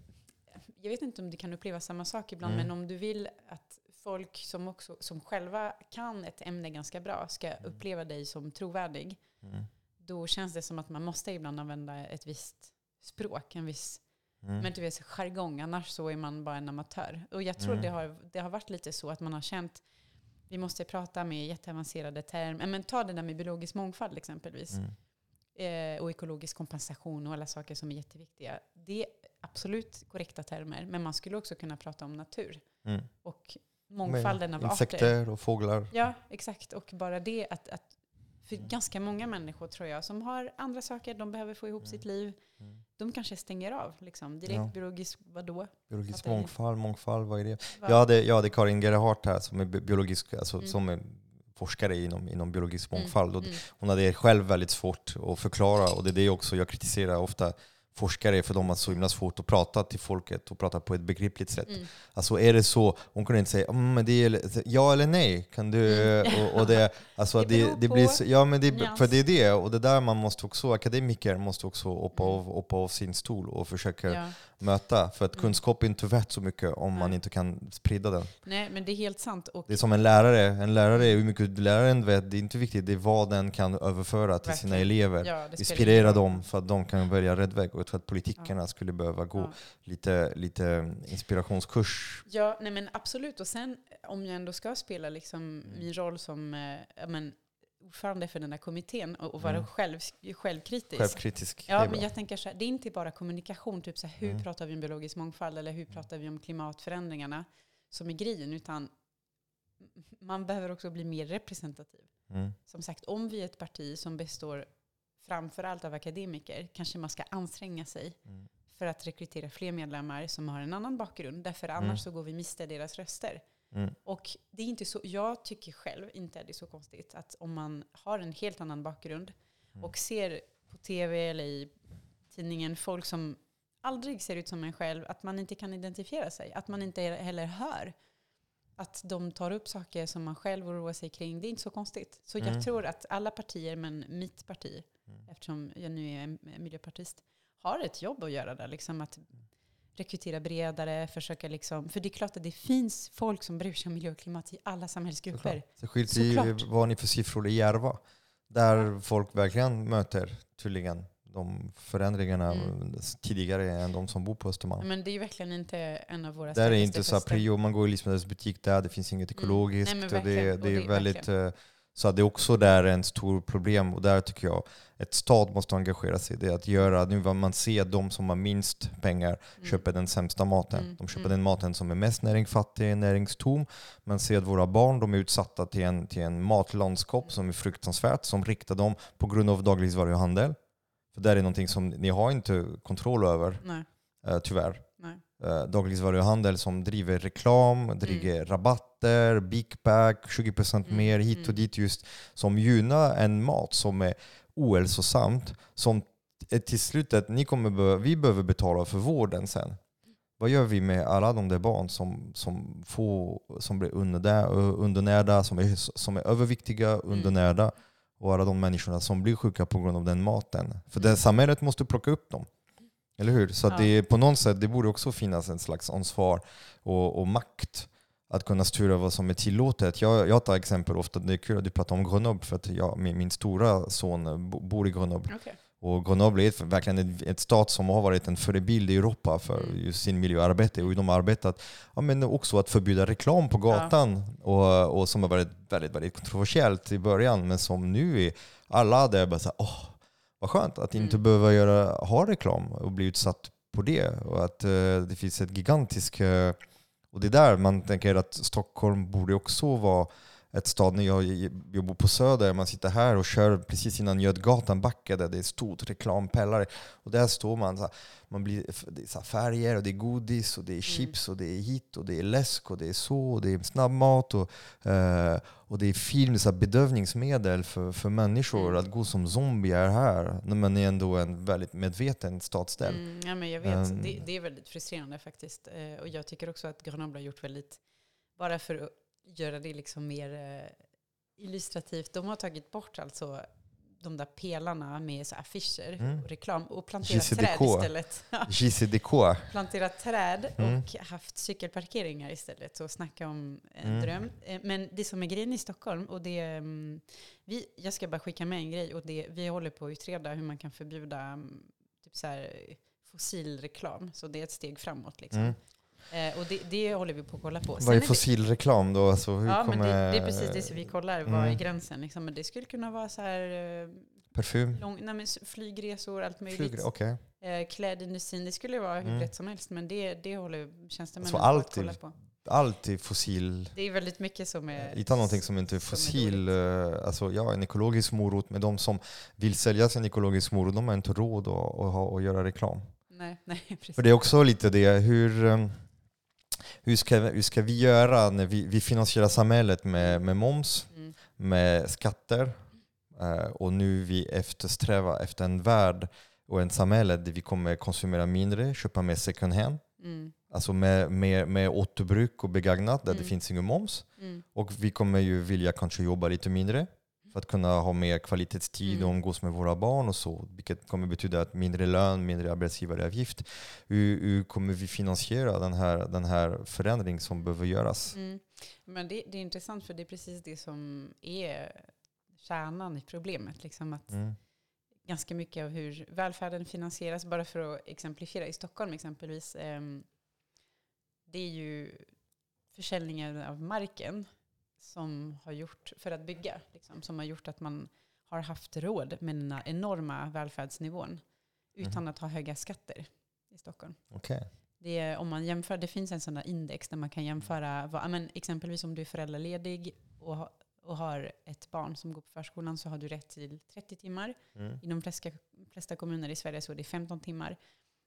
jag vet inte om du kan uppleva samma sak ibland, Mm. men om du vill att folk som, också, som själva kan ett ämne ganska bra ska Mm. uppleva dig som trovärdig, Mm. då känns det som att man måste ibland använda ett visst språk, en viss Mm. men du vet, jargong, annars så är man bara en amatör. Och jag tror Mm. det, har, det har varit lite så att man har känt, vi måste prata med jätteavancerade termer. Men ta det där med biologisk mångfald exempelvis. Mm. Eh, och ekologisk kompensation och alla saker som är jätteviktiga. Det är absolut korrekta termer, men man skulle också kunna prata om natur. Mm. Och mångfalden av arter. Insekter och fåglar. Ja, exakt. Och bara det att, att för Mm. ganska många människor tror jag som har andra saker, de behöver få ihop Mm. sitt liv. Mm. De kanske stänger av. Liksom. Direkt Ja. biologisk, vadå? Biologisk mångfald, mångfald, vad är det? Vad- Jag hade, jag hade Karin Gerhardt här som är bi- biologisk, alltså, Mm. som är forskare inom, inom biologisk Mm, mångfald. Och mm. Hon hade själv väldigt svårt att förklara och det är det också jag kritiserar ofta forskare för de har så himla svårt att prata till folket och prata på ett begripligt sätt. Mm. Alltså är det så, hon kunde inte säga mm, det är, ja eller nej. Kan du, Mm. och, och det, alltså (laughs) Det det, det blir så, ja men det, för det är det, och det där man måste också, akademiker måste också hoppa, Mm. av, hoppa av sin stol och försöka Ja. Möta. För att Mm. kunskap är inte värt så mycket om man Nej. inte kan sprida den. Nej, men det är helt sant. Och Det är som en lärare, en lärare, hur mycket läraren vet, det är inte viktigt, det är vad den kan överföra till sina elever. ja, Inspirera dem för att de kan välja rätt väg. Och jag tror att politikerna skulle behöva gå Ja. lite, lite inspirationskurs. Ja, nej men absolut. Och sen om jag ändå ska spela liksom Mm. min roll som eh, ja, men, ordförande för den här kommittén och, och vara Mm. själv, självkritisk. Självkritisk. Ja, men jag tänker så här, det är inte bara kommunikation, typ så här, hur Mm. pratar vi om biologisk mångfald eller hur pratar vi om klimatförändringarna som är grejen, utan man behöver också bli mer representativ. Mm. Som sagt, om vi är ett parti som består framförallt av akademiker, kanske man ska anstränga sig Mm. för att rekrytera fler medlemmar som har en annan bakgrund, därför annars Mm. så går vi miste deras röster. Mm. Och det är inte så, jag tycker själv inte att det är så konstigt att om man har en helt annan bakgrund Mm. och ser på tv eller i tidningen folk som aldrig ser ut som en själv, att man inte kan identifiera sig. Att man inte heller hör att de tar upp saker som man själv oroar sig kring. Det är inte så konstigt. Så Mm. jag tror att alla partier, men mitt parti, Mm. eftersom jag nu är miljöpartist, har ett jobb att göra där. Liksom att rekrytera bredare, försöka liksom... För det är klart att det finns folk som bryr sig om miljö och klimat i alla samhällsgrupper. Särskilt i vad ni för siffror i Järva? Där folk verkligen möter tydligen de förändringarna Mm. tidigare än de som bor på Östermalm. Men det är ju verkligen inte en av våra Där är inte så prio, man går i livsmedelsbutik där, det finns inget Mm. ekologiskt. Nej, men och det, verkligen. det är det- väldigt, eh, så det är också där en stor problem. Och där tycker jag ett stad måste engagera sig. Det är att göra, nu vad man ser de som har minst pengar Mm. köper den sämsta maten. Mm, De köper mm. den maten som är mest näringsfattig, näringstom. Man ser att våra barn de är utsatta till en, till en matlandskap som är fruktansvärt, som riktar dem på grund av dagligvaruhandel. För det är någonting som ni har inte kontroll över, eh, tyvärr. Eh, dagligvaruhandel som driver reklam, driver rabatter, Big Pack, 20% Mm, mer hit och mm. dit just som gynnar en mat som är ohälsosamt som till slutet, ni kommer be- vi behöver betala för vården sen. Vad gör vi med alla de där barn som, som, får, som blir undernär, undernärda, som är, som är överviktiga, Mm. undernärda och alla de människorna som blir sjuka på grund av den maten. För Mm. det samhället måste plocka upp dem. Eller hur? Så Ja. det på något sätt, det borde också finnas en slags ansvar och, och makt att kunna styra vad som är tillåtet. Jag, jag tar exempel ofta, det är kul att du pratar om Grenoble för att jag, min, min stora son bo- bor i Grenoble. Okej. Och Grenoble är ett, verkligen ett, ett stat som har varit en förebild i Europa för Mm. just sin miljöarbete. Och de har arbetat ja, men också att förbjuda reklam på gatan. Och, och som har varit väldigt, väldigt kontroversiellt i början. Men som nu är alla där bara så här, åh, vad skönt att inte Mm. behöva göra, ha reklam och bli utsatt på det. Och att eh, det finns ett gigantiskt... eh, och det är där man tänker att Stockholm borde också vara ett stad. När jag, jag bor på Söder, man sitter här och kör precis innan Götgatan backe där det är stort reklampelare. Och där står man, så här, man blir, det är färger och det är godis och det är chips och det är hit och det är läsk och det är så och det är snabbmat och, eh, och det är film, så bedövningsmedel för, för människor. Mm. Att gå som zombier här när man är ändå en väldigt medveten stadsdel. Mm, ja, men jag vet. Um, det, det är väldigt frustrerande faktiskt. Eh, och jag tycker också att Grenoble har gjort väldigt, bara för att göra det liksom mer eh, illustrativt, de har tagit bort alltså de där pelarna med så affischer Mm. och reklam och planterat träd istället. (laughs) JCDK. planterat träd Mm. och haft cykelparkeringar istället. Så snacka om en Mm. dröm. Eh, Men det som är grejen i Stockholm, och det, mm, vi, jag ska bara skicka med en grej, och det, vi håller på att utreda hur man kan förbjuda mm, typ så här, fossilreklam. Så det är ett steg framåt. Liksom. Mm. Eh, och det, det håller vi på att kolla på. Vad är fossilreklam då? Alltså, hur Ja, kommer men det, det är precis det som vi kollar. Vad är Mm. gränsen? Liksom. Men det skulle kunna vara så här, eh, Parfym? lång, nej, flygresor, allt möjligt. Flyg, Okej. Eh, klädindustrin, det skulle vara hur Mm. brett som helst. Men det, det håller tjänstemännen Så på att kolla är- på. Allt är fossil. Det är väldigt mycket som är... Hitta någonting som inte är är fossil. dåligt. eh, alltså, ja, en ekologisk morot. Men de som vill sälja sin ekologisk morot, de har inte råd att, att, att göra reklam. Nej, nej, (laughs) precis. För det är också lite det, hur, eh, hur, ska, hur ska vi göra när vi, vi finansierar samhället med, med moms, Mm. med skatter eh, och nu vi eftersträvar efter en värld och ett samhälle där vi kommer konsumera mindre, köpa mer second hand, Mm. alltså med, med, med återbruk och begagnat där det Mm. finns ingen moms. Mm. Och vi kommer ju vilja kanske jobba lite mindre för att kunna ha mer kvalitetstid och Mm. umgås med våra barn och så. Vilket kommer betyda att mindre lön, mindre arbetsgivaravgift. Hur, hur kommer vi finansiera den här, den här förändring som behöver göras? Mm. Men det, det är intressant för det är precis det som är kärnan i problemet. Liksom att Mm. ganska mycket av hur välfärden finansieras. Bara för att exemplifiera, i Stockholm exempelvis, ehm, det är ju försäljningen av marken som har gjort, för att bygga, liksom, som har gjort att man har haft råd med den enorma välfärdsnivån utan att ha höga skatter i Stockholm. Okej. Det, om man jämför, det finns en sån där index där man kan jämföra, vad, men exempelvis om du är föräldraledig och, ha- och har ett barn som går på förskolan så har du rätt till 30 timmar. Mm. I de flesta, flesta kommuner i Sverige så är det 15 timmar.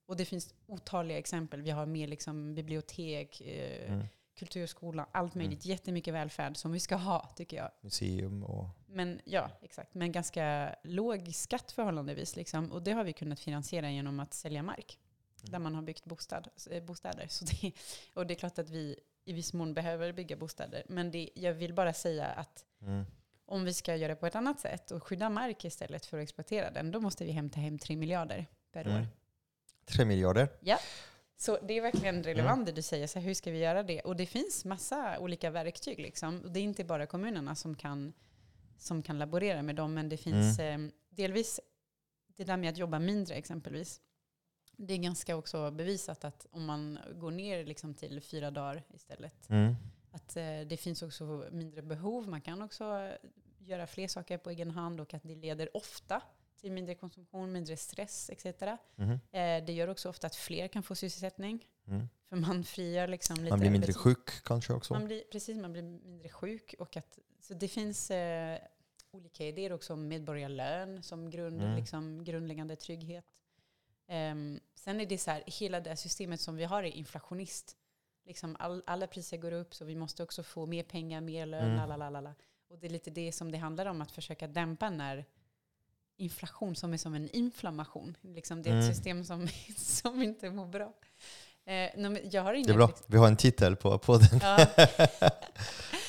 Och det finns otaliga exempel. Vi har med liksom bibliotek, eh, Mm. Kulturskola, allt möjligt. Jättemycket välfärd som vi ska ha, tycker jag. Museum och... Men ja, exakt. Men ganska låg skatt förhållandevis. Liksom. Och det har vi kunnat finansiera genom att sälja mark. Där man har byggt bostad, eh, bostäder. Så det, och det är klart att vi i viss mån behöver bygga bostäder. Men det, jag vill bara säga att Mm. om vi ska göra det på ett annat sätt och skydda mark istället för att exploatera den, då måste vi hämta hem 3 miljarder per Mm. år. Tre miljarder. Så det är verkligen relevant det du säger. Så hur ska vi göra det? Och det finns massa olika verktyg. Liksom. Och det är inte bara kommunerna som kan, som kan laborera med dem, men det finns eh, delvis det där med att jobba mindre exempelvis. Det är ganska också bevisat att om man går ner liksom till fyra dagar istället, Mm. att eh, det finns också mindre behov. Man kan också eh, göra fler saker på egen hand och att det leder ofta till mindre konsumtion, mindre stress etc. Mhm. Eh, det gör också ofta att fler kan få sysselsättning. Mm. För man frigör liksom lite Man blir mindre arbets- sjuk kanske också. Man blir, precis, man blir mindre sjuk. Och att, så det finns eh, olika idéer också om medborgarlön som grund, Mm. liksom, grundläggande trygghet. Ehm, sen är det så här, hela det systemet som vi har är inflationist. Liksom all, alla priser går upp så vi måste också få mer pengar, mer lön, Mm. lalalala. Och det är lite det som det handlar om, att försöka dämpa när inflation som är som en inflammation. Liksom det är ett Mm. system som, (laughs) som inte mår bra. Eh, jag har Det inga är bra. Vi har en titel på podden. Ja, (laughs)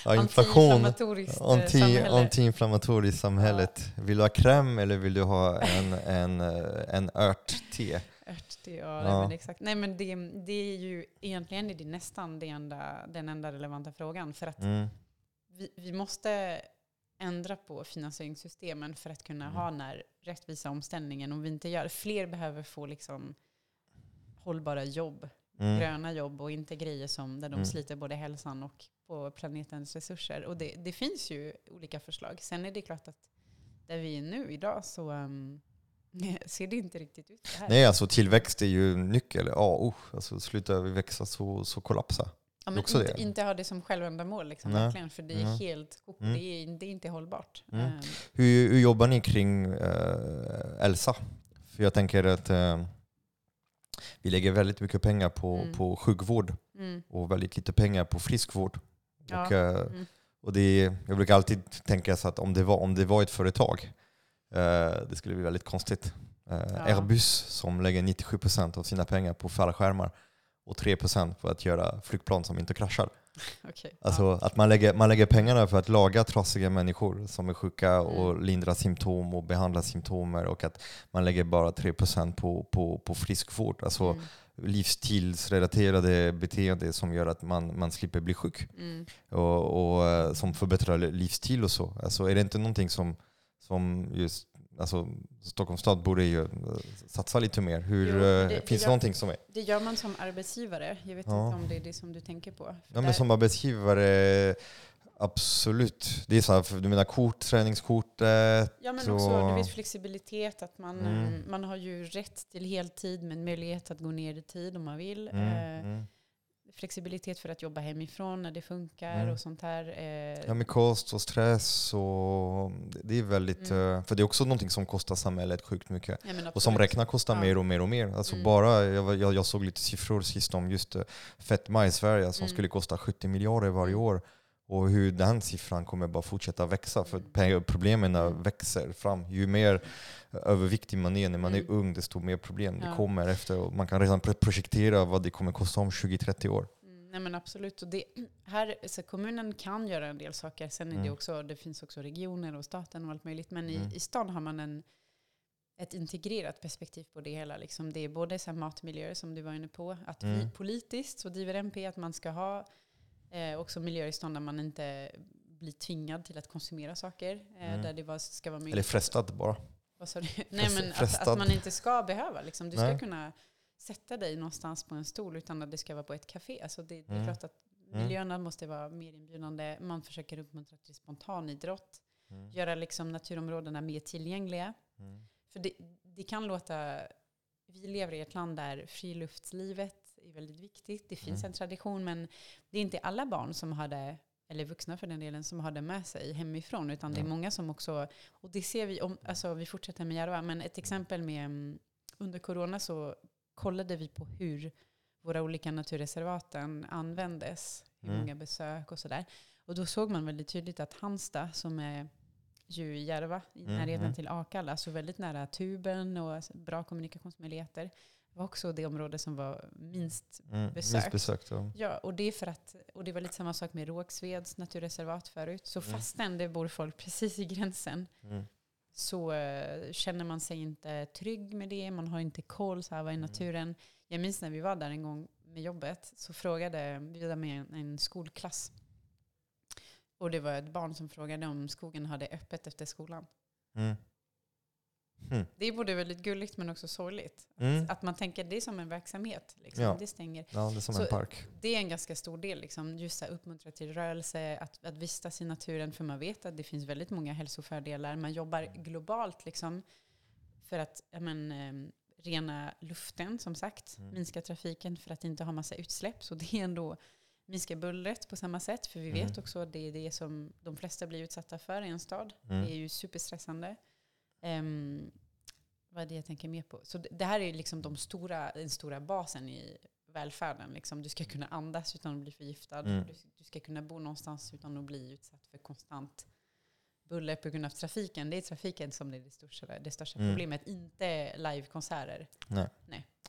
Ja, inflation. antiinflammatoriskt eh, Anti, samhälle. antiinflammatoriskt samhället. Vill du ha kräm eller vill du ha en, en, eh, en ört-te? Örtte, ja, Ja. Men exakt. Nej, men det, det är ju egentligen är det nästan det enda, den enda relevanta frågan. För att Mm. vi, vi måste ändra på finansieringssystemen för att kunna Mm. ha den här rättvisa omställningen. Om vi inte gör Fler behöver få liksom hållbara jobb, Mm. gröna jobb och inte grejer som där de Mm. sliter både hälsan och på planetens resurser. Och det, det finns ju olika förslag. Sen är det klart att där vi är nu idag så um, (laughs) ser det inte riktigt ut så här. Nej, alltså tillväxt är ju nyckel. Ja, oh, alltså slutar vi växa så, så kollapsa. Ja, men inte, det. inte ha det som självändamål, liksom, Nej. verkligen. För det är Mm. helt. Mm. Det, är, det är inte hållbart. Mm. Ehm, Hur, hur jobbar ni kring eh, Elsa? För jag tänker att eh, vi lägger väldigt mycket pengar på, Mm. på sjukvård mm, och väldigt lite pengar på friskvård. Ja. Och, mm, och det jag brukar alltid tänka så att om det var, om det var ett företag, det skulle bli väldigt konstigt. Ja. Airbus som lägger 97% av sina pengar på fallskärmar och 3% på att göra flygplan som inte kraschar. (laughs) okej. Alltså att man lägger, man lägger pengarna för att laga trasiga människor som är sjuka och Mm. lindra symptom och behandla symptomer och att man lägger bara 3% på, på, på friskvård. Alltså Mm, livsstilsrelaterade beteende som gör att man, man slipper bli sjuk mm. och, och eh, som förbättrar livsstil och så. Alltså är det inte någonting som, som just alltså, Stockholms stad borde ju eh, satsa lite mer? Hur, Jo, eh, det- finns det gör- någonting som är? Det gör man som arbetsgivare. Jag vet Ja. inte om det är det som du tänker på. För Ja, men som arbetsgivare, absolut. Det är så här, du menar kort, träningskortet? Ja, men Så- också du vet, flexibilitet. Att man, Mm. eh, man har ju rätt till heltid med möjlighet att gå ner i tid om man vill. Mm, Eh, mm. Flexibilitet för att jobba hemifrån när det funkar Mm. och sånt här. Eh, Ja, med kost och stress och det är väldigt, Mm. eh, för det är också någonting som kostar samhället sjukt mycket. ja, Och som räknar kostar Ja. mer och mer och mer. Alltså Mm. bara, jag, jag, jag såg lite siffror sist om just eh, fetma i Sverige som Mm. skulle kosta 70 miljarder varje Mm. år. Och hur den siffran kommer bara fortsätta växa för Mm. problemen växer fram. Ju mer överviktig man är när man är Mm. ung, desto mer problem det Ja. kommer efter. Och man kan redan pro- projektera vad det kommer kosta om 20-30 år. Mm, nej men absolut. Och det, här, så kommunen kan göra en del saker. Sen är det Mm. också, det finns också regioner och staten och allt möjligt. Men Mm. i, i stan har man en, ett integrerat perspektiv på det hela. Liksom det är både så matmiljöer som du var inne på. Att vi politiskt så driver MP att man ska ha eh, också miljöer i stan där man inte blir tvingad till att konsumera saker. Eh, Mm. Där det var, ska vara möjligt. Eller frestad bara. Vad sa du? (laughs) Nej, men att, att man inte ska behöva. Liksom. Du ska Nej. kunna sätta dig någonstans på en stol utan att det ska vara på ett café. Alltså det, det är Mm. klart att Mm. miljöerna måste vara mer inbjudande. Man försöker uppmuntra till spontanidrott. Mm. Göra liksom naturområdena mer tillgängliga. Mm. För det, det kan låta... Vi lever i ett land där friluftslivet är väldigt viktigt. Det finns Mm. en tradition, men det är inte alla barn som har det, eller vuxna för den delen, som har det med sig hemifrån. Utan det är många som också... Och det ser vi, om, alltså vi fortsätter med Järva, men ett exempel med... mm, Under corona så kollade vi på hur våra olika naturreservaten användes. Hur Mm. många besök och sådär. Och då såg man väldigt tydligt att Halmstad, som är ju i Järva, i Mm, närheten mm. till Akalla, så väldigt nära tuben och bra kommunikationsmöjligheter, var också det område som var minst Mm. Besökt. Minst besökt. Ja. Ja, och det är för att, och det var lite samma sak med Rågsveds naturreservat förut. Så Mm. fastän det bor folk (laughs) precis i gränsen Mm. så eh, känner man sig inte trygg med det. Man har inte koll, så här, vad är Mm. naturen? Jag minns när vi var där en gång med jobbet så frågade, vi var med en, en skolklass. Och det var ett barn som frågade om skogen hade öppet efter skolan. Mm. Det är både väldigt gulligt men också sorgligt. Mm. Att man tänker det är som en verksamhet. Liksom. Ja. Det stänger. Ja, det är som Så- en park. det är en ganska stor del, liksom, just att uppmuntra till rörelse, att, att vistas i naturen, för man vet att det finns väldigt många hälsofördelar. Man jobbar globalt liksom, för att men, eh, rena luften, som sagt, Mm. minska trafiken för att inte ha massa utsläpp. Så det är ändå minska bullret på samma sätt, för vi Mm. vet också att det är det som de flesta blir utsatta för i en stad. Mm. Det är ju superstressande. Ehm, vad är det jag tänker mer på? Så det, det här är liksom de stora, den stora basen i välfärden. Liksom. Du ska kunna andas utan att bli förgiftad. Mm. Du, du ska kunna bo någonstans utan att bli utsatt för konstant buller på grund av trafiken. Det är trafiken som är det största, det största Mm. problemet, inte livekonserter. Nej.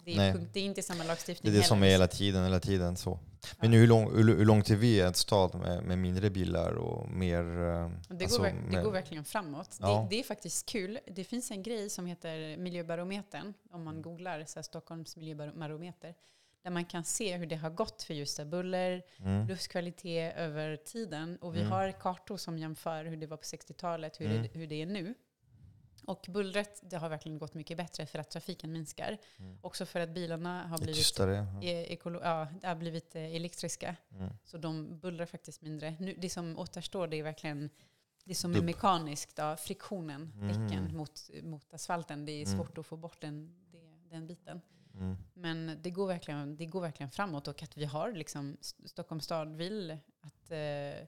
Det, är Nej. punkt, det är inte samma Det lagstiftning är det som är heller. hela tiden, hela tiden så. Men Ja. hur, lång, hur, hur långt är vi i en stad med, med mindre bilar och mer... eh, Det, alltså, går, det går verkligen framåt. Ja. Det, det är faktiskt kul. Det finns en grej som heter Miljöbarometern, om man Mm. googlar så Stockholms miljöbarometer, där man kan se hur det har gått för just buller, Mm. luftkvalitet över tiden. Och vi Mm. har kartor som jämför hur det var på 60-talet, hur, Mm. det, hur det är nu. Och bullret, det har verkligen gått mycket bättre för att trafiken minskar. Mm. Också för att bilarna har är blivit, tystare. Ja. e- ekolo- ja, har blivit eh, elektriska. Mm. Så de bullrar faktiskt mindre. Nu, det som återstår det är verkligen det som är Dubb. mekaniskt, då, friktionen, Mm. däcken mot, mot asfalten. Det är Mm. svårt att få bort den, det, den biten. Mm. Men det går, verkligen, det går verkligen framåt och att vi har, liksom, St- Stockholms stad vill att eh,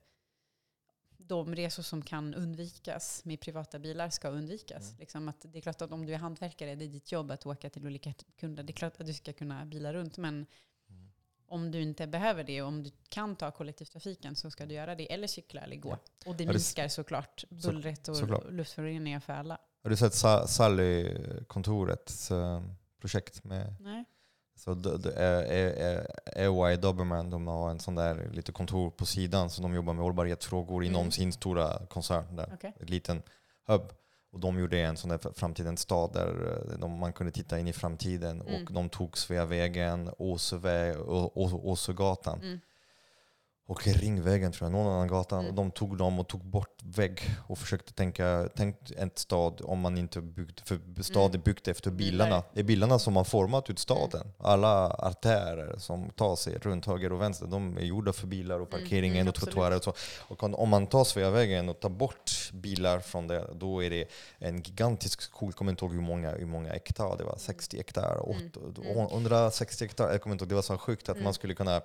de resor som kan undvikas med privata bilar ska undvikas. Mm. Liksom att det är klart att om du är hantverkare, det är ditt jobb att åka till olika kunder. Det är klart att du ska kunna bila runt, men Mm. om du inte behöver det och om du kan ta kollektivtrafiken så ska du göra det, eller cykla eller gå. Ja. Och det Ja, det- minskar såklart bullret och såklart. luftföroreningar för alla. Har du sett Sa- Sally-kontorets eh, projekt med Nej? Så AY Doberman, de har en sån där lite kontor på sidan som de jobbar med hållbarhetsfrågor inom Mm. sin stora koncern där. Okej. En liten hub. Och de gjorde en sån där framtidens stad där eh, de, man kunde titta in i framtiden. Mm. Och de tog Sveavägen, Åsöväg, Å- Å- Åsögatan Mm. Och Ringvägen tror jag, någon annan gata. Mm. Och de tog dem och tog bort vägg och försökte tänka, tänk en stad om man inte byggde, för stad Mm. är byggt efter Bilar. bilarna. Det är bilarna som har format ut staden. Alla artärer som tar sig runt höger och vänster, de är gjorda för bilar och Mm, parkeringen mm, och absolut. trottoarer och så. Och om- man tar Sveavägen och tar bort bilar från det, då är det en gigantisk skog. Jag kommer inte ihåg hur många, hur många hektar, det var 60 hektar, Mm, åt- mm. 160 hektar, jag kommer inte ihåg, det var så sjukt att Mm. man skulle kunna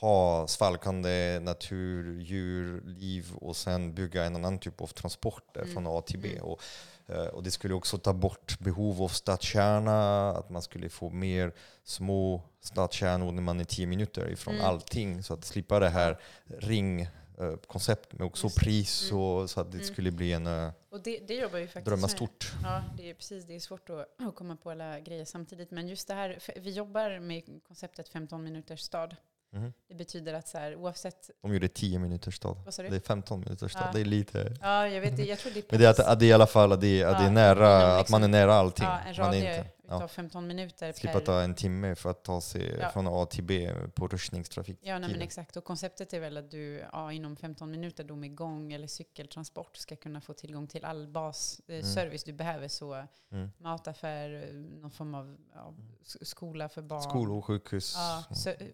ha svalkande natur, djur, liv och sen bygga en annan typ av transporter Mm. från A till B. Mm. Och, eh, och det skulle också ta bort behov av stadskärna, att man skulle få mer små stadskärnor när man är tio minuter ifrån Mm. allting. Så att slippa det här ringkonceptet med också Just pris Mm. och så att det Mm. skulle bli en uh, Och det, det jobbar ju faktiskt drömma med. stort. Ja, det är precis. Det är svårt att, att komma på alla grejer samtidigt. Men just det här, vi jobbar med konceptet 15 minuters stad. Mhm. Det betyder att så här, oavsett... De gjorde 10 minuters stad. Vad sa du? Det är 15 minuters stad. Ja. Det är lite... Ja, jag vet. Jag tror det är Men det är, att, att det är i alla fall att det är, att det är nära, inom att man är nära allting. ja, en man är radie inte, utav ja. 15 minuter Slippa per... ta en timme för att ta sig Ja. från A till B på rusningstrafik. Ja, nej, men exakt. Och konceptet är väl att du ja, inom 15 minuter då med gång eller cykeltransport ska kunna få tillgång till all basservice du behöver. Så Mm. mataffär, eh, någon form av ja, skola för barn. Skolor, sjukhus. Ja,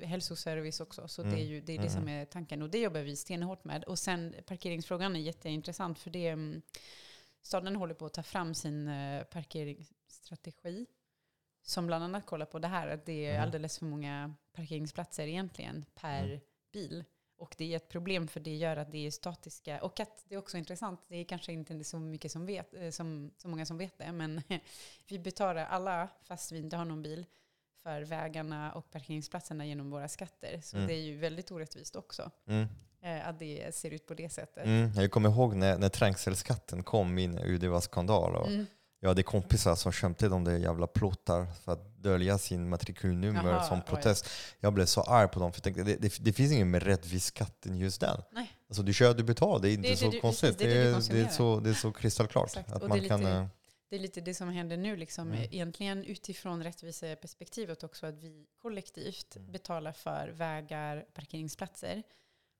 hälsoservice också. Så det är Mm. ju det, är det som är tanken. Och det jobbar vi stenhårt med. Och sen parkeringsfrågan är jätteintressant för det mm, staden håller på att ta fram sin eh, parkeringsstrategi. Som bland annat kollar på det här att det är Mhm. alldeles för många parkeringsplatser egentligen per Mm. bil. Och det är ett problem för det gör att det är statiska. Och att det är också intressant, det är kanske inte så mycket som vet, eh, som, så många som vet det, men (laughs) vi betalar alla, fast vi inte har någon bil, för vägarna och parkeringsplatserna genom våra skatter. Så Mm. det är ju väldigt orättvist också Mm. eh, att det ser ut på det sättet. Mm. Jag kommer ihåg när, när trängselskatten kom in ur det var skandal. Och Mm. Jag hade kompisar som köpte de där jävla plåtar för att dölja sin matrikulnummer Jaha, som oj. protest. Jag blev så arg på dem för jag tänkte det, det, det finns ingen med rättvis skatt än just den. Nej. Alltså du kör, du betalar, det är inte Det är så det konstigt. det är det, det är, det, är så, det är så kristallklart. Exakt, Att och man det är kan, lite- eh, Det är lite det som händer nu, liksom, Mm. egentligen utifrån rättviseperspektivet också, att vi kollektivt Mm. betalar för vägar, parkeringsplatser.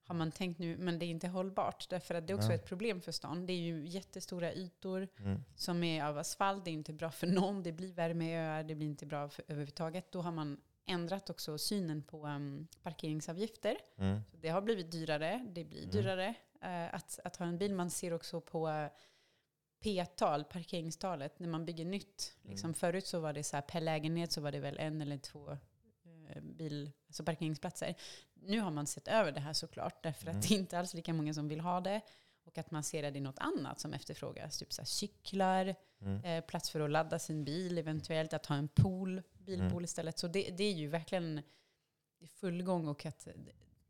Har man tänkt nu, men det är inte hållbart. Därför att det är också Nej. ett problem för stan. Det är ju jättestora ytor mm, som är av asfalt. Det är inte bra för någon. Det blir värmeöar. Det blir inte bra för, överhuvudtaget. Då har man ändrat också synen på um, parkeringsavgifter. mm, Så det har blivit dyrare. Det blir Mm. dyrare eh, att, att ha en bil. Man ser också på eh, P-tal, parkeringstalet, när man bygger nytt. Liksom Mm. Förut så var det så här, per lägenhet så var det väl en eller två bil, alltså parkeringsplatser. Nu har man sett över det här såklart, därför Mm. att det är inte alls lika många som vill ha det. Och att man ser att det är något annat som efterfrågas. Typ så här cyklar, mm, eh, plats för att ladda sin bil eventuellt, att ha en pool, bilpool Mm. istället. Så det, det är ju verkligen i full gång och att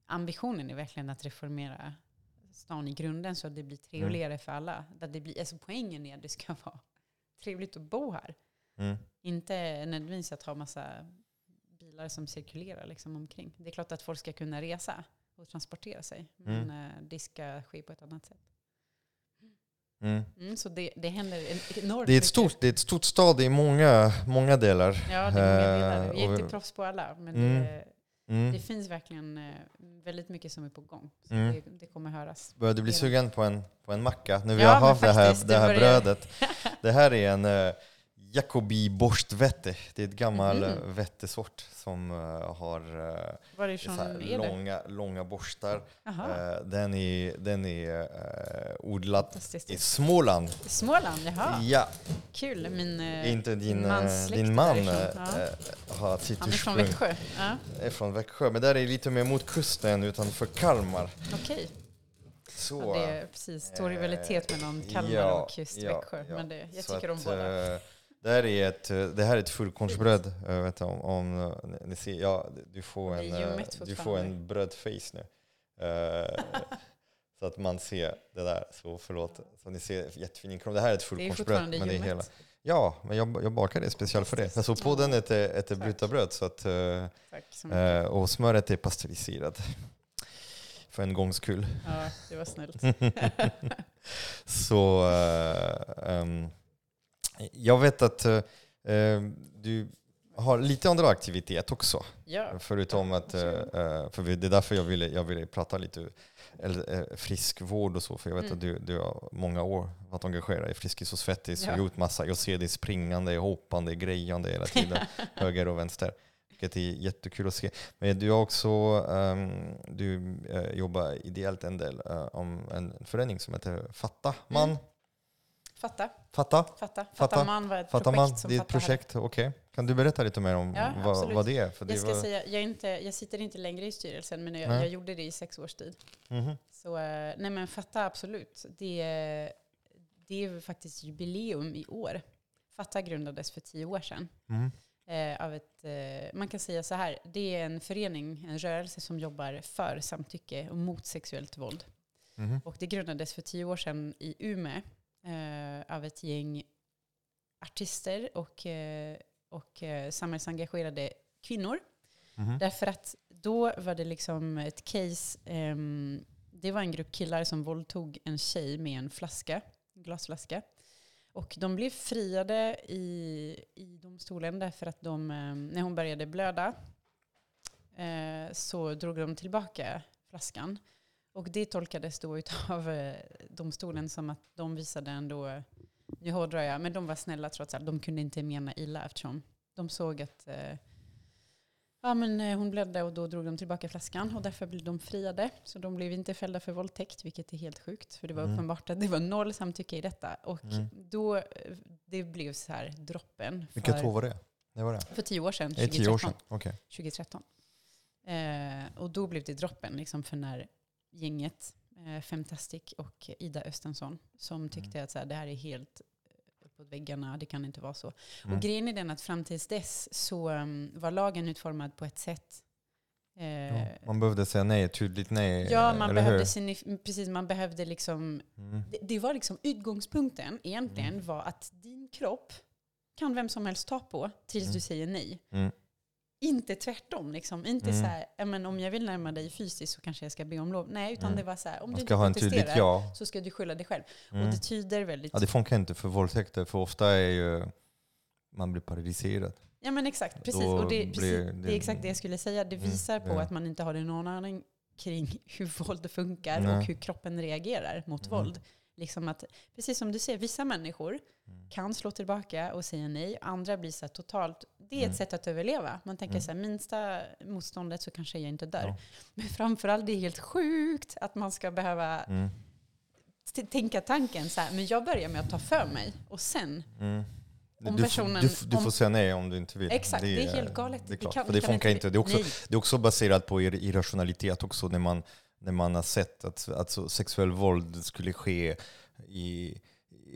ambitionen är verkligen att reformera stan i grunden så att det blir trevligare för alla. Att det blir, alltså poängen är att det ska (laughs) vara trevligt att bo här. mm. Inte nödvändigtvis att ha massa bilar som cirkulerar liksom omkring. Det är klart att folk ska kunna resa och transportera sig, men Mm. eh, det ska ske på ett annat sätt. Mm. Mm, så det, det händer en- enormt Det är, ett mycket. stort, det är ett stort stad i många, många delar. Ja, det är många delar. Eh, Jag är inte proffs på alla, men Mm. det, Mm. det finns verkligen eh, väldigt mycket som är på gång. Så Mm. det, det kommer höras. Börjar du bli sugen på en, på en macka? Nu vi Ja, har haft det här, det här brödet. (laughs) Det här är en Jacobi borstvette. Det är ett gammal mm. vettesort som eh, har uh, så här det? långa, långa borstar. Jaha, Eh, den är, den är eh, odlad i Småland. Småland, jaha. Ja, Kul. Min, eh, inte din, eh, din man eh, eh, har sitt Han är från Växjö. Ja, är från Växjö. Men där är lite mer mot kusten utanför Kalmar. Okej. Så, Ja, det är precis stor rivalitet mellan Kalmar ja, och just Växjö. ja. Men det, jag tycker om att, båda. Eh, det här är ett, eh, det här är ett fullkornsbröd. Jag vet inte om, om eh, ni- ser, ja, du får en, eh, du får en brödface nu. Eh, (laughs) så att man ser det där. Så förlåt. Så ni ser jättefin inkrom. Det här är ett Det är fullkornsbröd. Men det är hela. Ja, men jag, jag bakar det speciellt för det. Alltså på den är det ett Tack. brutabröd. Så att, eh, mycket. eh, och smöret är pasteuriserat. För en gångs skull. Ja, det var snällt. (laughs) Så eh, ehm, jag vet att eh, eh, du har lite andra aktivitet också. Ja, Förutom att, eh, eh, för det är därför jag ville, jag ville prata lite eller, eh, friskvård och så. För jag vet Mm. att du, du har många år varit engagerad i Friskis och Svettis och Ja. gjort massa. Jag ser dig springande, hoppande, grejande hela tiden. (laughs) höger och vänster. Vilket är jättekul att se. Men du har också ehm, du, eh, jobbar ideellt en del eh, om en förening som heter Fatta man. Mm. Fatta, Fatta? fatta. Fatta. Man var ett Fatta projekt man, som det är ett projekt. Okej. Kan du berätta lite mer om Ja, vad, vad det är? För det Jag ska var, säga, jag, inte, jag sitter inte längre i styrelsen, men jag, jag gjorde det i sex års tid. Mhm. Så eh, nej men fatta absolut. Det, är- det är faktiskt jubileum i år. Fatta grundades för tio år sedan. Mhm. Eh, av ett, eh, man kan säga så här, det är en förening, en rörelse som jobbar för samtycke och mot sexuellt våld. Mhm. Och det grundades för tio år sedan i Umeå eh, av ett gäng artister och, eh, och eh, samhällsengagerade kvinnor. Mhm. Därför att då var det liksom ett case. ehm, det var en grupp killar som våldtog en tjej med en flaska, en glasflaska. Och de blev friade i, i domstolen därför att de, ehm, när hon började blöda eh, så drog de tillbaka flaskan. Och det tolkades då av eh, domstolen som att de visade ändå, nu hårdrar jag, men de var snälla trots allt. De kunde inte mena illa eftersom de såg att eh, ja, men, eh, hon blödde och då drog de tillbaka flaskan och därför blev de friade. Så de blev inte fällda för våldtäkt, vilket är helt sjukt. För det var Mm. uppenbart att det var noll samtycke i detta. Och Mm. då, det blev så här droppen. Vilket för, år var det? Det var det? För tio år sedan, Det är 2013. tio år sedan? Okej. 2013. Eh, och då blev det droppen liksom för när gänget, eh, Fantastic och Ida Östensson, som tyckte att så här, det här är helt eh, uppåt väggarna, det kan inte vara så. Mm. Och grejen är den att fram tills dess så um, var lagen utformad på ett sätt eh, Ja, man behövde säga nej, tydligt nej. Ja, man eller behövde, hur? signif- precis, man behövde liksom... Mm. Det, det var liksom utgångspunkten egentligen Mm. var att din kropp kan vem som helst ta på tills Mm. du säger nej. Inte tvärtom. Liksom. Inte Mm. så här, "Ja, men om jag vill närma dig fysiskt så kanske jag ska be om lov. Nej, utan Mm. det var så här, om Man du inte protesterar ja. så ska du skylla dig själv. Mm. Och det tyder väldigt... Ja, det funkar inte för våldtäkter, för ofta är ju man blir paralyserad. Ja men exakt, precis. Då Och det, precis, det- är exakt det jag skulle säga. Det Mm, visar på att man inte har någon aning kring (laughs) hur våld funkar Nej. och hur kroppen reagerar mot Mm. våld. Liksom att, precis som du säger, vissa människor Mm. kan slå tillbaka och säga nej. Andra blir så totalt... Det är Mm. ett sätt att överleva. Man tänker Mm. så här, minsta motståndet så kanske jag inte dör. Ja. (laughs) Men framförallt det är helt sjukt att man ska behöva Mm. tänka tanken så här, men jag börjar med att ta för mig och sen Mm. Om du, personen- du, du får säga nej om du inte vill. Exakt, det är helt galet. Det, är Det klart, kan- för det det funkar inte-. Det är, också, nej. det är också baserat på ir- irrationalitet också när man, när man har sett att, att så sexuell våld skulle ske i, i,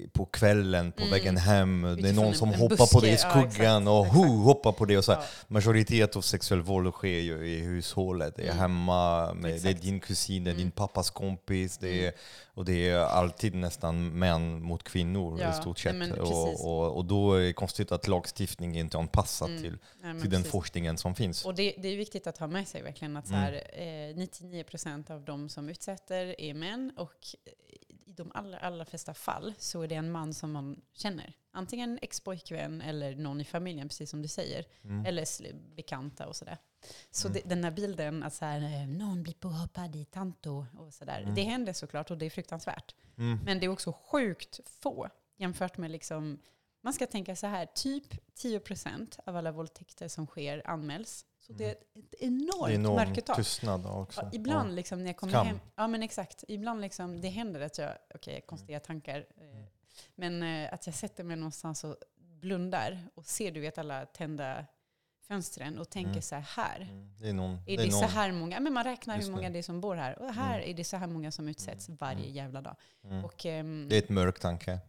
på kvällen på Mm. vägen hem. det är någon som hoppar på dig i buske, ja, skuggan exakt, och ho, hoppar på det. Och så. Ja. Majoritet av sexuell våld sker ju i hushållet. Det är Mm. hemma, med, det är din kusin, det är din Mm. pappas kompis. Det är, Mm. och det är alltid nästan män mot kvinnor Ja, i stort sett. nej, och, och, och då är det konstigt att lagstiftning inte är anpassad Mm. till, Nej, till den forskningen som finns. Och det, det är viktigt att ha med sig verkligen att så Mm. här, eh, 99% av de som utsätter är män och de allra, allra flesta fall så är det en man som man känner. Antingen ex-pojkvän eller någon i familjen, precis som du säger. Mm. Eller bekanta och sådär. Så Mm. det, den här bilden att så här, eh, någon blir påhoppad i tanto och sådär. Mm. Det händer såklart och det är fruktansvärt. Mm. Men det är också sjukt få jämfört med liksom, man ska tänka så här, typ 10% av alla våldtäkter som sker anmäls. Så det är ett enormt, Mm. Är enorm mörkertal. tystnad också. Ja, ibland liksom när jag kommer Skam. hem, ja men exakt, ibland liksom, det händer att jag, okej konstiga tankar, eh, men eh, att jag sätter mig någonstans och blundar och ser du vet alla tända fönstren och tänker Mm. så här, Mm. Det är någon, är det är det så någon. här många? Men man räknar hur många det. är som bor här. Och här Mm. är det så här många som utsätts Mm. varje Mm. jävla dag. Mm. Och, ehm, Det är ett mörk tanke.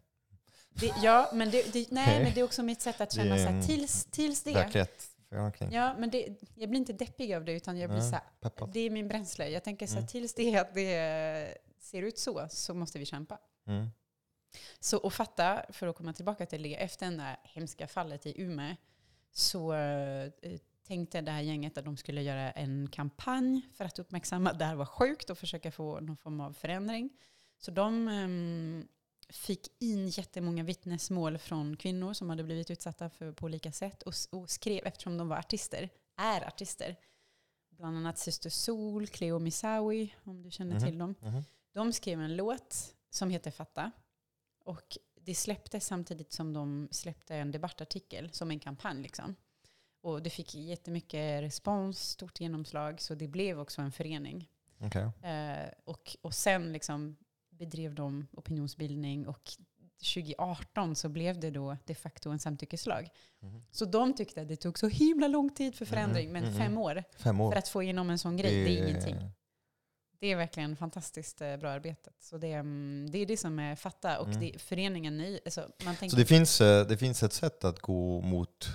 det, ja, men det, det, nej, men det är också mitt sätt att känna är så här, tills, tills det. Verklighet. förankring. Ja, men det, jag blir inte deppig av det, utan jag blir Nej, så här, peppad. det är min bränsle. Jag tänker så här, Mm. tills det, att det ser ut så, så måste vi kämpa. Mm. Så att fatta, för att komma tillbaka till det, efter det där hemska fallet i Umeå, så eh, tänkte det här gänget att de skulle göra en kampanj för att uppmärksamma att det här var sjukt och försöka få någon form av förändring. Så de ehm, fick in jättemånga vittnesmål från kvinnor som hade blivit utsatta för, på olika sätt och, skrev, eftersom de var artister, är artister, bland annat Syster Sol, Cleo Misawi, om du känner Mhm. till dem. Mhm. De skrev en låt som heter Fatta. Och det släpptes samtidigt som de släppte en debattartikel som en kampanj. Liksom. Och det fick jättemycket respons, stort genomslag, så det blev också en förening. Okej. Eh, och, och sen liksom bedrev de opinionsbildning och 2018 så blev det då de facto en samtyckeslag. Mhm. Så de tyckte att det tog så himla lång tid för förändring, Mhm, men mhm. fem år Fem år. för att få igenom en sån grej, det är ingenting. Det är verkligen fantastiskt eh, bra arbetat. Så det, är, mm, det är det som är fatta. Och Mm. det, föreningen ny, alltså man tänker, Så det finns, eh, det finns ett sätt att gå mot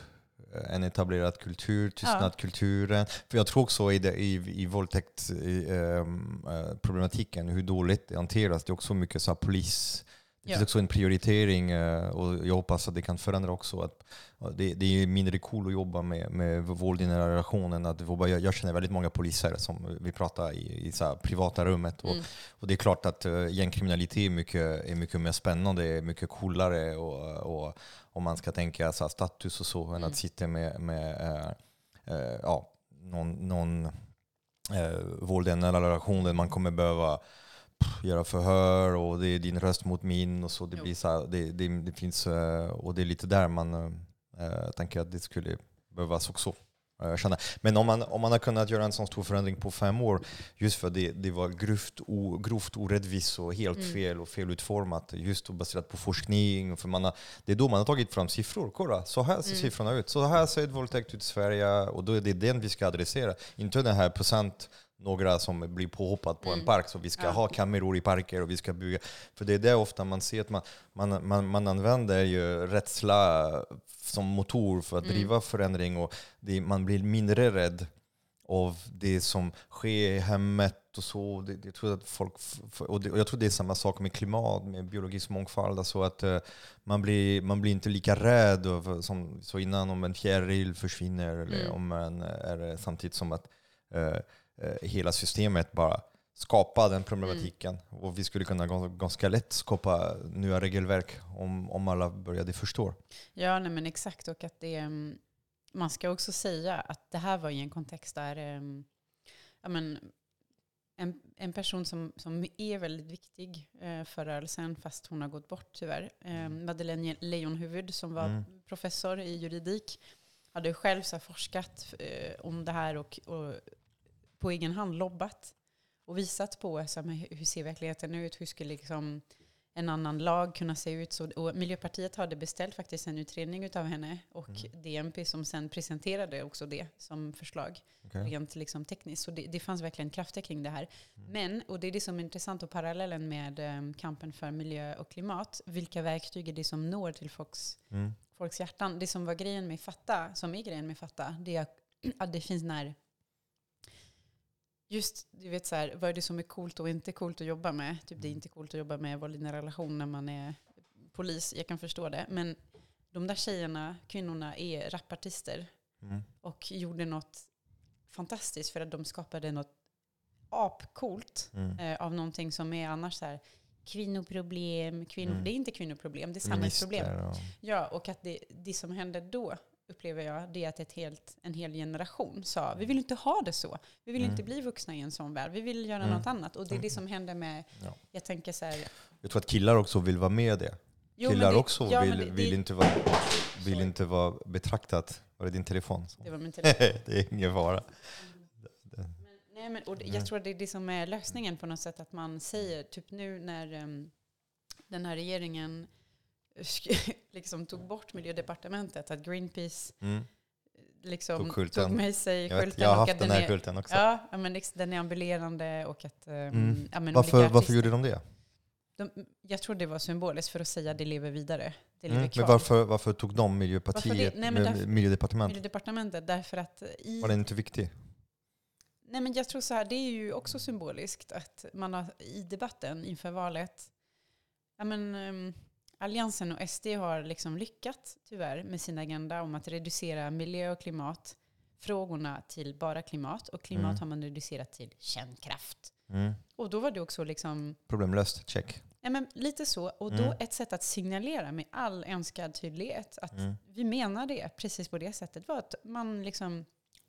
en etablerad kultur, tystnadkulturen. För jag tror också i, det, i, i våldtäktsproblematiken, hur dåligt det hanteras. Det är också mycket så polis Det Ja. finns också en prioritering eh, och jag hoppas att det kan förändra också. Att, ja, det, det är mindre cool att jobba med, med våld i nära relationen. Att jobba, jag, jag känner väldigt många poliser som vi pratar i, i så privata rummet. Och, Mm. och det är klart att uh, gängkriminalitet är mycket, är mycket mer spännande, mycket coolare och, och om man ska tänka så status och så, än Mm. att sitta med, med eh, eh, ja, någon, någon eh, våld i en relation där man kommer behöva pff, göra förhör och det är din röst mot min och så. Det, Jo. blir så här, det, det, det finns, eh, och det är lite där man eh, tänker att det skulle behövas också. Känner. Men om man, om man har kunnat göra en sån stor förändring på fem år, just för det, det var grovt, o, grovt orättvist och helt Mm. fel och felutformat, just baserat på forskning. För man har, det är då man har tagit fram siffror. Kolla, så här ser Mm. siffrorna ut. Så här ser ett våldtäkt ut i Sverige och då är det den vi ska adressera. Inte den här procent några som blir påhoppad på en Mm. park, så vi ska Ja. ha kameror i parker och vi ska bygga. För det är det ofta man ser att man, man, man, man använder ju rädsla som motor för att Mm. driva förändring och det, man blir mindre rädd av det som sker i hemmet och så. Det, det, jag, tror att folk, och det, och jag tror det är samma sak med klimat, med biologisk mångfald. Alltså att eh, man, blir, man blir inte lika rädd av, som så innan om en fjäril försvinner eller Mm. om en är det samtidigt som att eh, eh, hela systemet bara skapar den problematiken. Och vi skulle kunna gans- ganska lätt skapa nya regelverk om, om alla började förstå. Ja, nej, men exakt. Och att det, mm, man ska också säga att det här var i en kontext där mm, ja, men, en, en person som, som är väldigt viktig eh, för rörelsen, fast hon har gått bort tyvärr, eh, Madeleine Leijonhufvud som var Mm. professor i juridik, hade själv så forskat eh, om det här och, och på egen hand lobbat och visat på så här, hur ser verkligheten ut, hur skulle liksom en annan lag kunna se ut. Så, och Miljöpartiet hade beställt faktiskt en utredning av henne och Mm. DNP som sen presenterade också det som förslag Okej? rent liksom tekniskt. Så det, det fanns verkligen krafter kring det här. Mm. Men, och det är det som är intressant och parallellen med eh, kampen för miljö och klimat, vilka verktyg är det som når till folks, Mm. folks hjärtan? Det som var grejen med Fatta, som är grejen med Fatta, det är att- (clears throat) att det finns när Just, du vet så här, vad är det som är coolt och inte coolt att jobba med? Typ det är inte coolt att jobba med våld i nära relation när man är polis, jag kan förstå det. Men de där tjejerna, kvinnorna, är rapartister Mm. och gjorde något fantastiskt för att de skapade något apcoolt Mm. eh, av någonting som är annars så här kvinnoproblem, kvinnor, Mm. det är inte kvinnoproblem, det är samhällsproblem. Och- Ja, och att det, det som hände då upplever jag, det är att ett helt, en hel generation sa vi vill inte ha det så. Vi vill Mm. inte bli vuxna i en sån värld. Vi vill göra Mm. något annat. Och det är det Mm. som händer med, Ja. jag tänker så här, Jag tror att killar också vill vara med i det. jo, Killar det- också ja, vill, det, vill, inte vara, vill inte vara betraktat. Var det din telefon? det var min (laughs) telefon. det är ingen fara. Nej, men, och det- jag tror att det är det som är lösningen på något sätt. Att man säger, typ nu när em, den här regeringen (laughs) liksom tog bort miljödepartementet, att Greenpeace Mm. liksom Tog tog, med sig Jag, vet, skylten. jag har haft den här är, skylten också. Ja, men liksom, den är ambulerande och att... em, Mm. ja, men varför, varför gjorde de det? de, Jag tror det var symboliskt för att säga att det lever vidare. Det lever Mm. Men varför, varför tog de Miljöpartiet, det? Nej, därför- miljödepartement? Miljödepartementet, därför att i... Var den inte viktig? Nej, men jag tror så här, det är ju också symboliskt att man har i debatten inför valet, ja men um, Alliansen och SD har liksom lyckats tyvärr med sin agenda om att reducera miljö och klimatfrågorna till bara klimat och klimat Mm. har man reducerat till kärnkraft. Mm. Och då var det också liksom, Problemlöst, check. ja men lite så, och då Mm. ett sätt att signalera med all önskad tydlighet att Mm. vi menar det precis på det sättet var att man liksom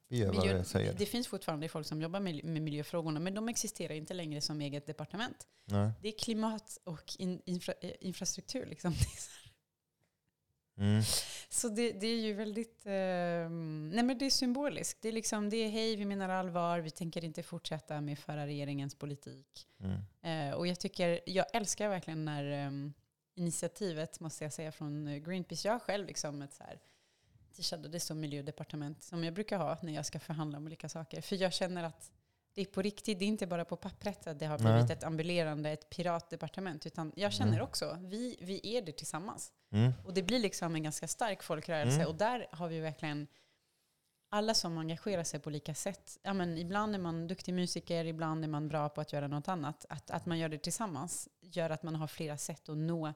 Vi gör vad vi säger. det finns fortfarande folk som jobbar med, med miljöfrågorna, men de existerar inte längre som eget departement. Nej. Det är klimat och in, infra, eh, infrastruktur. Liksom. (laughs) Mm. Så det, det är ju väldigt... Eh, nej men det är symboliskt. Det är liksom, det är hej, vi menar allvar, vi tänker inte fortsätta med förra regeringens politik. Mm. Eh, och jag tycker, jag älskar verkligen när um, initiativet, måste jag säga, från eh, Greenpeace. Jag själv liksom ett så här t-shirt, det står miljödepartement, som jag brukar ha när jag ska förhandla om olika saker. För jag känner att det är på riktigt, det är inte bara på pappret att det har blivit Nej. ett ambulerande, ett piratdepartement, utan jag känner Mm. också, vi, vi är det tillsammans. Mm. Och det blir liksom en ganska stark folkrörelse. Mm. Och där har vi verkligen alla som engagerar sig på olika sätt. Ja, men ibland är man duktig musiker, ibland är man bra på att göra något annat. Att, att man gör det tillsammans gör att man har flera sätt att nå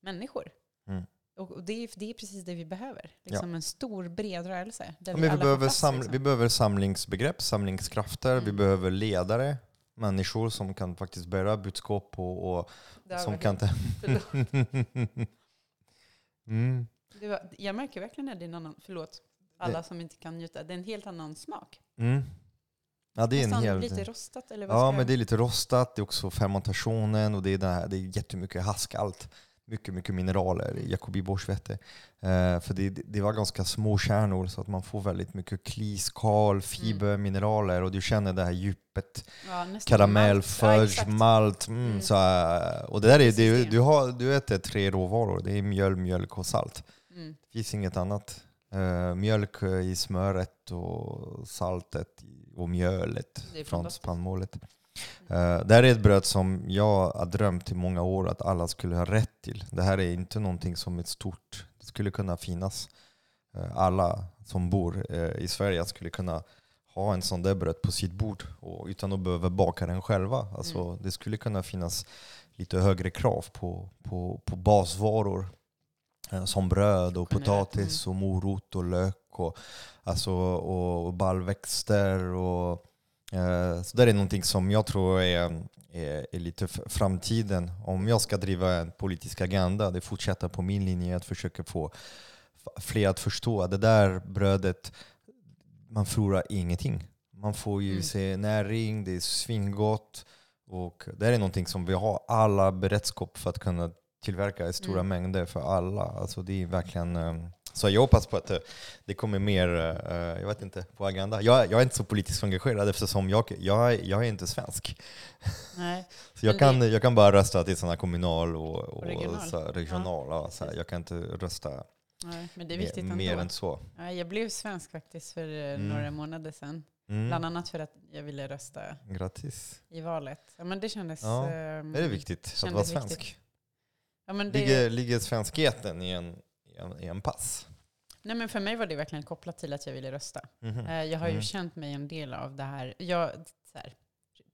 människor. Mm. Och det, är, det är precis det vi behöver. Liksom En stor, bred rörelse. Där Ja, vi, får behöver plats, liksom. vi behöver samlingsbegrepp, samlingskrafter, vi Mm. behöver ledare, människor som kan faktiskt bära budskap och, och Det som kan (laughs) mm. Det var, jag märker verkligen att det är en annan, förlåt, alla som inte kan njuta, det är en helt annan smak. Mm. Ja, det är en hel... lite rostat eller vad Ja, men det är lite rostat, det är också fermentationen och det är, det här, det är jättemycket haskalt. Mycket, mycket mineraler i Jacobi Borsvete. Eh, för det, det var ganska små kärnor så att man får väldigt mycket klis, kal, fiber, mineraler och du känner det här djupet. ja, Karamell. Ja, fudge, exakt. malt. Mm, Mm. Så, äh, och det där är, det, du, har, du äter tre råvaror. Det är mjöl, mjölk och salt. Mm. Det finns inget annat. Eh, mjölk i smöret och saltet och mjölet från spannmålet. Uh, det här är ett bröd som jag har drömt i många år att alla skulle ha rätt till. Det här är inte någonting som är stort. Det skulle kunna finnas. Eh, alla som bor eh, i Sverige skulle kunna ha en sån där bröd på sitt bord och utan att behöva baka den själva. Alltså, Mm. Det skulle kunna finnas lite högre krav på, på, på basvaror eh, som bröd och potatis och morot och lök och, alltså, och, och baljväxter. Och, eh, så det är någonting som jag tror är, är, är lite framtiden. Om jag ska driva en politisk agenda, det är fortsätta på min linje att försöka få fler att förstå att det där brödet, man förlorar ingenting. Man får ju Mm. se näring, det är svingott. Och det är någonting som vi har alla beredskap för att kunna tillverka i stora Mm. mängder för alla. Alltså det är verkligen, eh, så jag hoppas på att eh, det kommer mer, eh, jag vet inte, på agenda. Jag, jag är inte så politiskt engagerad eftersom jag, jag, är- jag är inte svensk. Nej. (laughs) Så jag, kan, jag kan bara rösta till sådana kommunal och, och, regional. Så här, regional. Ja, så här, jag kan inte rösta Nej, men det är viktigt mer ändå. än så. Ja, jag blev svensk faktiskt för eh, Mm. några månader sedan. Mm. Bland annat för att jag ville rösta Grattis. i valet. Ja, men det kändes... Ja, ehm, Är det viktigt att vara svensk? Ja, men det, Ligger, ligger svenskheten i en, en, i en pass? nej, men för mig var det verkligen kopplat till att jag ville rösta. Mhm. Eh, Jag har ju Mm. känt mig en del av det här. Jag, här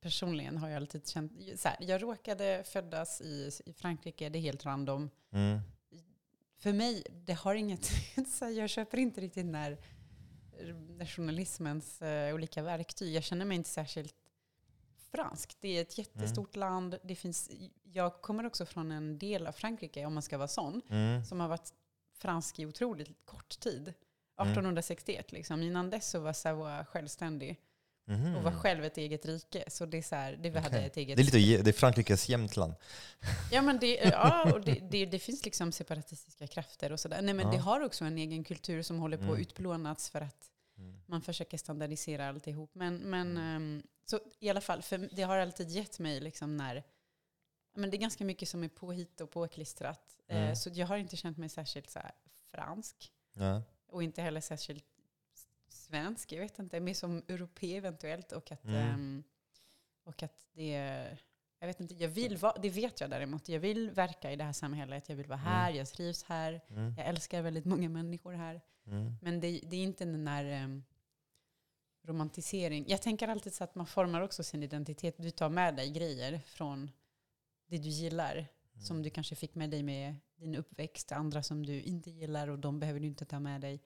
personligen har jag alltid känt... Så här, jag råkade födas i, i Frankrike, det är helt random. Mm. För mig, det har inget... (laughs) Så här, jag köper inte riktigt den här nationalismens eh, olika verktyg. Jag känner mig inte särskilt fransk. Det är ett jättestort land. Det finns, jag kommer också från en del av Frankrike, om man ska vara sån, Mm. som har varit fransk i otroligt kort tid. Mm. 1861 liksom. Innan dess så var Savoie självständig Mhm. och var själv ett eget rike. Så det är så här, det vi hade Okej. ett eget... Det är lite det är Frankrikes Jämtland. Ja, men det, ja, och det, det, det finns liksom separatistiska krafter och sådär. Nej, men Ja. det har också en egen kultur som håller på Mm. att utplånats för att man försöker standardisera alltihop. Men, men Mm. ehm, så i alla fall, för det har alltid gett mig liksom när men det är ganska mycket som är påhitt och påklistrat. Eh, Mm. så jag har inte känt mig särskilt så fransk. Ja. Och inte heller särskilt svensk. Jag vet inte, mer som europé eventuellt. Och att, Mm. ehm, och att det... Jag vet inte, jag vill vara, det vet jag däremot. Jag vill verka i det här samhället. Jag vill vara Mm. här, jag trivs här. Mm. Jag älskar väldigt många människor här. Mm. Men det, det är inte den där um, romantisering. Jag tänker alltid så att man formar också sin identitet. Du tar med dig grejer från det du gillar. Mm. Som du kanske fick med dig med din uppväxt. Andra som du inte gillar och de behöver du inte ta med dig.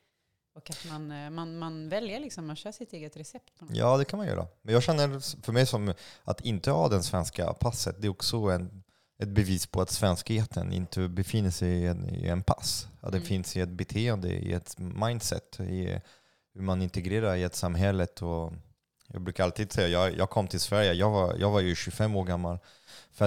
Och att man, eh, man, man väljer liksom, man kör sitt eget recept. Ja, det kan man göra. Men jag känner för mig som att inte ha den svenska passet, det är också en, ett bevis på att svenskheten inte befinner sig i en, i en pass. Att det Mm. finns i ett beteende, i ett mindset, i hur man integrerar i ett samhälle. Och jag brukar alltid säga, jag, jag kom till Sverige, jag var, jag var ju 25 år gammal,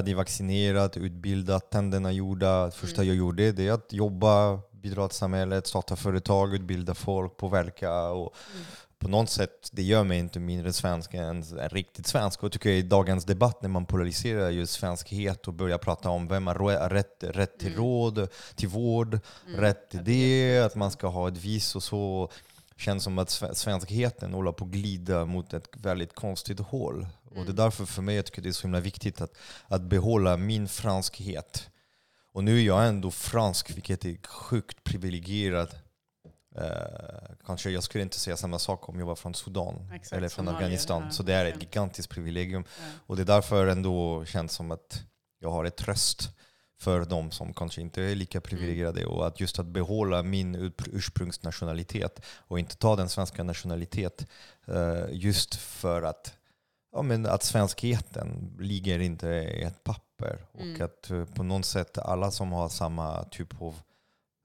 färdigvaccinerad, utbildad, tänderna gjorda. Det första Mm. jag gjorde det är att jobba, bidra till samhället, starta företag, utbilda folk, påverka. Och, Mm. på något sätt, det gör mig inte mindre svensk än än riktigt svensk. Och tycker jag i dagens debatt när man polariserar just svenskhet och börjar prata om vem har rätt, rätt till Mm. råd, till vård, Mm. rätt till det, att man ska ha ett vis och så. Känns som att sve- svenskheten håller på att glida mot ett väldigt konstigt håll. Och det är Mm. därför för mig jag tycker det är så himla viktigt att, att behålla min franskhet. Och nu är jag ändå fransk, vilket är sjukt privilegierat Eh, kanske jag skulle inte säga samma sak om jag var från Sudan Exakt, eller från Somalia, Afghanistan. ja, så det är ett gigantiskt privilegium. Ja. Och det är därför ändå känns som att jag har ett tröst för de som kanske inte är lika privilegierade. Och att just att behålla min ur- ursprungsnationalitet och inte ta den svenska nationalitet. eh, Just för att, ja, men att svenskheten ligger inte i ett papper. Och Mm. att eh, på något sätt alla som har samma typ av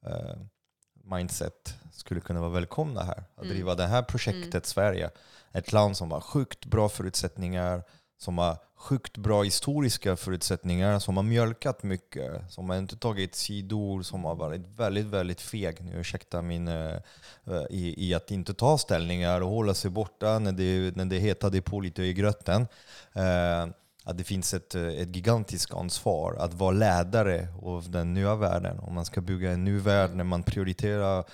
eh, mindset skulle kunna vara välkomna här. Att Mm. driva det här projektet Mm. Sverige. Ett land som har sjukt bra förutsättningar, som har sjukt bra historiska förutsättningar, som har mjölkat mycket, som har inte tagit sidor, som har varit väldigt, väldigt feg, nu ursäkta min, eh, eh, i, i att inte ta ställningar och hålla sig borta när det, när det hetade på lite i gröten. Eh, att det finns ett, eh, ett gigantiskt ansvar att vara ledare av den nya världen. Om man ska bygga en ny värld när man prioriterar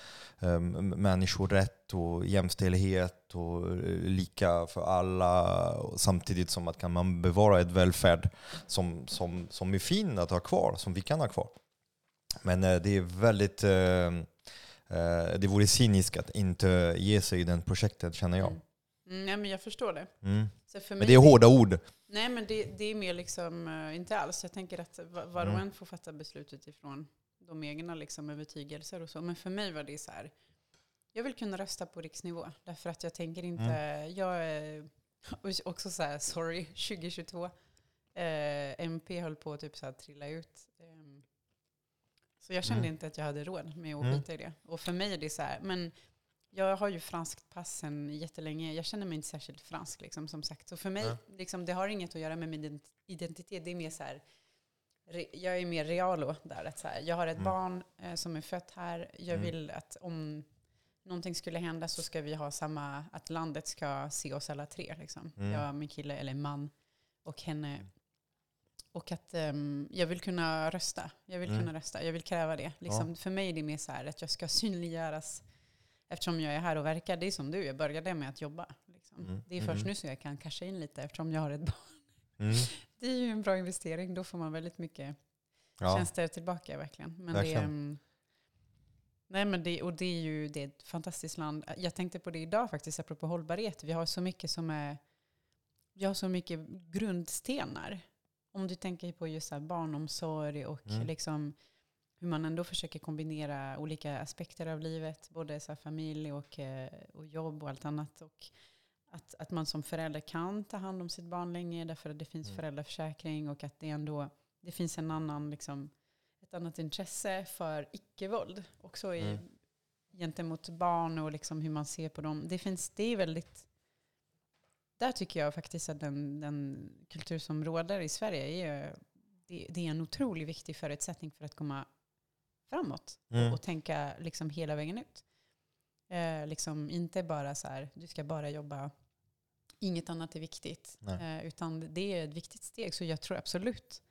ehm, um, människorätt och jämställdhet och eh, lika för alla samtidigt som att kan man bevara ett välfärd som, som, som är fin att ha kvar, som vi kan ha kvar. Men uh, det är väldigt Uh, uh, det vore cyniskt att inte ge sig i det projektet känner jag. Mm. Mm, nej, men jag förstår det. Mm. För Men det är hårda ord. Nej, men det, det är mer liksom, eh, inte alls. Jag tänker att va- var och Mm. en får fatta beslut utifrån de egna liksom, övertygelser och så. Men för mig var det så här, jag vill kunna rösta på riksnivå. Därför att jag tänker inte, Mm. jag är (laughs) också så här, sorry, (laughs) 2022. Eh, MP höll på att typ så här trilla ut. Ehm, så jag kände Mm. inte att jag hade råd med att Mm. skita i det. Och för mig är det så här, men jag har ju franskt pass sen jättelänge. Jag känner mig inte särskilt fransk liksom, som sagt. Så för mig, Ja. liksom, det har inget att göra med min ident- identitet. Det är mer så här, jag är mer realo där. Att så här, jag har ett Mm. barn eh, som är fött här. Jag Mm. vill att om någonting skulle hända så ska vi ha samma, att landet ska se oss alla tre. Liksom. Mm. Jag, min kille, eller man och henne. Och att ehm, jag vill kunna rösta. Jag vill Mm. kunna rösta. Jag vill kräva det. Liksom, För mig är det mer så här att jag ska synliggöras eftersom jag är här och verkar. Det är som du, jag började med att jobba. Liksom. Mm. Det är först Mm. nu som jag kan casha in lite eftersom jag har ett barn. Mm. (laughs) Det är ju en bra investering. Då får man väldigt mycket Ja. tjänster tillbaka verkligen. Men Verkligen. Det, mm, nej, men det, och det är ju det är ett fantastiskt land. Jag tänkte på det idag faktiskt, apropå hållbarhet. Vi har så mycket som är, vi har så mycket grundstenar. Om du tänker på just så barnomsorg och Mm. liksom hur man ändå försöker kombinera olika aspekter av livet, både så familj och, eh, och jobb och allt annat. Och att, att man som förälder kan ta hand om sitt barn länge därför att det finns Mm. föräldraförsäkring och att det ändå det finns en annan, liksom, ett annat intresse för icke-våld. Också i, Mm. gentemot barn och liksom hur man ser på dem. Det, finns, det är väldigt... Där tycker jag faktiskt att den, den kultur som råder i Sverige är, det, det är en otroligt viktig förutsättning för att komma framåt Mm. och tänka liksom hela vägen ut. Eh, liksom inte bara så här, du ska bara jobba, inget annat är viktigt. Eh, utan det är ett viktigt steg. Så jag tror absolut,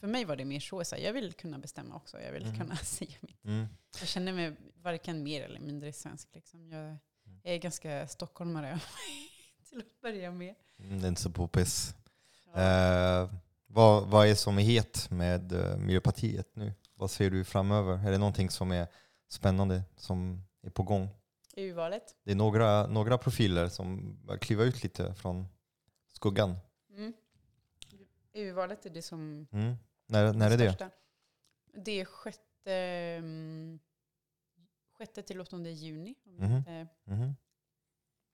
för mig var det mer så, så här, jag vill kunna bestämma också. Jag vill Mhm. kunna (laughs) säga mitt. Mm. Jag känner mig varken mer eller mindre svensk. Liksom. Jag, jag är ganska stockholmare (laughs) till att börja med. Mm, Det är inte så poppis. Ja. Eh, vad, vad är som är het med eh, Miljöpartiet nu? Vad ser du framöver? Är det någonting som är spännande som är på gång? EU-valet. Det är några, några profiler som kliva ut lite från skuggan. Mm. EU-valet är det som Mm. När, när är det? största. Det är sjätte, mm, sjätte till åttonde juni. Om, jag Mhm. inte, Mhm.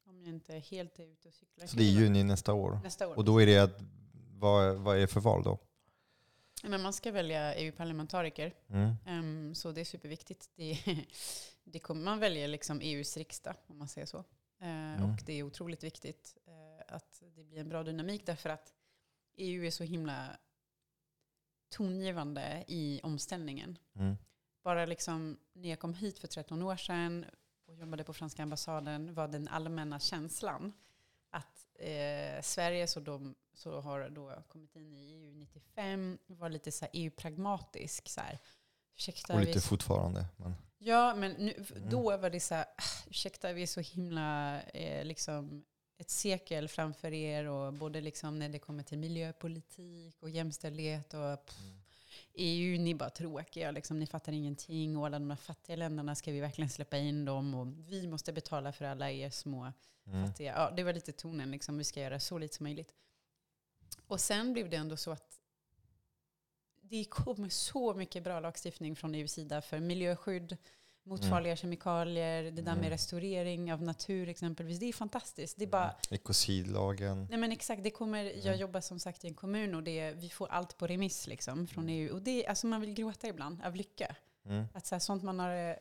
om jag inte helt är ute och cyklar. Så det är juni nästa år? Nästa år. Och då är det vad, vad är det för val då? Men man ska välja EU-parlamentariker. Mm. Ehm, så det är superviktigt. Det, (laughs) det kommer, man väljer liksom EUs riksdag, om man säger så. Eh, Mm. Och det är otroligt viktigt eh, att det blir en bra dynamik därför att EU är så himla tongivande i omställningen. Mm. Bara liksom när jag kom hit för 13 år sedan och jobbade på franska ambassaden var den allmänna känslan att eh, Sverige, så, de, så har då kommit in i EU 95, var lite så EU-pragmatisk. Så här, ursäkta, Och vi- lite fortfarande. Men, Ja, men nu, Mm. då var det så här, "Ah, ursäkta vi är så himla, eh, liksom ett sekel framför er och både liksom när det kommer till miljöpolitik och jämställdhet och pff, EU, ni är bara tråkiga, liksom, ni fattar ingenting. Och alla de här fattiga länderna, ska vi verkligen släppa in dem? Och vi måste betala för alla er små Mm. fattiga. Ja, det var lite tonen, liksom, vi ska göra så lite som möjligt. Och sen blev det ändå så att det kommer så mycket bra lagstiftning från EUs sida för miljöskydd, mot Mm. farliga kemikalier, det där Mm. med restaurering av natur exempelvis. Det är fantastiskt. Det är bara, Ekocidlagen. Nej men exakt, det kommer, jag Mm. jobbar som sagt i en kommun och det, vi får allt på remiss liksom från EU. Och det, alltså man vill gråta ibland av lycka. Mm. Att så här, sånt man har eh,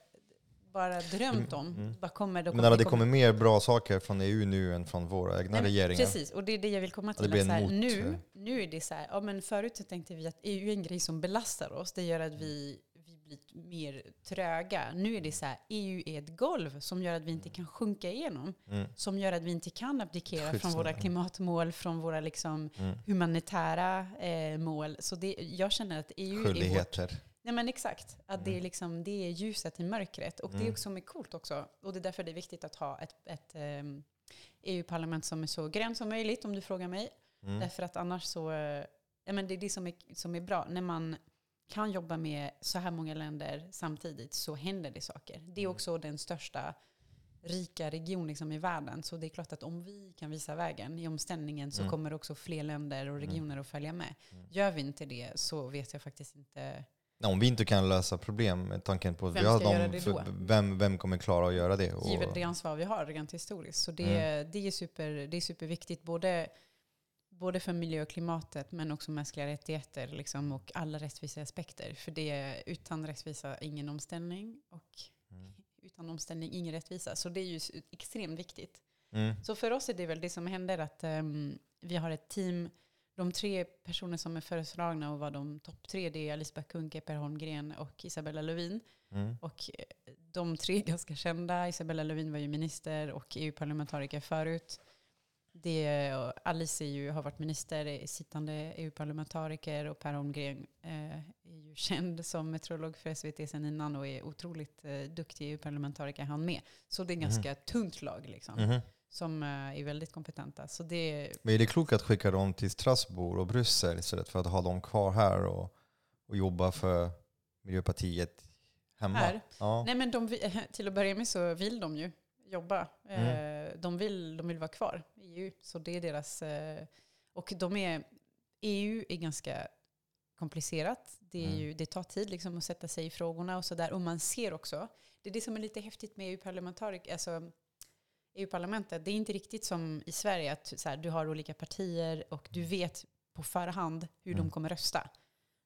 bara drömt om, Mm. bara kommer. Då Men alla, det kommer mer bra saker från EU nu än från våra egna Nej, men regeringar. Precis, och det är det jag vill komma till. att så här, nu, nu är det så här, ja men förut så tänkte vi att EU är en grej som belastar oss. Det gör att vi, vi blir mer tröga. Nu är det så här, EU är ett golv som gör att vi inte kan sjunka igenom. Mm. Som gör att vi inte kan abdikera från våra klimatmål, från våra liksom Mm. humanitära eh, mål. Så det, jag känner att EU är vårt... Nej men exakt. Att det, är Mm. liksom, det är ljuset i mörkret. Och det är Mm. också med coolt också. Och det är därför det är viktigt att ha ett, ett ehm, EU-parlament som är så grönt som möjligt om du frågar mig. Mm. Därför att annars så, eh, ja, men det är det som är, som är bra. När man kan jobba med så här många länder samtidigt så händer det saker. Det är Mm. också den största rika region liksom i världen. Så det är klart att om vi kan visa vägen i omställningen så Mm. kommer också fler länder och Mm. regioner att följa med. Mm. Gör vi inte det så vet jag faktiskt inte. Nej, om vi inte kan lösa problem med tanken på att Vem vi har dem, för vem, vem kommer klara att göra det? Och, Givet det ansvar vi har rent historiskt. Så det, Mm. det, är, super, det är superviktigt. Både, både för miljö och klimatet men också mänskliga rättigheter liksom, och alla rättvisa aspekter. För det är utan rättvisa ingen omställning och Mm. utan omställning ingen rättvisa. Så det är ju extremt viktigt. Mm. Så för oss är det väl det som händer att ehm, vi har ett team. De tre personer som är föreslagna och var de topp tre, det är Alice Bah Kuhnke, Per Holmgren och Isabella Lövin. Mm. Och eh, de tre är ganska kända. Isabella Lövin var ju minister och EU-parlamentariker förut. Det, Alice är ju, har varit minister, är sittande EU-parlamentariker och Per Holmgren eh, är ju känd som meteorolog för SVT sen innan och är otroligt eh, duktig EU-parlamentariker han med. Så det är Mhm. ganska tungt lag liksom, Mhm. Som eh, är väldigt kompetenta. Så det, Men är det klokt att skicka dem till Strasbourg och Bryssel istället för att ha dem kvar här och, och jobba för Miljöpartiet hemma? Här? Ja. Nej men de, (laughs) till att börja med så vill de ju jobba. Eh, de, vill, de vill vara kvar i EU. Så det är deras... Eh, och de är, EU är ganska komplicerat. Det, är Mm. ju, det tar tid liksom att sätta sig i frågorna och sådär. Och man ser också, det är det som är lite häftigt med EU-parlamentariker, alltså EU-parlamentet. Det är inte riktigt som i Sverige, att så här, du har olika partier och du vet på förhand hur Mm. de kommer rösta.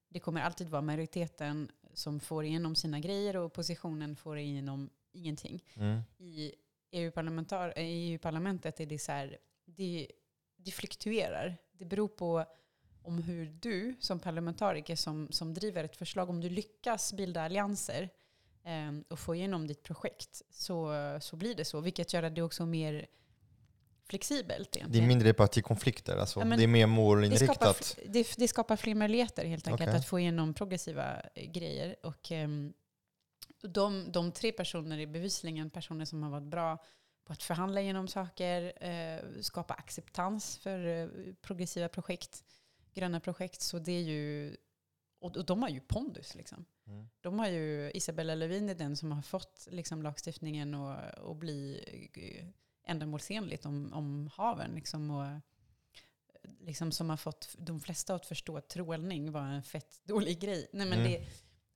Det kommer alltid vara majoriteten som får igenom sina grejer och oppositionen får igenom ingenting. Mm. I eh, EU-parlamentet är det så här, det, det fluktuerar. Det beror på om hur du som parlamentariker som, som driver ett förslag, om du lyckas bilda allianser och få igenom ditt projekt så, så blir det så. Vilket gör att det också är mer flexibelt Det är egentligen. mindre partikonflikter, alltså. Ja, det är mer det, skapar, målinriktat. det, det skapar fler möjligheter helt enkelt Okej. att få igenom progressiva eh, grejer. Och, ehm, de, de tre personer är bevisligen personer som har varit bra på att förhandla igenom saker, eh, skapa acceptans för eh, progressiva projekt, gröna projekt. Så det är ju, och, och de har ju pondus liksom. Mm. De har ju, Isabella Lövin är den som har fått liksom, lagstiftningen att och bli eh, ändamålsenligt om, om haven. Liksom, och, liksom, som har fått de flesta att förstå att trålning var en fett dålig grej. Nej, men Mm. det,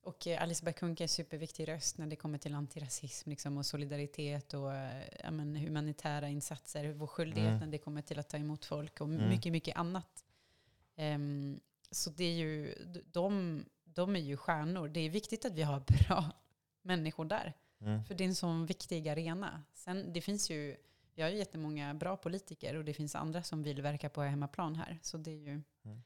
och eh, Alice Bah Kuhnke är en superviktig röst när det kommer till antirasism liksom, och solidaritet och eh, ja, men, humanitära insatser. Vår skyldighet Mm. när det kommer till att ta emot folk och Mm. mycket, mycket annat. Ehm, så det är ju, de, de är ju stjärnor. Det är viktigt att vi har (laughs) bra människor där. Mm. För det är en sån viktig arena. Sen, det finns ju, vi har ju jättemånga bra politiker och det finns andra som vill verka på hemmaplan här. Så det är ju, Mm.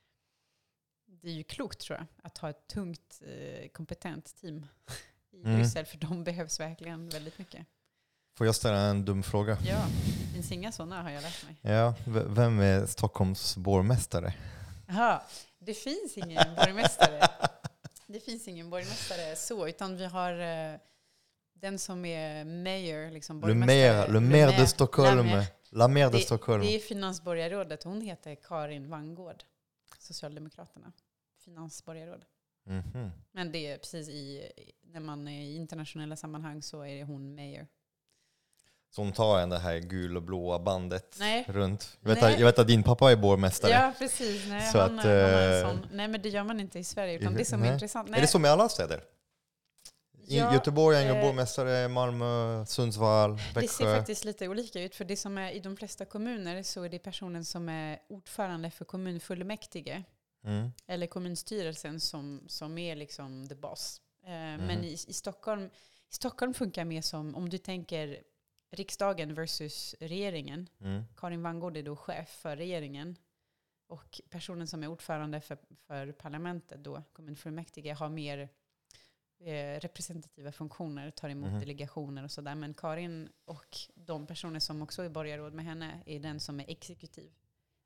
det är ju klokt tror jag, att ha ett tungt, eh, kompetent team (laughs) i Mm. Bryssel. För de behövs verkligen väldigt mycket. Får jag ställa en dum fråga? Ja, det finns inga sådana har jag lärt mig. Ja, vem är Stockholms borgmästare? Det finns ingen borgmästare. (laughs) Det finns ingen borgmästare så, utan vi har eh, den som är mayor, liksom Le maire, le maire de Stockholm. La maire de Det, Stockholm. det är finansborgarrådet. Hon heter Karin Vangård, Socialdemokraterna. Finansborgarråd. Mhm. Men det är precis i, när man är i internationella sammanhang så är det hon mayor. Så hon tar en det här gul och blåa bandet Nej. runt. Jag vet, Nej. att, jag vet att din pappa är borgmästare. Ja, precis. Nej, Så han, att, han sån. Nej, men det gör man inte i Sverige. Utan det som nej. är intressant... Är det så med alla städer? I Ja, Göteborg ju eh, borgmästare, Malmö, Sundsvall, Det ser Växjö. faktiskt lite olika ut. För det som är i de flesta kommuner så är det personen som är ordförande för kommunfullmäktige Mm. eller kommunstyrelsen som, som är liksom the boss. Eh, Mhm. Men i, i, Stockholm, i Stockholm funkar mer som, om du tänker riksdagen versus regeringen. Mm. Karin Vangård är då chef för regeringen. Och personen som är ordförande för, för parlamentet, då, kommunfullmäktige, har mer eh, representativa funktioner, tar emot Mhm. delegationer och sådär. Men Karin och de personer som också är borgarråd med henne är den som är exekutiv.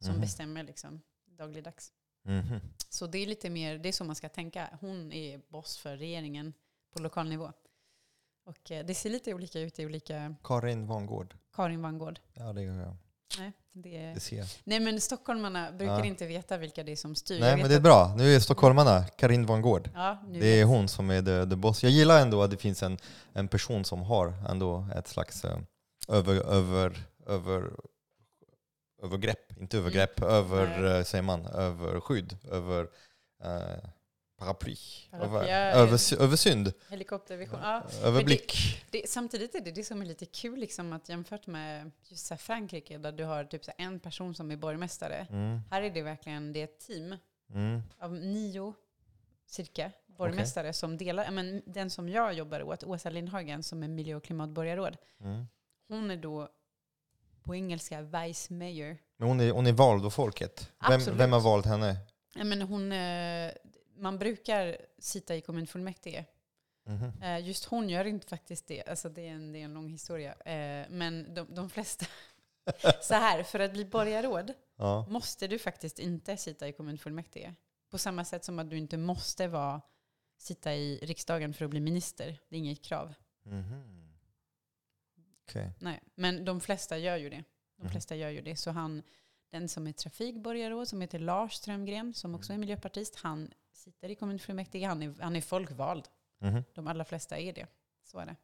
Som Mhm. bestämmer liksom dagligdags. Mhm. Så det är lite mer, det är så man ska tänka. Hon är boss för regeringen på lokal nivå. Och eh, det ser lite olika ut i olika, Karin Vangård. Karin Vangård. Ja, det gör jag. Nej, det, Det ser jag. nej men stockholmarna brukar Ja. inte veta vilka det är som styr. Nej, men det är att- bra. Nu är stockholmarna Karin Vangård. Ja, Det är hon som är the, the boss. Jag gillar ändå att det finns en, en person som har ändå ett slags eh, över, över, över, övergrepp, inte övergrepp, över, Mm. Nej. eh, säger man, överskydd, över paraply, över, över, översynd, Helikoptervision. Ja, överblick. det, samtidigt är det det som är lite kul liksom, att jämfört med just så Frankrike där du har typ så en person som är borgmästare. Mm, Här är det verkligen det är ett team mm, av nio cirka borgmästare som delar. Men den som jag jobbar åt, Åsa Lindhagen, som är miljö och klimatborgarråd, mm. hon är då på engelska vice mayor. Men hon är, hon är vald av folket. Vem, Absolut. vem har valt henne? Ja, men hon, eh, man brukar sitta i kommunfullmäktige. Mhm. Eh, just hon gör inte faktiskt det. Alltså det, är en, det är en lång historia. Eh, men de, de flesta... (laughs) så här, för att bli borgarråd Ja. måste du faktiskt inte sitta i kommunfullmäktige. På samma sätt som att du inte måste vara, sitta i riksdagen för att bli minister. Det är inget krav. Mhm. Okej. Nej, men de flesta gör ju det. De Mhm. flesta gör ju det. Så han, den som är trafikborgarråd, som heter Lars Strömgren, som också är miljöpartist, han sitter i kommunfullmäktige. Han är, han är folkvald. Mhm. De allra flesta är det. Så är det.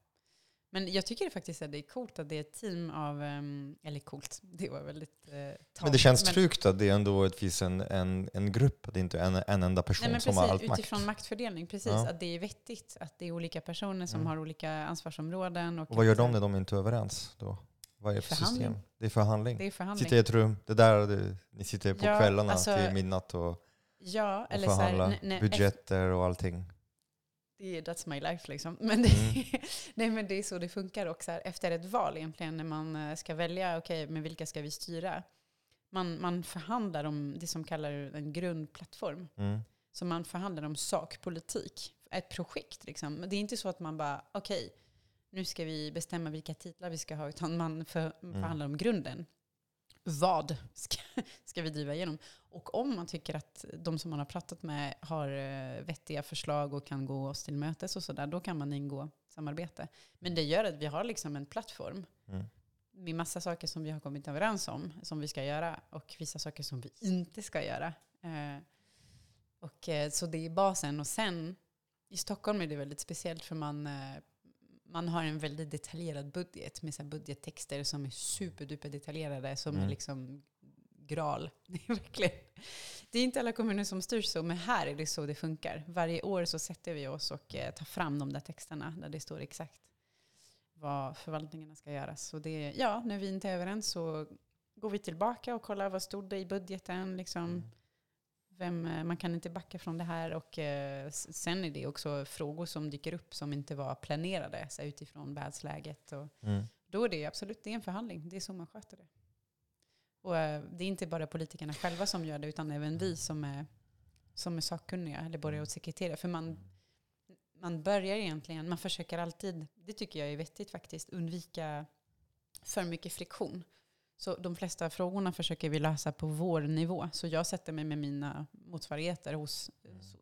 Men jag tycker faktiskt att det är coolt att det är ett team av, ehm, eller coolt, (laughs) det var väldigt eh, Men det känns tryggt att det ändå finns en, en, en grupp, att det inte är en, en enda person Nej, men som har allt precis, makt. utifrån maktfördelning, precis. Ja. Att det är vettigt att det är olika personer som Mm. har olika ansvarsområden. Och Och vad gör de när de inte är överens då? Vad är det för Förhandling. system? Det är förhandling. Det är förhandling. Sitta i ett rum, det där det, ni sitter på Ja, kvällarna alltså, till midnatt och, ja, eller så här, budgeter och allting. det är, that's my life liksom. (laughs) Men det, Mm. (laughs) nej, men det är så det funkar också. Efter ett val egentligen, när man eh, ska välja, okej, men vilka ska vi styra? Man, man förhandlar om det som kallar en grundplattform. Mm. Så man förhandlar om sakpolitik. Ett projekt liksom. Men det är inte så att man bara, okej, nu ska vi bestämma vilka titlar vi ska ha, utan man för, förhandlar om grunden. Vad ska, ska vi driva igenom? Och om man tycker att de som man har pratat med har eh, vettiga förslag och kan gå oss till mötes och sådär, då kan man ingå samarbete. Men det gör att vi har liksom en plattform Mm. med massa saker som vi har kommit överens om, som vi ska göra, och vissa saker som vi inte ska göra. Eh, och, eh, så det är basen. Och sen, i Stockholm är det väldigt speciellt för man, eh, man har en väldigt detaljerad budget med så budgettexter som är superduper detaljerade, som är Mm. liksom gral. (laughs) Det är verkligen... Det är inte alla kommuner som styrs så, men här är det så det funkar. Varje år så sätter vi oss och eh, tar fram de där texterna där det står exakt vad förvaltningarna ska göra. Så det, ja, när vi inte är överens så går vi tillbaka och kollar vad stod det i budgeten. Liksom, Mm. Vem, eh, man kan inte backa från det här. Och eh, sen är det också frågor som dyker upp som inte var planerade så utifrån världsläget. Och Mm. då är det absolut det är en förhandling. Det är så man sköter det. Och eh, det är inte bara politikerna själva som gör det, utan även vi som är, som är sakkunniga eller borgarrådssekreterare. För man, man börjar egentligen, man försöker alltid, det tycker jag är vettigt faktiskt, undvika för mycket friktion. Så de flesta frågorna försöker vi lösa på vår nivå. Så jag sätter mig med mina motsvarigheter hos so-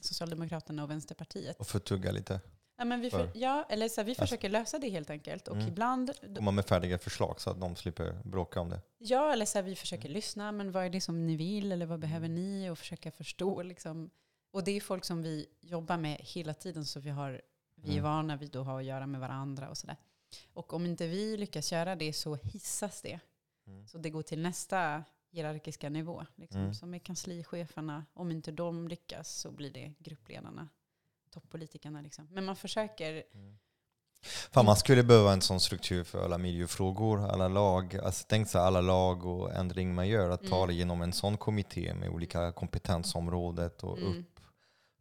Socialdemokraterna och Vänsterpartiet. Och förtugga lite. Ja, men vi, för, ja, eller så här, vi Alltså- försöker lösa det helt enkelt. Och Mm. ibland, Komma med färdiga förslag så att de slipper bråka om det. ja, eller så här, vi försöker lyssna, men vad är det som ni vill eller vad behöver ni? Och försöka förstå liksom, Och det är folk som vi jobbar med hela tiden, så vi, har, vi är Mm. vana vid att ha att göra med varandra och sådär. Och om inte vi lyckas göra det så hissas det. Mm. Så det går till nästa hierarkiska nivå. Liksom, Mm. Som är kanslicheferna. Om inte de lyckas så blir det gruppledarna, toppolitikerna. Liksom. Men man försöker, Fan, man skulle behöva en sån struktur för alla miljöfrågor, alla lag. Alltså, tänk så alla lag och ändring man gör, att ta Mm. det genom en sån kommitté med olika kompetensområdet och Mm. upp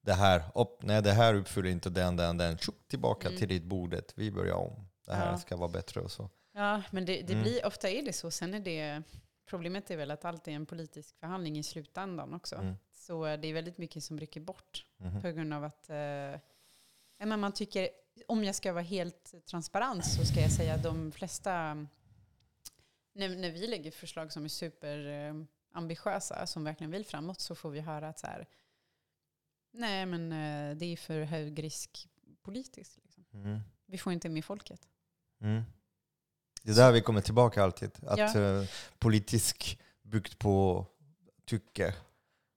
det här. Upp, nej, det här uppfyller inte den, den, den. Tjup, tillbaka Mm. till ditt bordet. Vi börjar om. Det här Ja. ska vara bättre och så. ja men det, det Mm. blir, ofta är det så. Sen är det, problemet är väl att allt är en politisk förhandling i slutändan också. Mm. Så det är väldigt mycket som rycker bort Mhm. på grund av att eh, men man tycker, om jag ska vara helt transparent så ska jag säga att de flesta, när, när vi lägger förslag som är superambitiösa, som verkligen vill framåt, så får vi höra att så här, nej men eh, det är för hög risk politiskt. Liksom. Mm. Vi får inte med folket. Mm. Det är där vi kommer tillbaka alltid. Att Ja. eh, politisk byggt på tycke,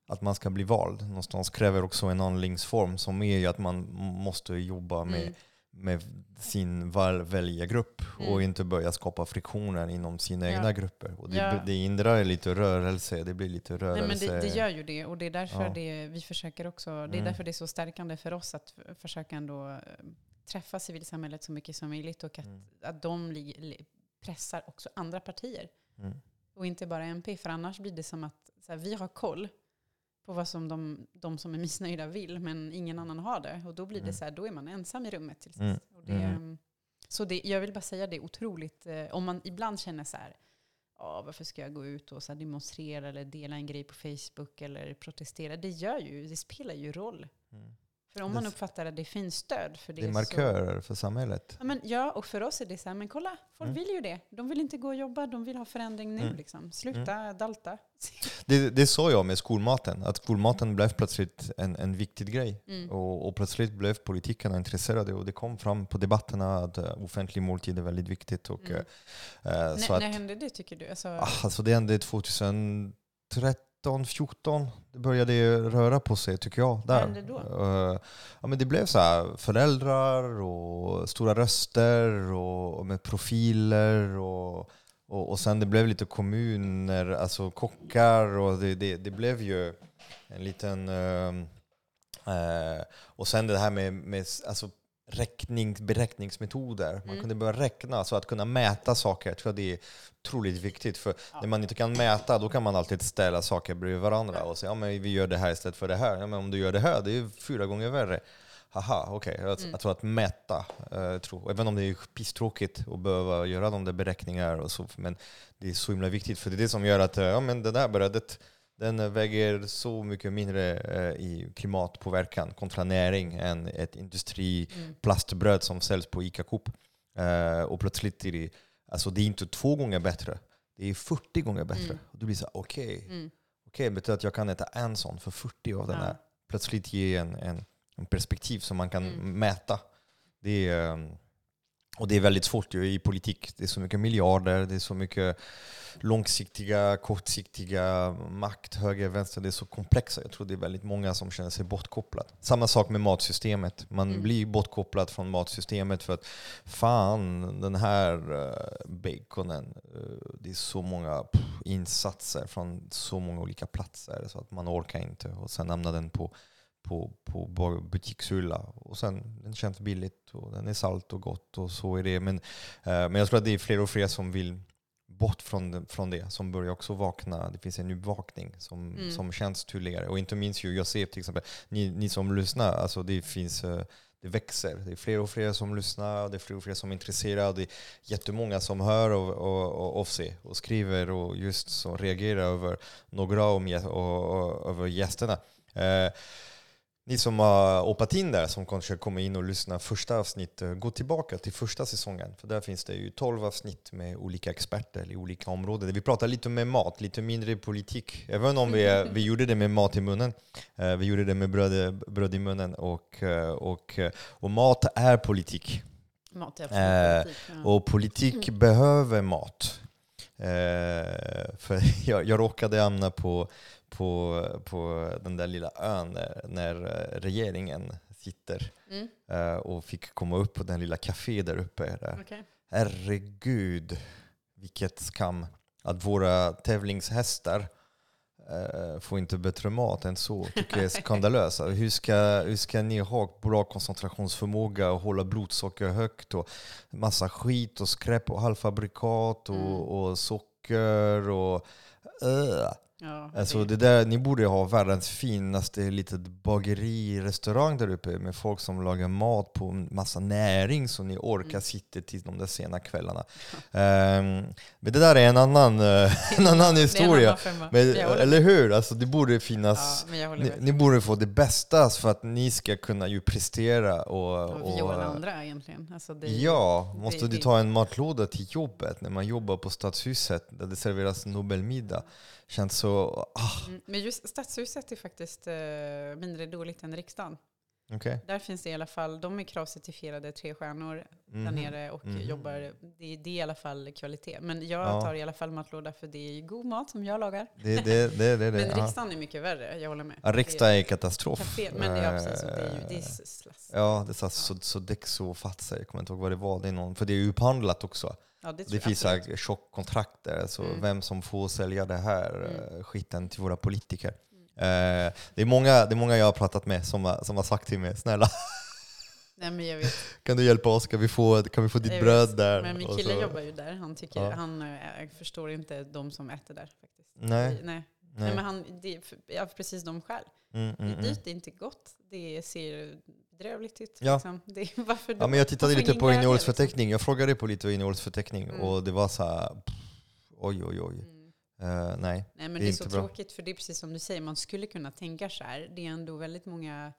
att man ska bli vald någonstans kräver också en handlingsform som är ju att man måste jobba med, Mm. med sin väljargrupp och Mm. inte börja skapa friktioner inom sina Ja. egna grupper. Och det, Ja. det hindrar lite rörelse, det blir lite Nej, rörelse. men det, det gör ju det och det är därför Ja. det, vi försöker också, det är Mm. därför det är så stärkande för oss att försöka ändå eh, träffa civilsamhället så mycket som möjligt och att, Mm. att de pressar också andra partier. Mm. Och inte bara MP, för annars blir det som att så här, vi har koll på vad som de, de som är missnöjda vill, men ingen annan har det. Och då blir det Mm. så här, då är man ensam i rummet till sist. Mm. Och det, Mm. Så det, jag vill bara säga det är otroligt, eh, om man ibland känner så här, ja, varför ska jag gå ut och så demonstrera eller dela en grej på Facebook eller protestera? Det gör ju, det spelar ju roll. Mm. För om man uppfattar att det finns stöd för det, Det är så, markörer för samhället. Ja, men, ja, och för oss är det så här, men kolla, folk Mm. vill ju det. De vill inte gå och jobba, de vill ha förändring nu. Mm. Liksom. Sluta dalta. (laughs) Det, det sa jag med skolmaten, att skolmaten blev plötsligt en, en viktig grej. Mm. Och, och plötsligt blev politikerna intresserade och det kom fram på debatterna att uh, offentlig måltid är väldigt viktigt. Och, Mm. eh, N- så när att, hände det tycker du? Alltså, ah, alltså det hände 2013, 14 det började röra på sig tycker jag. Där. hände då? Eh, ja, men det blev så här, föräldrar och stora röster och, och med profiler och, och, och sen det blev lite kommuner, alltså kockar och det, det, det blev ju en liten... ehm, eh, och sen det här med, med alltså, räkning, beräkningsmetoder. Man Mm. kunde börja räkna, så att kunna mäta saker. Jag tror det är otroligt viktigt. För när man inte kan mäta, då kan man alltid ställa saker bredvid varandra och säga ja, men vi gör det här istället för det här. Ja, men om du gör det här, det är fyra gånger värre. Haha, okej. Jag, Mm. jag tror att mäta, eh, tror, även om det är pisstråkigt att behöva göra de där beräkningar och så, men det är så himla viktigt för det är det som gör att eh, ja, men det där brödet, den väger så mycket mindre eh, i klimatpåverkan kontra näring än ett industri mm. som säljs på ICA Coop. Eh, och plötsligt är det, alltså det är inte två gånger bättre, det är 40 gånger bättre. Mm. Och du blir så här, okej, Mm. okej, betyder att jag kan äta en sån för 40 av den Ja. här. Plötsligt ge en, en, en perspektiv som man kan Mm. mäta. Det är, ehm, och det är väldigt svårt ju i politik. Det är så mycket miljarder, det är så mycket långsiktiga, kortsiktiga makt, höger, vänster. Det är så komplexa. Jag tror det är väldigt många som känner sig bortkopplade. Samma sak med matsystemet. Man Mm. blir bortkopplad från matsystemet för att fan, den här uh, baconen, eh, det är så många pff, insatser från så många olika platser så att man orkar inte. Och sen hamnar den på på, på butikshylla. Och sen, den känns billigt och den är salt och gott och så är det. Men, eh, men jag tror att det är fler och fler som vill bort från från det som börjar också vakna. Det finns en uppvakning som, Mm. som känns tydligare. Och inte minst ju, jag ser till exempel, ni, ni som lyssnar, alltså det finns eh, det växer. Det är fler och fler som lyssnar, det är fler och fler som är intresserade. Det är jättemånga som hör av, av, av, av sig och skriver och just så reagerar över några om, och, och, över gästerna. Eh, ni som har hoppat in där, som kanske kommer in och lyssnar första avsnitt, eh, gå tillbaka till första säsongen. För där finns det ju 12 avsnitt med olika experter i olika områden. Vi pratar lite med mat, lite mindre politik. Även om vi, eh, vi (laughs) gjorde det med mat i munnen. Eh, Vi gjorde det med bröd, bröd i munnen. Och, och, och mat är politik. Mat är politik. Ja. Och politik behöver mat. För (laughs) jag, jag råkade hamna på, på, på den där lilla ön när, när regeringen sitter Mm. eh, och fick komma upp på den lilla café där uppe. Där. Okej. Herregud, vilket skam att våra tävlingshästar eh, får inte bättre mat än så. tycker jag är (laughs) skandalöst. Alltså, Hur ska, hur ska ni ha bra koncentrationsförmåga och hålla blodsocker högt och massa skit och skräp och halvfabrikat och, Mm. och socker och uh. Ja, Alltså det, där, ni borde ha världens finaste litet bageri-restaurang där uppe med folk som lagar mat på massa näring så ni orkar Mm. sitta till de där sena kvällarna. Ehm, men det där är en annan, eh, en annan (laughs) är en historia. annan. Men, eller hur? Alltså det borde finnas... Ja, Ni, ni borde få det bästa för att ni ska kunna ju prestera och... Och vi och andra egentligen. Alltså det, Ja, måste det- du ta en matlåda till jobbet när man jobbar på Stadshuset där det serveras Nobelmiddag? Känns så... Ah, Mm, Men just Stadshuset är faktiskt eh, mindre dåligt än riksdagen. okej. Där finns det i alla fall, de är kravcertifierade tre stjärnor där Mhm. nere och Mhm. jobbar, det, det är i alla fall kvalitet. Men jag Ja. tar i alla fall matlåda för det är god mat som jag lagar. Det, det, det, det. Men ja. riksdagen är mycket värre, jag håller med. Ja, riksdag är katastrof. Café, men det är, precis, så det är ju det är Eh, slass. Ja, det är så, så, så och Fatsa, jag kommer inte ihåg vad det var. Det är någon, för det är ju upphandlat också. Ja, det, Det finns absolut. så här tjockkontrakt där, så Mm. vem som får sälja det här Mm. eh, skiten till våra politiker. Eh, det, är många, det är många jag har pratat med som har, som har sagt till mig, snälla (laughs) Nej, kan du hjälpa oss? Kan vi få, kan vi få ditt Jag bröd vet. där? Men min kille jobbar ju där. Han, tycker, Ja. han eh, förstår inte de som äter där. faktiskt. Nej, Nej. Nej. men han, det ja, precis de skäl. Mm, Det mm, är mm. dyrt, det är inte gott. Det ser bedrövligt ut. Ja. Liksom. Det är, (laughs) varför Ja, men jag tittade lite på innehållsförteckning. Jag frågade på lite innehållsförteckning Mm. och det var så här, pff, oj oj oj. Liksom. Mm. Eh, nej. Nej, men Det det är är, så bra. tråkigt, för det är precis som du säger, man skulle kunna tänka så här. Det är ändå väldigt många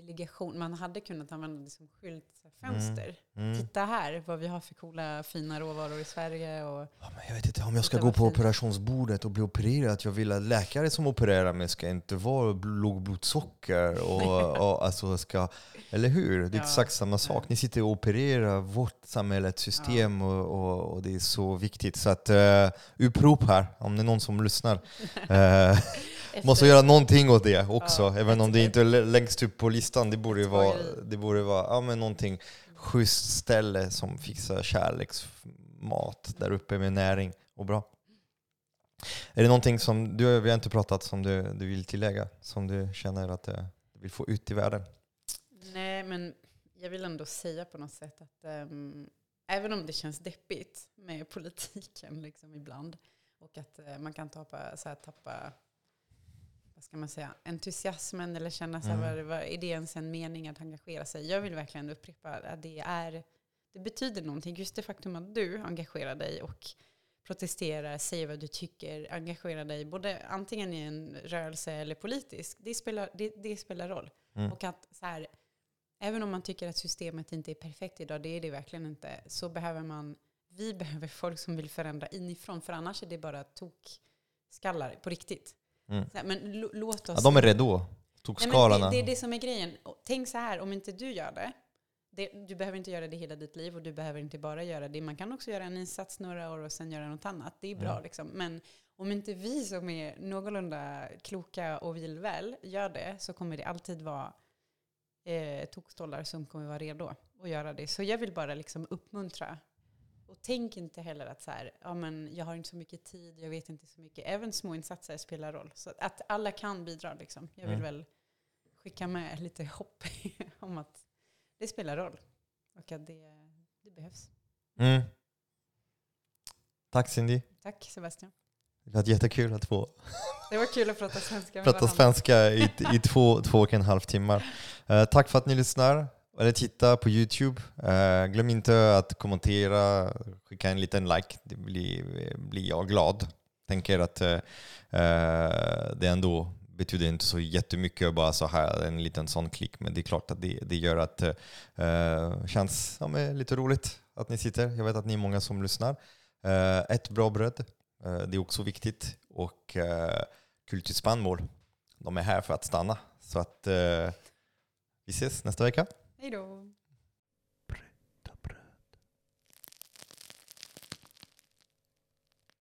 delegation. Man hade kunnat använda det som skylt, så här, fönster. Mm. Titta här vad vi har för coola fina råvaror i Sverige. Och, Ja, men jag vet inte om jag ska gå på operationsbordet och bli opererad. Jag vill att läkare som opererar mig ska inte vara bl- lågblodsocker. Och, (laughs) och, alltså ska, eller hur? Det är Ja, exakt samma sak. Ni sitter och opererar vårt samhällets system och, och, och det är så viktigt. Så att, uh, upprop här, om det är någon som lyssnar. (laughs) Eh, måste göra någonting åt det också, Ja, även om det inte är lä- längst upp på listan. Det borde ju vara, det borde vara ja, men någonting schysst ställe som fixar kärleksmat där uppe med näring och bra. Är det någonting som du, vi har inte pratat som du, du vill tillägga, som du känner att eh, du vill få ut i världen? Nej, men jag vill ändå säga på något sätt att ehm, även om det känns deppigt med politiken liksom ibland och att eh, man kan tappa, så här, tappa vad ska man säga, entusiasmen eller känna så här, Mm. vad, vad, är det ens en mening att engagera sig? Jag vill verkligen upprepa att det är det betyder någonting. Just det faktum att du engagerar dig och protesterar, säger vad du tycker, engagerar dig både antingen i en rörelse eller politisk. Det spelar, det, det spelar roll. Mm. Och att så här, även om man tycker att systemet inte är perfekt idag, det är det verkligen inte, så behöver man, vi (laughs) behöver folk som vill förändra inifrån, för annars är det bara tokskallar på riktigt. Mm. Här, men låt oss... Ja, de är redo, Nej, tokskalarna. men det, det är det som är grejen. Tänk så här, om inte du gör det, det, du behöver inte göra det hela ditt liv och du behöver inte bara göra det. Man kan också göra en insats några år och sen göra något annat. Det är bra Mm. liksom. Men om inte vi som är någorlunda kloka och vill väl gör det så kommer det alltid vara eh, tokstollar som kommer vara redo att göra det. Så jag vill bara liksom uppmuntra. Och tänk inte heller att så här, ja, men jag har inte så mycket tid, jag vet inte så mycket. Även små insatser spelar roll. Så att alla kan bidra. Liksom. Jag vill Mm. väl skicka med lite hopp (laughs) om att det spelar roll. Och att det, det behövs. Mm. Tack Cindy. Tack Sebastian. Det var jättekul att få Det var kul att prata svenska med prata varandra. svenska i, i två, två och en halv timmar. Eh, tack för att ni lyssnar eller titta på Youtube. Uh, glöm inte att kommentera, skicka en liten like. Det blir, blir jag glad. Tänker att uh, det ändå betyder inte så jättemycket bara så här en liten sån klick. Men det är klart att det, det gör att det känns ja, men lite roligt att ni sitter. Jag vet att ni är många som lyssnar. Uh, ett bra bröd, uh, det är också viktigt. Och uh, kulturspannmål, de är här för att stanna. Så att vi ses nästa vecka. Hej då.